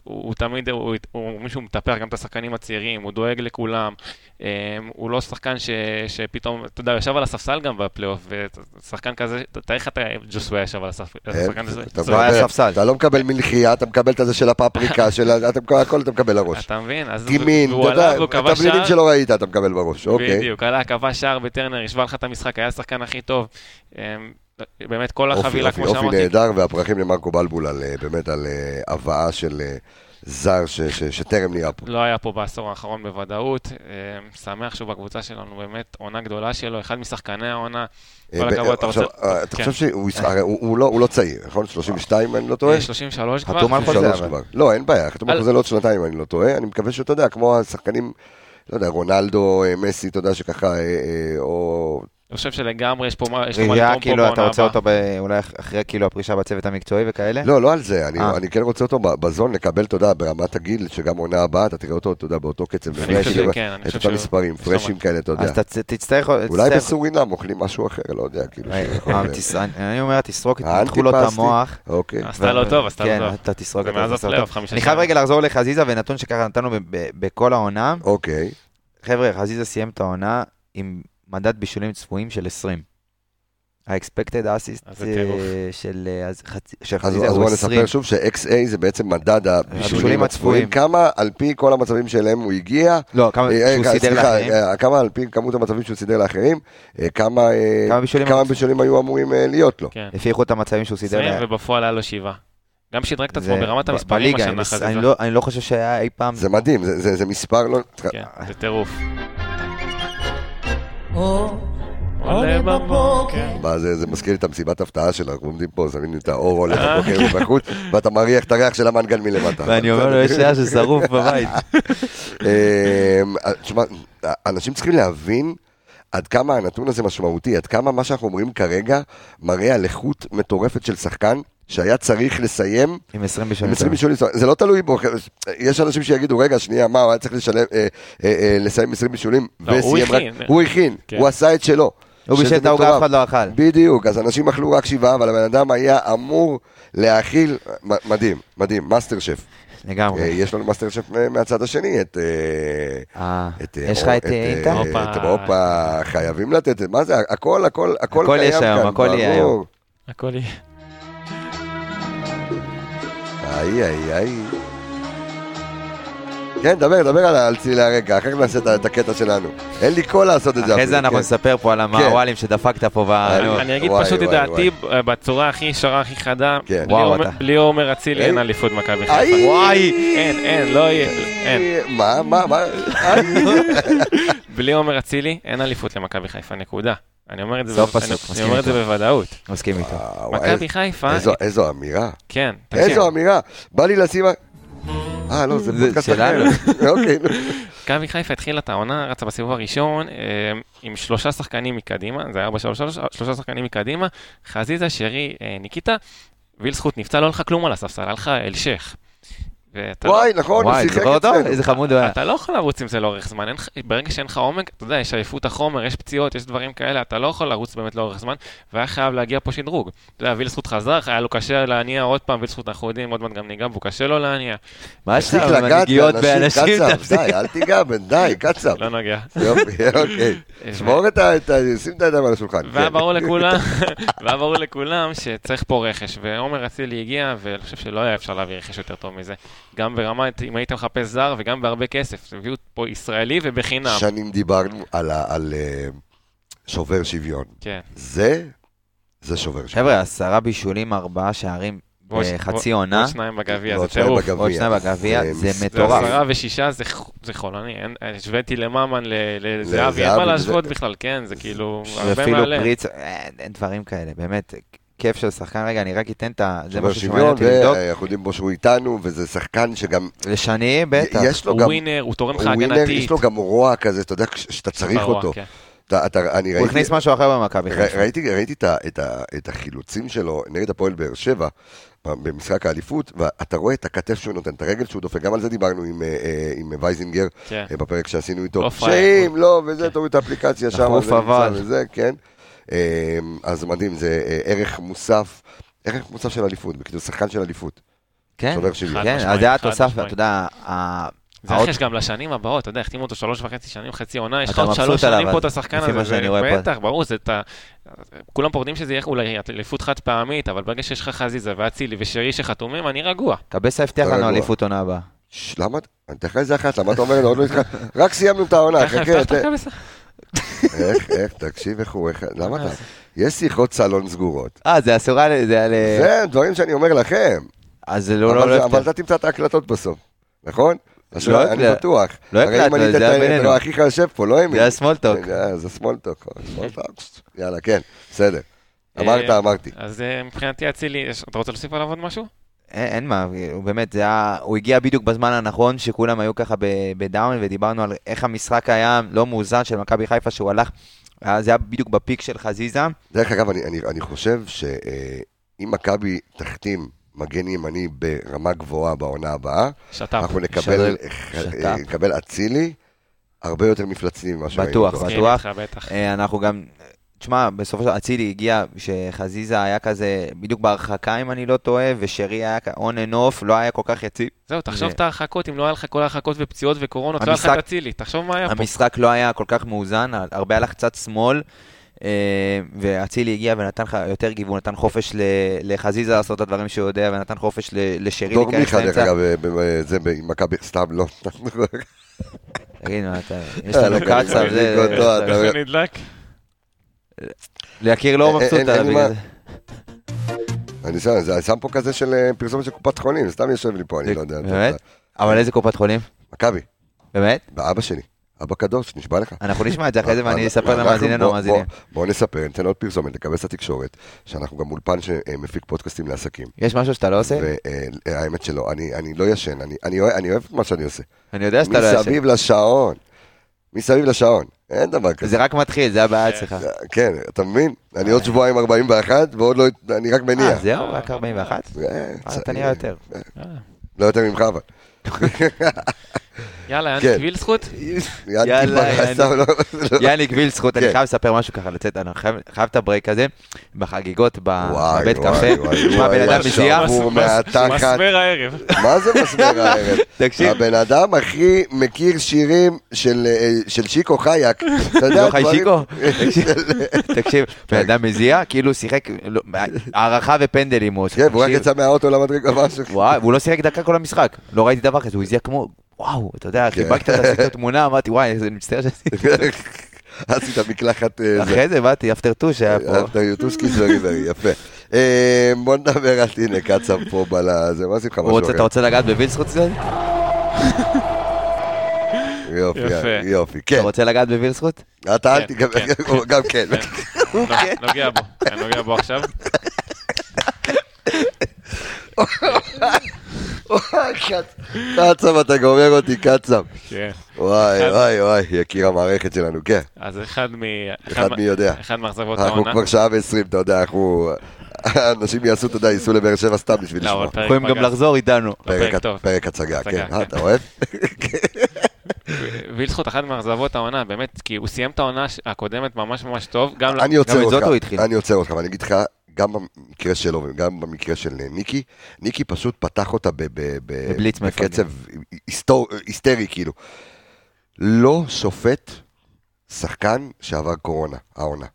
הוא תמיד, הוא, הוא מישהו מטפח גם את השחקנים הצעירים, הוא דואג לכולם, אה, הוא לא שחקן ש, שפתאום, אתה יודע, הוא ישב על הספסל גם בפלייאוף, ושחקן כזה, תאר לך את ג'וסווה ישב על הספסל, אה, אתה לא מקבל- לא מקבל מלחייה, אתה מקבל את הזה של הפפריקה, של הכל אתה מקבל לראש. אתה מבין? והוא אתה יודע, שער. שלא ראית אתה מקבל בראש, אוקיי. בדיוק, עלה, כבש שער בטרנר, השווה לך את המשחק, היה השחקן הכי טוב. אמ, באמת, כל אופי, החבילה, אופי, כמו אופי שאמרתי, נהדר, והפרחים למרקו בלבול על, אה, באמת על אה, הבאה של אה, זר ש- ש- שטרם נראה פה. לא היה פה בעשור האחרון בוודאות. שמח שהוא בקבוצה שלנו, באמת עונה גדולה שלו, אחד משחקני העונה. כל הכבוד, אתה רוצה... אתה כן. חושב שהוא לא- הוא לא צעיר, נכון? 32, אני לא טועה? אה, 33 כבר? חתום על חוזה, 33 אבל. לא, אין בעיה, חתום על חוזה לעוד שנתיים, אני לא טועה. אני מקווה שאתה יודע, כמו השחקנים, לא יודע, רונלדו, מסי, אתה יודע שככה, או... אני חושב שלגמרי יש פה מה יש לו מה ראייה לתרום פה כאילו אתה בעונה רוצה הבאה. אותו אולי אחרי כאילו הפרישה בצוות המקצועי וכאלה? לא, לא על זה, אני, אה. אני כן רוצה אותו בזון לקבל, אתה יודע, ברמת הגיל, שגם עונה הבאה, אתה תראה אותו, אתה יודע, באותו קצב, אני חושב כאילו, שכן, אני את חושב אותם שהוא- מספרים, יש לו פרשים. כאלה, אתה יודע. אז תצטרך... אולי בסורינם אוכלים משהו אחר, לא יודע, כאילו. אה, אני- אומר, תסרוק, את האנטי-פסטי. המוח. אוקיי. עשתה לו טוב, עשתה לו כן, טוב. אתה תסרוק זה אותו. חמישה אני חייב. רגע לחזור לחזיזה ונתון שככה נתנו בכל העונה. אוקיי. חבר'ה, חזיזה סיים את העונה עם מדד בישולים צפויים של 20. ה-expected assist. אה, של אה, אז חצי- של חזיזה אז 20. נספר שוב ש-XA זה בעצם מדד הבישולים הבישולים הצפויים. כמה על פי כל המצבים שאליהם הוא הגיע, לא, כמה אה, שהוא אה, סידר לאחרים. אה, כמה על פי כמות המצבים שהוא סידר לאחרים, אה, כמה אה, כמה בישולים היו אמורים אה, להיות לו. כן. לפי איכות המצבים שהוא סידר 20 לאחרים. ובפועל היה לו שבעה. גם שדרג את עצמו זה- ברמת המספרים בליגה, השנה חזיזה. אני לא- אני לא חושב שהיה אי פעם... זה מדהים, זה- זה זה מספר לא... כן, זה טירוף. אור עולה בבוקר מה, זה, זה מזכיר לי את המסיבת הפתעה שלנו, אנחנו עומדים פה, שמים את האור עולה בבוקר בחוץ, ואתה מריח את הריח של המנגל מלמטה. ואני אומר לו, יש שער ששרוף בבית. אמ, תשמע, אנשים צריכים להבין עד כמה הנתון הזה משמעותי, עד כמה מה שאנחנו אומרים כרגע מראה על איכות מטורפת של שחקן שהיה צריך לסיים עם 20 עם בישולים. 20 בישולים, זה לא תלוי בו, יש אנשים שיגידו, רגע, שנייה, מה, הוא היה צריך לשלם, אה, אה, אה, לסיים 20 בישולים, לא, הוא וסיים רק- הכין. הוא הכין, כן. הוא עשה את שלו. הוא שזה בישל את העוגה. אף אחד לא אכל. בדיוק, אז אנשים אכלו רק שבעה, אבל הבן אדם היה אמור להאכיל, מדהים, מדהים, מאסטר שף. לגמרי. אה, יש לנו מאסטר שף מהצד השני, את... אה, אה, את, יש לך את הופה. את הופה, חייבים לתת, מה זה, הכל, הכל, הכל הכל יש קיים היום, כאן, הכל יהיה. היום. הכל יהיה. איי, איי, איי. כן, דבר, דבר על- על צלילי הרגע, אחר כך נעשה את את הקטע שלנו. אין לי קול לעשות את זה. אחרי זה אנחנו כן. נספר פה על המעוואלים שדפקת פה ב... אני-. אני אגיד וואי, פשוט את דעתי בצורה הכי ישרה, הכי חדה. כן. בלי וואו, עומר- אתה. בלי עומר אצילי אין? אליפות מכבי. חיפה. וואי. אין, אין, לא יהיה, אין. מה, מה, מה? בלי עומר אצילי אין אליפות למכבי חיפה, נקודה. אני אומר את זה סוף ב- אני- פסוק, אני מסכים אומר את זה. בוודאות. מסכים איתו. וואו, מכבי חיפה, איזו- איזו אמירה. כן, תקשיב. איזו אמירה. בא לי לשים... אה, לא, זה פודקאסט אחר. שלנו. אוקיי, נו. מכבי חיפה התחילה את העונה, רצה בסיבוב הראשון, אה, עם שלושה שחקנים מקדימה, זה היה 4-3-3, שלושה שחקנים מקדימה, חזיזה, שרי, אה, ניקיטה, ויל זכות נפצע, לא הלך כלום על הספסל. ואתה לא- וואי, נכון, הוא שיחק אותו? אצלנו. איזה חמוד הוא היה. אתה לא יכול לרוץ עם זה לאורך זמן, ברגע שאין לך עומק, אתה יודע, יש עייפות החומר, יש פציעות, יש דברים כאלה, אתה לא יכול לרוץ באמת לאורך זמן, והיה חייב להגיע פה שדרוג. אתה יודע, ויל זכות חזר, היה לו קשה להניע עוד פעם, ויל זכות אנחנו יודעים, עוד מעט גם ניגע, והוא קשה לו להניע, מה יש לך לגעת מנהיגיות באנשים. די, אל תיגע, בן, די, קצב. לא נוגע. יופי, אוקיי. שמור את ה... שים את הידיים על השולחן. והיה כן. ברור לכולם, והיה ברור לכולם שצריך פה רכש, ועומר אצילי הגיע, ואני חושב שלא היה אפשר להביא רכש יותר טוב מזה. גם ברמה, אם היית מחפש זר, וגם בהרבה כסף. הביאו פה ישראלי ובחינם. שנים דיברנו על ה- על אה, שובר שוויון. כן. זה, זה שובר שוויון. חבר'ה, עשרה בישולים, ארבעה שערים בחצי ועוד- עונה. ועוד שניים בגביע, זה טירוף. עוד שניים בגביע, זה זה זה מטורף. עשרה ושישה, זה זה חולני. השוויתי לממן, לזהבי, אין מה להשוות זה- בכלל, כן, זה כאילו הרבה ואפילו מעלה. פריץ, אין דברים כאלה, באמת. כיף של שחקן, רגע, אני רק אתן את ה... זה משהו שמעניין שוויון, אותי לבדוק. ואנחנו יודעים בו שהוא איתנו, וזה שחקן שגם... לשני, בטח. יש לו הוא גם... winner, הוא תורם לך הוא winner, הגנתית. יש לו גם רוע כזה, אתה יודע, שאתה צריך אותו. כן. אתה- אתה- אני הוא. הכניס משהו אחר במכבי. ראיתי, ראיתי את, ה, את, ה, את החילוצים שלו נגד הפועל באר שבע במשחק האליפות, ואתה רואה את הכתף שהוא נותן, את הרגל שהוא דופק, גם על זה דיברנו עם, אה, אה, עם וייזינגר כן. אה, בפרק שעשינו איתו. לא. שאם לא, וזה, כן. תוריד את האפליקציה שם, דחוף אבל. וזה, כן. אה, אז מדהים, זה אה, ערך מוסף, ערך מוסף של אליפות, בקיצור, שחקן של אליפות. כן, שובר שוויון. כן, משמעית, אז זה היה חד תוסף, משמעית. אתה יודע, זה רכש גם לשנים הבאות, אתה יודע, החתימו אותו שלוש וחצי שנים, חצי עונה, יש לך אתה עוד שלוש שנים פה את השחקן הזה. בטח, ברור, זה את ה... כולם פה יודעים שזה יהיה אולי אליפות חד פעמית, אבל ברגע שיש לך חזיזה ואצילי ושרי שחתומים, אני רגוע. קבסה הבטיח לנו. אליפות עונה הבאה. למה? אני אתן לך איזה אחת, למה אתה אומר, עוד לא התחלת? רק סיימנו את העונה, ככה חכה, הבטחת ת- קבסה? איך, איך, תקשיב איך הוא, איך, למה אתה? יש שיחות סלון סגורות. אה, זה אסורה, זה על... זה דברים שאני אומר לכם. אז זה לא אבל לא לא אבל. אתה תמצא את ההקלטות בסוף, נכון? אז לא אני בטוח. לא הרי אם הקלטנו, אני זה אתן היה את ה- בינינו. לא, אחיך יושב פה, לא אמיל. זה הסמולטוק. זה סמולטוק, סמולטוק. יאללה, כן, בסדר. אה, אמרת, אמרתי. אז אה, מבחינתי אצילי, יש- אתה רוצה להוסיף עליו עוד משהו? אין אין מה, הוא באמת, זה היה, הוא הגיע בדיוק בזמן הנכון, שכולם היו ככה ב down, ודיברנו על איך המשחק היה לא מאוזן של מכבי חיפה, שהוא הלך, היה- זה היה בדיוק ב peak של חזיזה. דרך אגב, אני- אני אני חושב שאם מכבי תחתים מגן ימני ברמה גבוהה בעונה הבאה, שת"פ. אנחנו נקבל שת"פ. אה, נקבל אצילי הרבה יותר מפלצתי ממה שראינו. בטוח, בטוח. אה, אנחנו גם, תשמע, בסופו של דבר אצילי הגיע, שחזיזה היה כזה, בדיוק בהרחקה אם אני לא טועה, ושרי היה on and off, לא היה כל כך יציב. זהו, תחשוב את ההרחקות, אם לא היה לך כל ההרחקות ופציעות וקורונות, לא היה לך את אצילי, תחשוב מה היה פה. המשחק לא היה כל כך מאוזן, הרבה הלך קצת שמאל, אה, ואצילי הגיע ונתן לך יותר גיוון, נתן חופש ל- לחזיזה לעשות את הדברים שהוא יודע, ונתן חופש ל- לשרי דור להיכנס מיכה, דרך לאמצע. אגב, זה ב- עם מכבי, סתם לא. תגיד, מה אתה, יש לנו אני זה... מדליק אותו, אתה- איך זה נדלק? להכיר לא אין- מבסוט אין- עליו אין בגלל זה. אני שם, זה שם פה כזה של אה, פרסומת של קופת חולים, סתם יושב לי פה, אני לא יודע. באמת? אבל איזה קופת חולים? מכבי, באמת? באבא שלי, אבא קדוש, נשבע לך. אנחנו נשמע את זה אחרי זה ואני אספר למאזיננו המאזינים. בוא- בואו נספר, ניתן עוד פרסומת, לקבץ התקשורת, שאנחנו גם אולפן שמפיק פודקאסטים לעסקים. יש משהו שאתה לא עושה? והאמת שלא, אני לא ישן, אני- אני אוהב- אני אוהב את מה שאני עושה. אני יודע שאתה לא ישן. מסביב לשעון, מסביב לשעון, אין דבר כזה. זה רק מתחיל, זה הבעיה אצלך. כן, אתה מבין? אני עוד שבועיים 41, ועוד לא, אני רק מניע. אה, זהו? רק 41? אה, אה, אתה. נראה יותר. לא יותר ממך אבל. יאללה, כן. יאניק וילסחוט? יאללה, יאללה, יאללה, סתם, לא- לא- יאניק וילסחוט, אני כן. חייב לספר משהו ככה, לצאת, אני חייב חייב את הברייק הזה, בחגיגות ב- וואי, בבית וואי, קפה. וואי, בן אדם וואי, מזיע. מסמר הערב. מה זה מסמר הערב? תקשיב. הבן אדם הכי מכיר שירים של אה, של שיקו חייק. אתה יודע, לא חי דברים- שיקו? תקשיב, בן אדם מזיע, כאילו שיחק, הערכה ופנדלים הוא עושה. כן, והוא רק. יצא מהאוטו למדרגה משהו. וואי, והוא לא שיחק דקה כל המשחק. לא ראיתי דבר כזה, הוא הזיע כמו, וואו, אתה יודע, כן. חיבקת את עשית תמונה, אמרתי, וואי, איזה מצטער שעשיתי. עשית מקלחת אה, זה. אחרי זה באתי, אפטר טוש היה פה. אתה יוטוסקי ורי ורי, יפה. אה, בוא נדבר על, הנה, קצב פה בלזה, מה עשית לך משהו אחר? אתה רוצה לגעת בווילסחוט קצת? יופי. יופי, כן. אתה רוצה לגעת בווילסחוט? אתה אל כן, תיגע, כן. גם כן. נוגע בו, נוגע בו עכשיו. קצב, אתה גומר אותי, קצב. כן. וואי, וואי, וואי, יקיר המערכת שלנו, כן. אז אחד מ... אחד מי יודע. אחד מאכזבות אנחנו העונה. כבר שעה ועשרים, אתה יודע, אנחנו... אנשים יעשו, אתה יודע, ייסעו לבאר שבע סתם בשביל לא, לשמוע. יכולים גם. לחזור איתנו. פרק פרק- טוב. פרק הצגה, כן. אה, כן. אתה אוהב? וילסחוט אחד מאכזבות העונה, באמת, כי הוא סיים את העונה הקודמת ממש ממש טוב. גם גם את זאת הוא התחיל. אני עוצר אותך, ואני אגיד לך, גם במקרה שלו וגם במקרה של ניקי, ניקי פשוט פתח אותה ב- ב- ב-. בקצב היסטור- היסטרי, כאילו. לא שופט שחקן שעבר קורונה, העונה.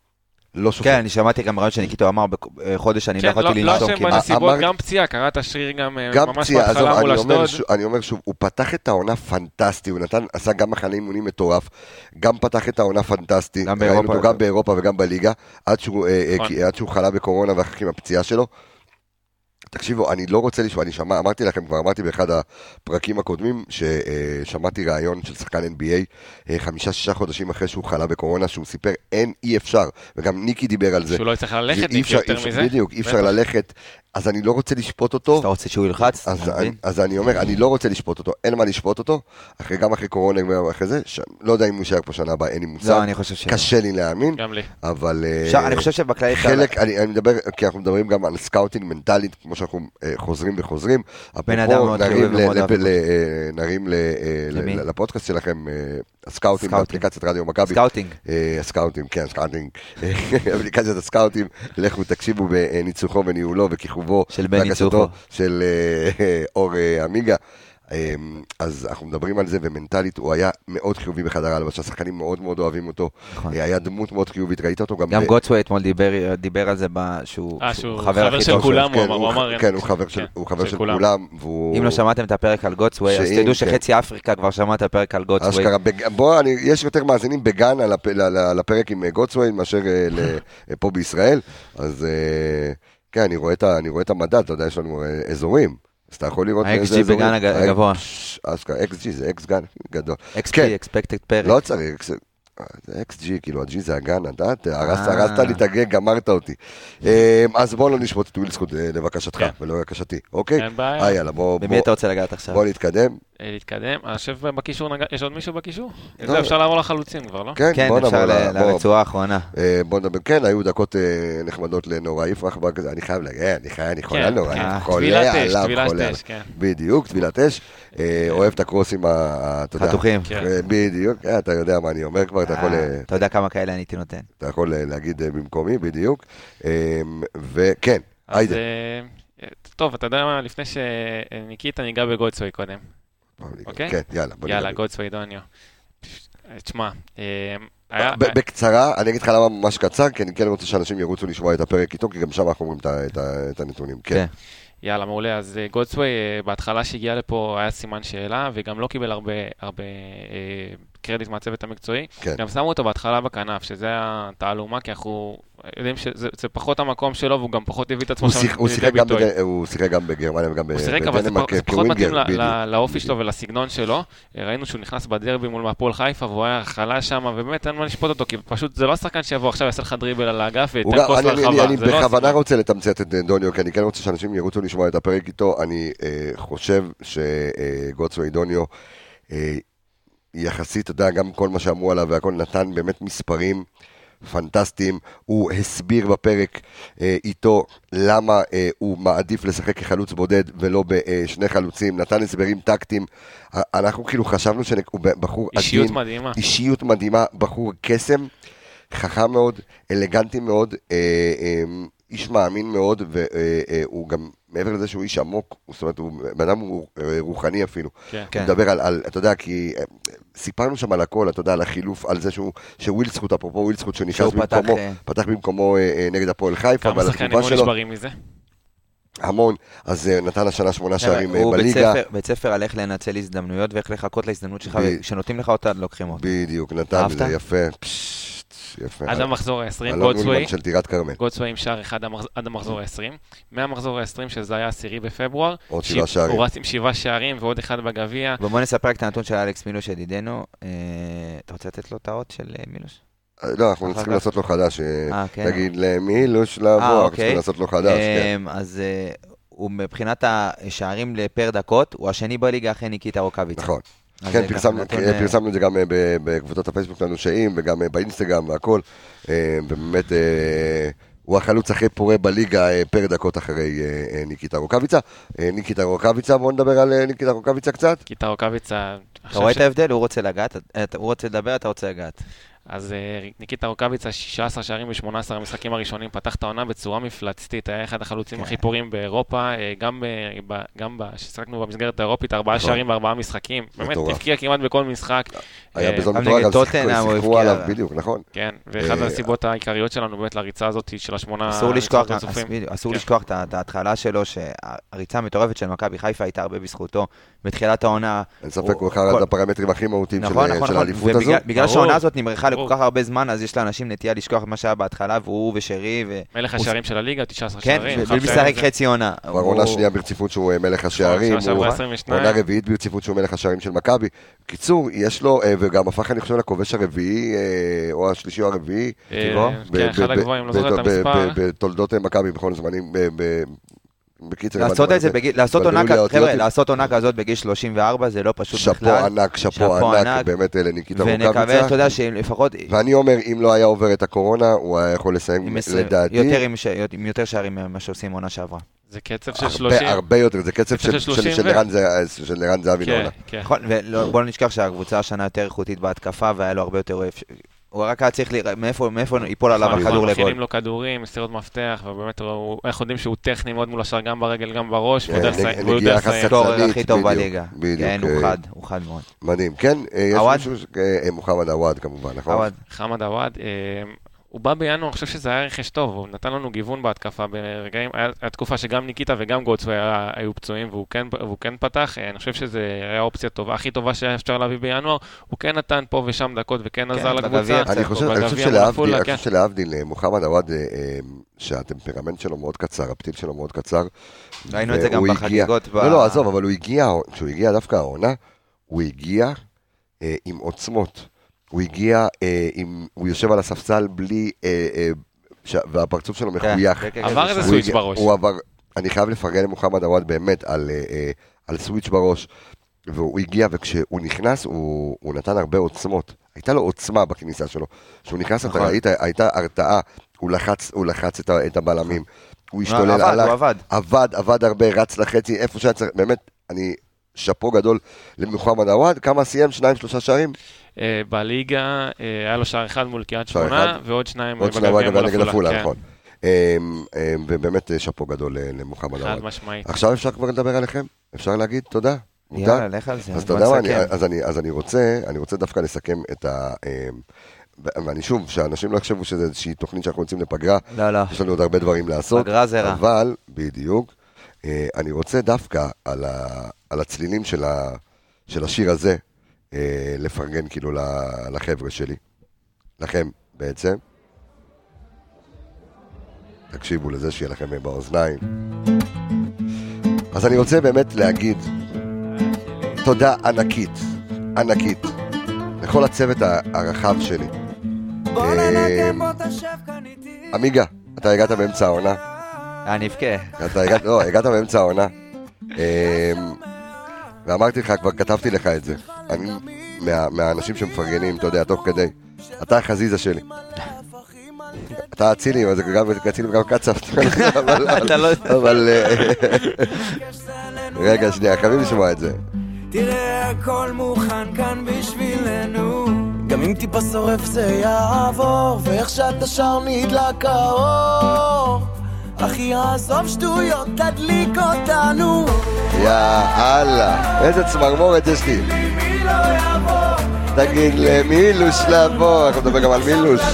לא שופט. כן, אני שמעתי גם רעיון שניקיטו אמר, בחודש אני לא כן, לא יכולתי לא לנשום אשם כמעט. בנסיבות, אמר- גם פציעה, קראת שריר גם אה, גם ממש בהתחלה מול אני אשדוד. אני אומר שוב, הוא פתח את העונה פנטסטי, הוא נתן, עשה גם מחנה אימונים מטורף, גם פתח את העונה פנטסטי, גם ראינו באירופה. אותו גם באירופה וגם בליגה, עד שהוא, אה, אה, נכון. עד שהוא חלה בקורונה ואחר כך עם הפציעה שלו. תקשיבו, אני לא רוצה לשמוע, אני שמע, אמרתי לכם, כבר אמרתי באחד הפרקים הקודמים, ששמעתי ראיון של שחקן NBA, אה, חמישה-שישה חודשים אחרי שהוא חלה בקורונה, שהוא סיפר, אין, אי אפשר, וגם ניקי דיבר על זה. שהוא לא יצטרך ללכת, ניקי, יותר מזה. בדיוק, אי אפשר. ללכת, אז אני לא רוצה לשפוט אותו. אתה רוצה שהוא ילחץ? אז, אני? אז אני אומר, אני לא רוצה לשפוט אותו, אין מה לשפוט אותו, אחרי, גם אחרי קורונה, גם אחרי זה, ש... לא יודע אם הוא יישאר פה שנה הבאה, אין לי מושג, לא, אני חושב ש... קשה לי להאמין, גם לי. אבל... אה, אפשר- אני חושב שבכללי... חלק, אני, אני מדבר, כי אנחנו מדברים גם על scouting מנטלית, כמו שאנחנו אה, חוזרים וחוזרים. בן אדם מאוד חיובי ל- ומאוד אוהב אה, נרים לפודקאסט שלכם, סקאוטים. באפליקציית רדיו מכבי. scouting. הסקאוטים, כן, scouting, אפליקציית הסקאוטים, לכו תקשיבו בניצוחו וניהולו וכיכובו, של בני צוחו. של אה, אור אה, עמיגה. אה, אז אנחנו מדברים על זה, ומנטלית הוא היה מאוד חיובי בחדר ההלבשה, שחקנים מאוד מאוד אוהבים אותו, נכון. אה, היה דמות מאוד חיובית, ראית אותו גם... גם ב- גוטסווי אתמול דיבר- דיבר על זה, שהוא אה, חבר של כולם, הוא כן, אמר, הוא אמר, כן, הוא חבר של- כן, הוא חבר של כולם. והוא... אם לא שמעתם את הפרק על גוטסווי, אז תדעו כן. שחצי אפריקה כבר שמע את הפרק על גוטסווי. אשכרה, בוא, אני, יש יותר מאזינים בגן על הפ- ל- ל- לפרק עם אה, גוטסווי מאשר אה, ל- אה, פה בישראל, אז אה, כן, אני רואה את אני רואה את המדד, אתה יודע, יש לנו אה, אזורים. אז אתה יכול לראות ה-XG איזה אזורים. בגן הג- ה- הגבוה. אשכרה, XG זה אקס גן גדול. XP, כן. expected פרק. לא צריך, אקס- אה, זה XG, כאילו, ה-G זה הגן, אתה הרסת אה. הרסת לי את הגג, גמרת אותי. אה, אז בואו לא נשפוט את ווילסקוט אה, לבקשתך, כן. ולא לבקשתי, אוקיי? אין בעיה. אה, יאללה, בוא... במי אתה רוצה לגעת עכשיו? בוא נתקדם. להתקדם. אני חושב בקישור, יש עוד מישהו בקישור? לא. זה אפשר לעבור לחלוצים כבר, לא? כן, כן, בוא אפשר לרצועה האחרונה. אה, בוא נדבר, כן, היו דקות נחמדות לנורא יפרח, אני חייב להגיד, אני חייב, אני חולה על נורא, כן. אני חולה עליו, חולה כן. עליו. בדיוק, טבילת אש, אה, אוהב את הקרוסים, אתה יודע, חתוכים. כן. בדיוק, אתה יודע מה אני אומר כבר, אתה יכול, אה, אה, אתה יודע כמה כאלה אני הייתי נותן. אתה יכול אה, להגיד אה, במקומי, בדיוק, אה, וכן, אז, היידה. אה, טוב, אתה יודע מה, לפני שניקיטה ניגע בגולדסווי קודם. אוקיי? כן, יאללה, בוא יאללה. גולדסווי דוניו. תשמע, אה, בקצרה, אני אגיד לך למה ממש קצר, כי אני כן רוצה שאנשים ירוצו לשמוע את הפרק איתו, כי גם שם אנחנו אומרים את הנתונים, כן. כן. יאללה, מעולה. אז אה, גולדסווי, אה, בהתחלה שהגיע לפה היה סימן שאלה, וגם לא קיבל הרבה, הרבה אה, קרדיט מהצוות המקצועי. כן. גם שמו אותו בהתחלה בכנף, שזה התעלומה, כי אנחנו יודעים שזה זה פחות המקום שלו, והוא גם פחות הביא את עצמו שם לידי שיחק גם ביטוי. הוא שיחק גם בגרמניה וגם הוא שיחק, אבל זה בדנמרק פח- זה פחות מתאים כווינגר, לאופי. שלו ולסגנון שלו. ראינו שהוא נכנס בדרבי מול הפועל חיפה, והוא היה חלש שם, ובאמת אין מה לשפוט אותו, כי פשוט זה לא השחקן שיבוא עכשיו יעשה לך דריבל על האגף וייתן אני- אני- לרחבה. אני לא בכוונה. רוצה לתמצת את דוניו, כי אני כן רוצה שאנשים ירוצו לשמוע את הפרק איתו. אני אה, חושב דוניו, אה, יחסית, אתה יודע, גם כל מה שאמרו עליו והכל נתן באמת מספרים פנטסטיים. הוא הסביר בפרק אה, איתו למה אה, הוא מעדיף לשחק כחלוץ בודד ולא בשני חלוצים, נתן הסברים טקטיים. אנחנו כאילו חשבנו שהוא בחור עדין. אישיות מדהימה. אישיות מדהימה, בחור קסם, חכם מאוד, אלגנטי מאוד, אה, אה, איש מאמין מאוד, והוא גם, מעבר לזה שהוא איש עמוק, זאת אומרת, הוא בן אדם הוא, אה, רוחני אפילו. כן. הוא כן. מדבר על, על, אתה יודע, כי אה, סיפרנו שם על הכל, אתה יודע, על החילוף, על זה שהוא, שווילסקוט, אפרופו ווילסקוט, שנכנס במקומו, אה, פתח במקומו אה, אה, נגד הפועל חיפה, כמה ועל שחקנים התגובה היו שלו, נשברים מזה? המון, אז אה, נתן השנה שמונה שערים אה, הוא בית בליגה, ספר- על איך לנצל הזדמנויות ואיך לחכות להזדמנות שלך, וכשנותנים לך אותה, לוקחים אותה. בדיוק, נתן? זה יפה, יפה. עד המחזור ה-20, אלון גולדסווי, של טירת כרמל, גולדסווי עם שער אחד עד המחזור ה-20. מהמחזור ה-20, שזה היה עשירי בפברואר, עוד שבעה שערים. הוא רץ עם שבעה שערים ועוד אחד בגביע. ובוא נספר רק את הנתון של אלכס מילוש ידידנו. אה, אתה רוצה לתת לו את האות של אה, מילוש? לא, אנחנו צריכים. לעשות לו חדש, אה, אה, כן. תגיד למילוש אה, אנחנו אוקיי. צריכים לעשות לו חדש, כן. אז אה, הוא מבחינת השערים לפר דקות, הוא השני בליגה אחרי ניקיטה רוקאביצה. נכון. כן, פרסמנו, נתון, כן, אה, פרסמנו את זה גם אה, ב- בקבוצות הפייסבוק שלנו שאים, וגם אה, באינסטגרם והכל. ובאמת, אה, הוא החלוץ הכי פורה בליגה פר דקות אחרי ניקיטה רוקאביצה. ניקיטה רוקאביצה, בואו נדבר על ניקיטה רוקאביצה קצת. קיטה רוקאביצה, אתה רואה את ההבדל? הוא רוצה לגעת, הוא רוצה לדבר, אתה רוצה לגעת. אז אה, ניקיטה רוקאביצה, 16 שערים ב-18 המשחקים הראשונים, פתח את העונה בצורה מפלצתית, היה אחד החלוצים כן. הכי פורים באירופה, אה, גם ב- ב- גם כששיחקנו במסגרת האירופית, ארבעה נכון. שערים בארבעה משחקים, באמת. הבקיע כמעט בכל משחק, היה אה, גם מטורף, גם שיחקו-. עליו, בדיוק, נכון. כן, ואחת אה, הסיבות העיקריות שלנו באמת לריצה הזאת של השמונה אסור לשכוח, כן. את ההתחלה שלו, שהריצה המטורפת של מכבי חיפה הייתה הרבה בזכותו. בתחילת העונה, אין ספק, הוא אחד הפרמטרים הכי מהותיים של- נכון, נכון, האליפות הזו. ובגלל בגלל. שהעונה הזאת נמרחה לכל ברור. כך הרבה זמן, אז יש לאנשים נטייה לשכוח את מה שהיה בהתחלה, והוא ושרי, ו... מלך הוא- השערים של הליגה, 19 כן, שערים. ובלי אחד משחק שערים. חצי עונה. כבר עונה שנייה ברציפות שהוא אה, מלך השערים, הוא 22. עונה רביעית ברציפות שהוא מלך השערים של מכבי. קיצור, יש לו, אה, וגם הפך אני חושב לכובש הרביעי, אה, או השלישי או הרביעי, כן, אחד הגבוהים, לא זוכר את המספר. בתולדות מכבי בכל הזמנים. ב- ב- בקיצר, לעשות את זה בגיל, לעשות עונה חבר'ה. לעשות עונה כזאת בגיל 34 זה לא פשוט שאפו בכלל. ענק, שאפו שאפו ענק, ענק. באמת אה, לניקיטה ונקווה, רוקאביצה. אתה יודע, שלפחות ואני אומר, אם לא היה עובר את הקורונה, הוא היה יכול לסיים, לדעתי, יותר עם ש- עם יותר שערים ממה שעושים עונה שעברה. זה קצב של הרבה- 30. הרבה יותר, זה קצב קצב של- של של 30 של ו- ערן ז- של ערן זהבי כן, לעונה. כן. נכון, ובואו לא נשכח שהקבוצה השנה יותר איכותית בהתקפה, והיה לו הרבה יותר... הוא רק היה צריך לראות מאיפה מאיפה ייפול עליו נכון, הכדור מכינים לגול. לו כדורים, מסירות מפתח, ובאמת הוא- אנחנו יודעים שהוא טכני מאוד מול השאר, גם ברגל, גם בראש, והוא כן, יודע לסיים- קטלנית, הכי טוב בליגה. כן, הוא אה, חד, הוא חד מאוד. מדהים, כן, אה, יש? מישהו, אה, מוחמד עווד כמובן, נכון? חמד עוואד, הוא בא בינואר, אני חושב שזה היה רכש טוב, הוא נתן לנו גיוון בהתקפה ברגעים, היה תקופה שגם ניקיטה וגם היה- היו פצועים והוא כן, והוא כן פתח, אה, אני חושב שזה היה אופציה טובה, הכי טובה שהיה אפשר להביא בינואר, הוא כן נתן פה ושם דקות וכן עזר בגביע לקבוצה. אני חושב, אני חושב שלהבדיל, אני כן. חושב שלהבדיל, אה, מוחמד עווד, אה, שהטמפרמנט שלו מאוד קצר, הפתיל שלו מאוד קצר. ראינו את זה גם בחגיגות. ב- לא, לא, עזוב, אבל הוא הגיע, כשהוא הגיע דווקא העונה, הוא הגיע אה, עם עוצמות. הוא הגיע אה, עם, הוא יושב על הספסל בלי, אה, אה, ש- והפרצוף שלו כן, מחוייך. כן, כן, עבר כן, איזה הוא סוויץ' בראש. הוא עבר, אני חייב לפרגן למוחמד עווד באמת על, אה, אה, על סוויץ' בראש. והוא הגיע, וכשהוא נכנס, הוא, הוא נתן הרבה עוצמות. הייתה לו עוצמה בכניסה שלו. כשהוא נכנס, אתה נכון. ראית, הייתה הרתעה, הוא לחץ, הוא לחץ את, את הבלמים. הוא השתולל, עבד, הלך, הוא עבד. עבד, עבד הרבה, רץ לחצי, איפה שהיה צריך, באמת, אני, שאפו גדול למוחמד עווד, כמה סיים? שניים, שלושה שערים? אה, בליגה אה, היה לו שער אחד מול קריית שמונה, אחד. ועוד שניים עוד שניים בגביע מול נגד עפולה, כן. נכון. אמ, אמ, ובאמת אה, שאפו גדול למוחמד חד עווד. משמעית. עכשיו אפשר כבר לדבר עליכם? אפשר להגיד תודה? מותר? יאללה, לך על זה. אז אתה יודע מה. אז, אני, אז אני רוצה, אני רוצה דווקא לסכם את ה... אמ, ואני שוב, שאנשים לא יחשבו שזו איזושהי תוכנית שאנחנו יוצאים לפגרה, לא, לא. יש לנו עוד הרבה דברים לעשות. פגרה זה רע. אבל, בדיוק, אני רוצה דווקא על, ה, על הצלילים של, ה, של השיר הזה, אה, לפרגן כאילו לחבר'ה שלי, לכם בעצם. תקשיבו לזה שיהיה לכם באוזניים. אז אני רוצה באמת להגיד תודה ענקית, ענקית, לכל הצוות הרחב שלי. אה, עמיגה, אתה הגעת באמצע העונה. אני אבכה. אתה הגעת, לא, הגעת באמצע העונה. אמ, ואמרתי לך, כבר כתבתי לך את זה. אני מה, מהאנשים שמפרגנים, אתה יודע, תוך כדי. אתה החזיזה שלי. אתה אצילי, אבל זה גם אצילי וגם קצב. אבל- אתה לא- אבל... אה, רגע, שנייה, חייבים לשמוע את זה. תראה הכל מוכן כאן בשבילנו גם אם טיפה שורף זה יעבור ואיך שאתה שר נדלק האור אחי עזוב שטויות תדליק אותנו יאללה, איזה צמרמורת יש לי. תגיד למילוש לבוא, אנחנו נדבר גם על מילוש. לא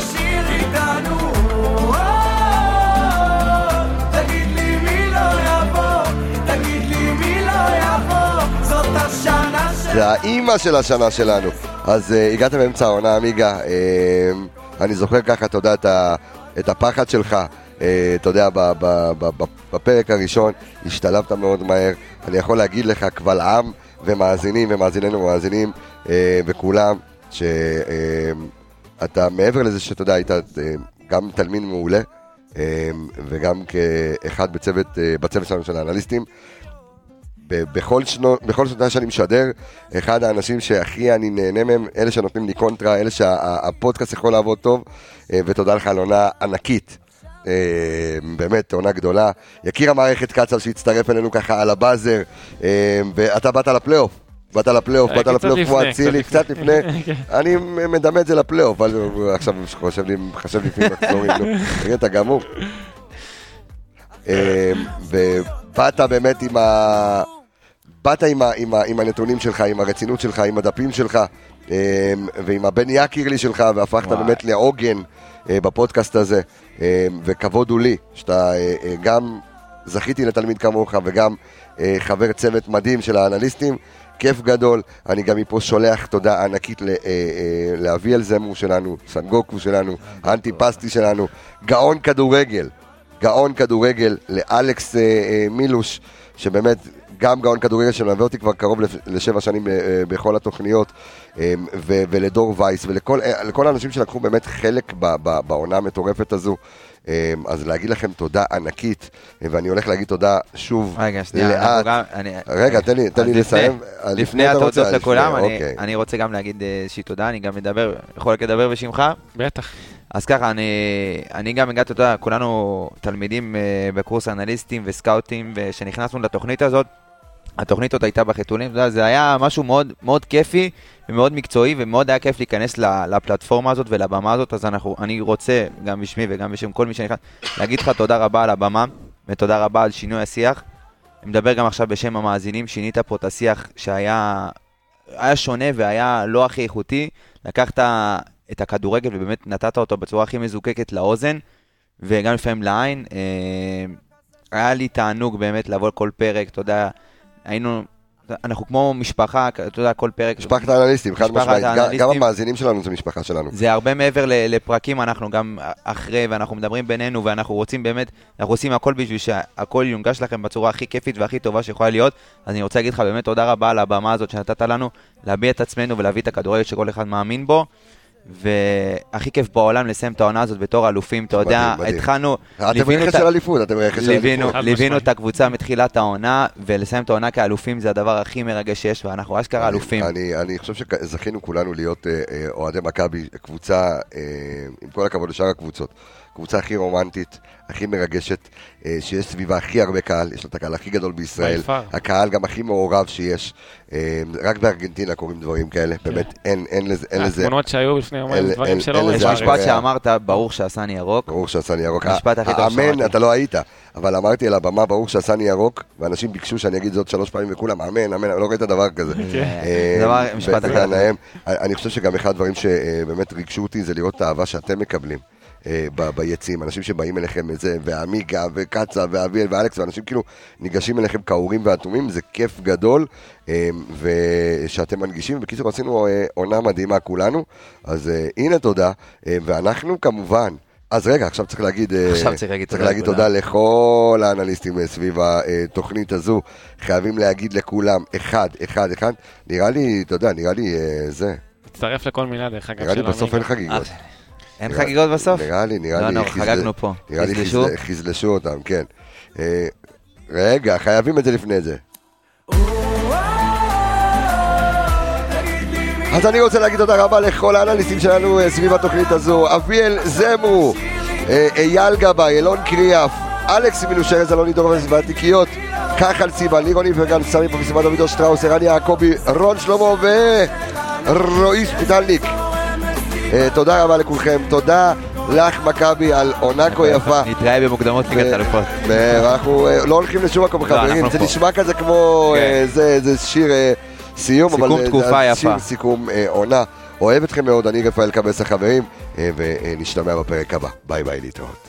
לא זה האימא של השנה שלנו. אז uh, הגעת באמצע העונה, עמיגה. Uh, אני זוכר ככה, אתה יודע, את הפחד שלך. Uh, אתה יודע, בפרק הראשון השתלבת מאוד מהר. אני יכול להגיד לך, קבל עם ומאזינים, ומאזיננו ומאזינים, uh, וכולם, שאתה מעבר לזה שאתה יודע, היית גם תלמיד מעולה, וגם כאחד בצוות, בצוות שלנו של האנליסטים. בכל, שנו, בכל שנותיה שאני משדר, אחד האנשים שהכי אני נהנה מהם, אלה שנותנים לי קונטרה, אלה שהפודקאסט יכול לעבוד טוב, אה, ותודה לך על עונה ענקית. אה, באמת, עונה גדולה. יקיר המערכת קצב שהצטרף אלינו ככה על הבאזר, אה, ואתה באת לפלייאוף. באת לפלייאוף, באת קצת לפלייאוף כמו אצילי, קצת לפני. אני מדמה את זה לפלייאוף, אבל עכשיו חושב לי, לי לפני מחזורים, נו. אתה גמור. אה, ובאת באמת עם ה... באת עם, ה, עם, ה, עם הנתונים שלך, עם הרצינות שלך, עם הדפים שלך, אה, ועם הבן יקירלי שלך, והפכת וואי. באמת לעוגן אה, בפודקאסט הזה, אה, וכבוד הוא לי, שאתה אה, אה, גם זכיתי לתלמיד כמוך, וגם אה, חבר צוות מדהים של האנליסטים. כיף גדול, אני גם מפה שולח תודה ענקית ל- אה, אה, לאביאל זמור שלנו, סנגוקו שלנו, האנטי פסטי שלנו, גאון כדורגל, גאון כדורגל, לאלכס אה, אה, מילוש, שבאמת גם גאון כדורגל שמלווה אותי כבר קרוב לשבע שנים אה, בכל התוכניות, אה, ולדור וייס, ולכל אה, לכל האנשים שלקחו באמת חלק בעונה המטורפת הזו. אה, אז להגיד לכם תודה ענקית, אה, ואני הולך להגיד תודה שוב רגע, שנייה, אנחנו לאט. גם... אני- רגע, תן לי- תן לי לפני- לסיים. אה, לפני אתה רוצה? התודות לכולם, לפני, אני- אוקיי. אני רוצה גם להגיד אה, איזושהי תודה, אני גם מדבר, יכול רק לדבר בשמך? בטח. אז ככה, אני, אני גם הגעתי, אתה יודע, כולנו תלמידים אה, בקורס אנליסטים וסקאוטים, וכשנכנסנו לתוכנית הזאת, התוכנית עוד הייתה בחיתולים, זה היה משהו מאוד, מאוד כיפי ומאוד מקצועי, ומאוד היה כיף להיכנס לפלטפורמה הזאת ולבמה הזאת, אז אנחנו, אני רוצה, גם בשמי וגם בשם כל מי שנכנס, להגיד לך תודה רבה על הבמה, ותודה רבה על שינוי השיח. אני מדבר גם עכשיו בשם המאזינים, שינית פה את השיח שהיה היה שונה והיה לא הכי איכותי. לקחת את הכדורגל ובאמת נתת אותו בצורה הכי מזוקקת לאוזן, וגם לפעמים לעין. אה, היה לי תענוג באמת לבוא לכל פרק, אתה יודע, היינו, אנחנו כמו משפחה, אתה יודע, כל פרק. משפחת האנליסטים, חד משמעית. גם-. המאזינים שלנו זה משפחה שלנו. זה הרבה מעבר לפרקים, אנחנו גם אחרי, ואנחנו מדברים בינינו, ואנחנו רוצים באמת, אנחנו עושים הכל בשביל שהכל יונגש לכם בצורה הכי כיפית והכי טובה שיכולה להיות. אז אני רוצה להגיד לך באמת תודה רבה על הבמה הזאת שנתת לנו, להביע את עצמנו ולהביא את הכדורגל שכל אחד מאמין בו. והכי כיף בעולם לסיים את העונה הזאת בתור אלופים, אתה יודע. התחלנו, אתם רכש של אליפות, אתם רכש של אליפות. ליווינו. את הקבוצה מתחילת העונה, ולסיים את העונה כאלופים זה הדבר הכי מרגש שיש, ואנחנו אשכרה אלופים. אני, אני חושב שזכינו כולנו להיות אה, אה, אוהדי מכבי, קבוצה, אה, עם כל הכבוד לשאר הקבוצות, קבוצה הכי רומנטית, הכי מרגשת, אה, שיש סביבה הכי הרבה קהל, יש לה את הקהל הכי גדול בישראל. הקהל גם הכי מעורב שיש, אה, רק בארגנטינה קורים דברים כאלה, באמת אין, אין לזה, אין לזה, התמונות שהיו לפני יומיים, דברים אין- שלא יש. משפט. שאמרת, ברור שעשני ירוק. ברור שעשני ירוק. המשפט הכי טוב האמן, ששמעתי. אתה לא היית, אבל אמרתי על הבמה, ברור שעשני ירוק, ואנשים ביקשו שאני אגיד זאת שלוש פעמים וכולם, אמן, אמן, אני לא ראית דבר כזה. כן. אה, משפט אחר. אני חושב שגם אחד הדברים שבאמת ריגשו אותי זה לראות את האהבה שאתם מקבלים. אה, ב- ביציעים, אנשים שבאים אליכם איזה, ועמיגה, וקצה, ואביאל, ואלכס, ואנשים כאילו ניגשים אליכם כאורים ואטומים, זה כיף גדול, אה, ושאתם מנגישים, בקיצור עשינו אה, עונה מדהימה כולנו, אז אה, הנה תודה, אה, ואנחנו כמובן, אז רגע, עכשיו צריך להגיד, עכשיו צריך להגיד צריך תודה להגיד לכולם. תודה לכל האנליסטים סביב התוכנית הזו, חייבים להגיד לכולם, אחד, אחד, אחד, נראה לי, אתה יודע, נראה לי זה, מצטרף לכל מילה, דרך אגב, נראה לי בסוף אין. חגיגות. אין נראה- חגיגות בסוף? נראה לי, נראה לא, לי, לא, חזל- חגגנו פה. נראה לי חזלשו? חזל- חזלשו אותם, כן. אה, רגע, חייבים את זה לפני זה. אז אני רוצה להגיד תודה רבה לכל האנליסטים שלנו אה, סביב התוכנית הזו, אביאל זמו, אה, אייל גבאי, אילון קריאף, אלכס מילוש ארז, אלוני דורבס והתיקיות, כחל ציבה, לירון איפרגן, סמי פרסימה, דודו שטראוס, ערן יעקבי, רון שלמה ורועי שפיטלניק. אה, תודה רבה לכולכם, תודה לך מכבי על עונה כה יפה. נתראה במוקדמות ליגת האלופות. ואנחנו אה, לא הולכים לשום מקום לא, חברים, זה. נשמע כזה כמו כן. אה, זה שיר אה, סיום, אבל אה, זה. שיר סיכום אה, עונה. אוהב אתכם מאוד, אני רפאל קבס החברים, אה, ונשתמע בפרק הבא. ביי ביי להתראות.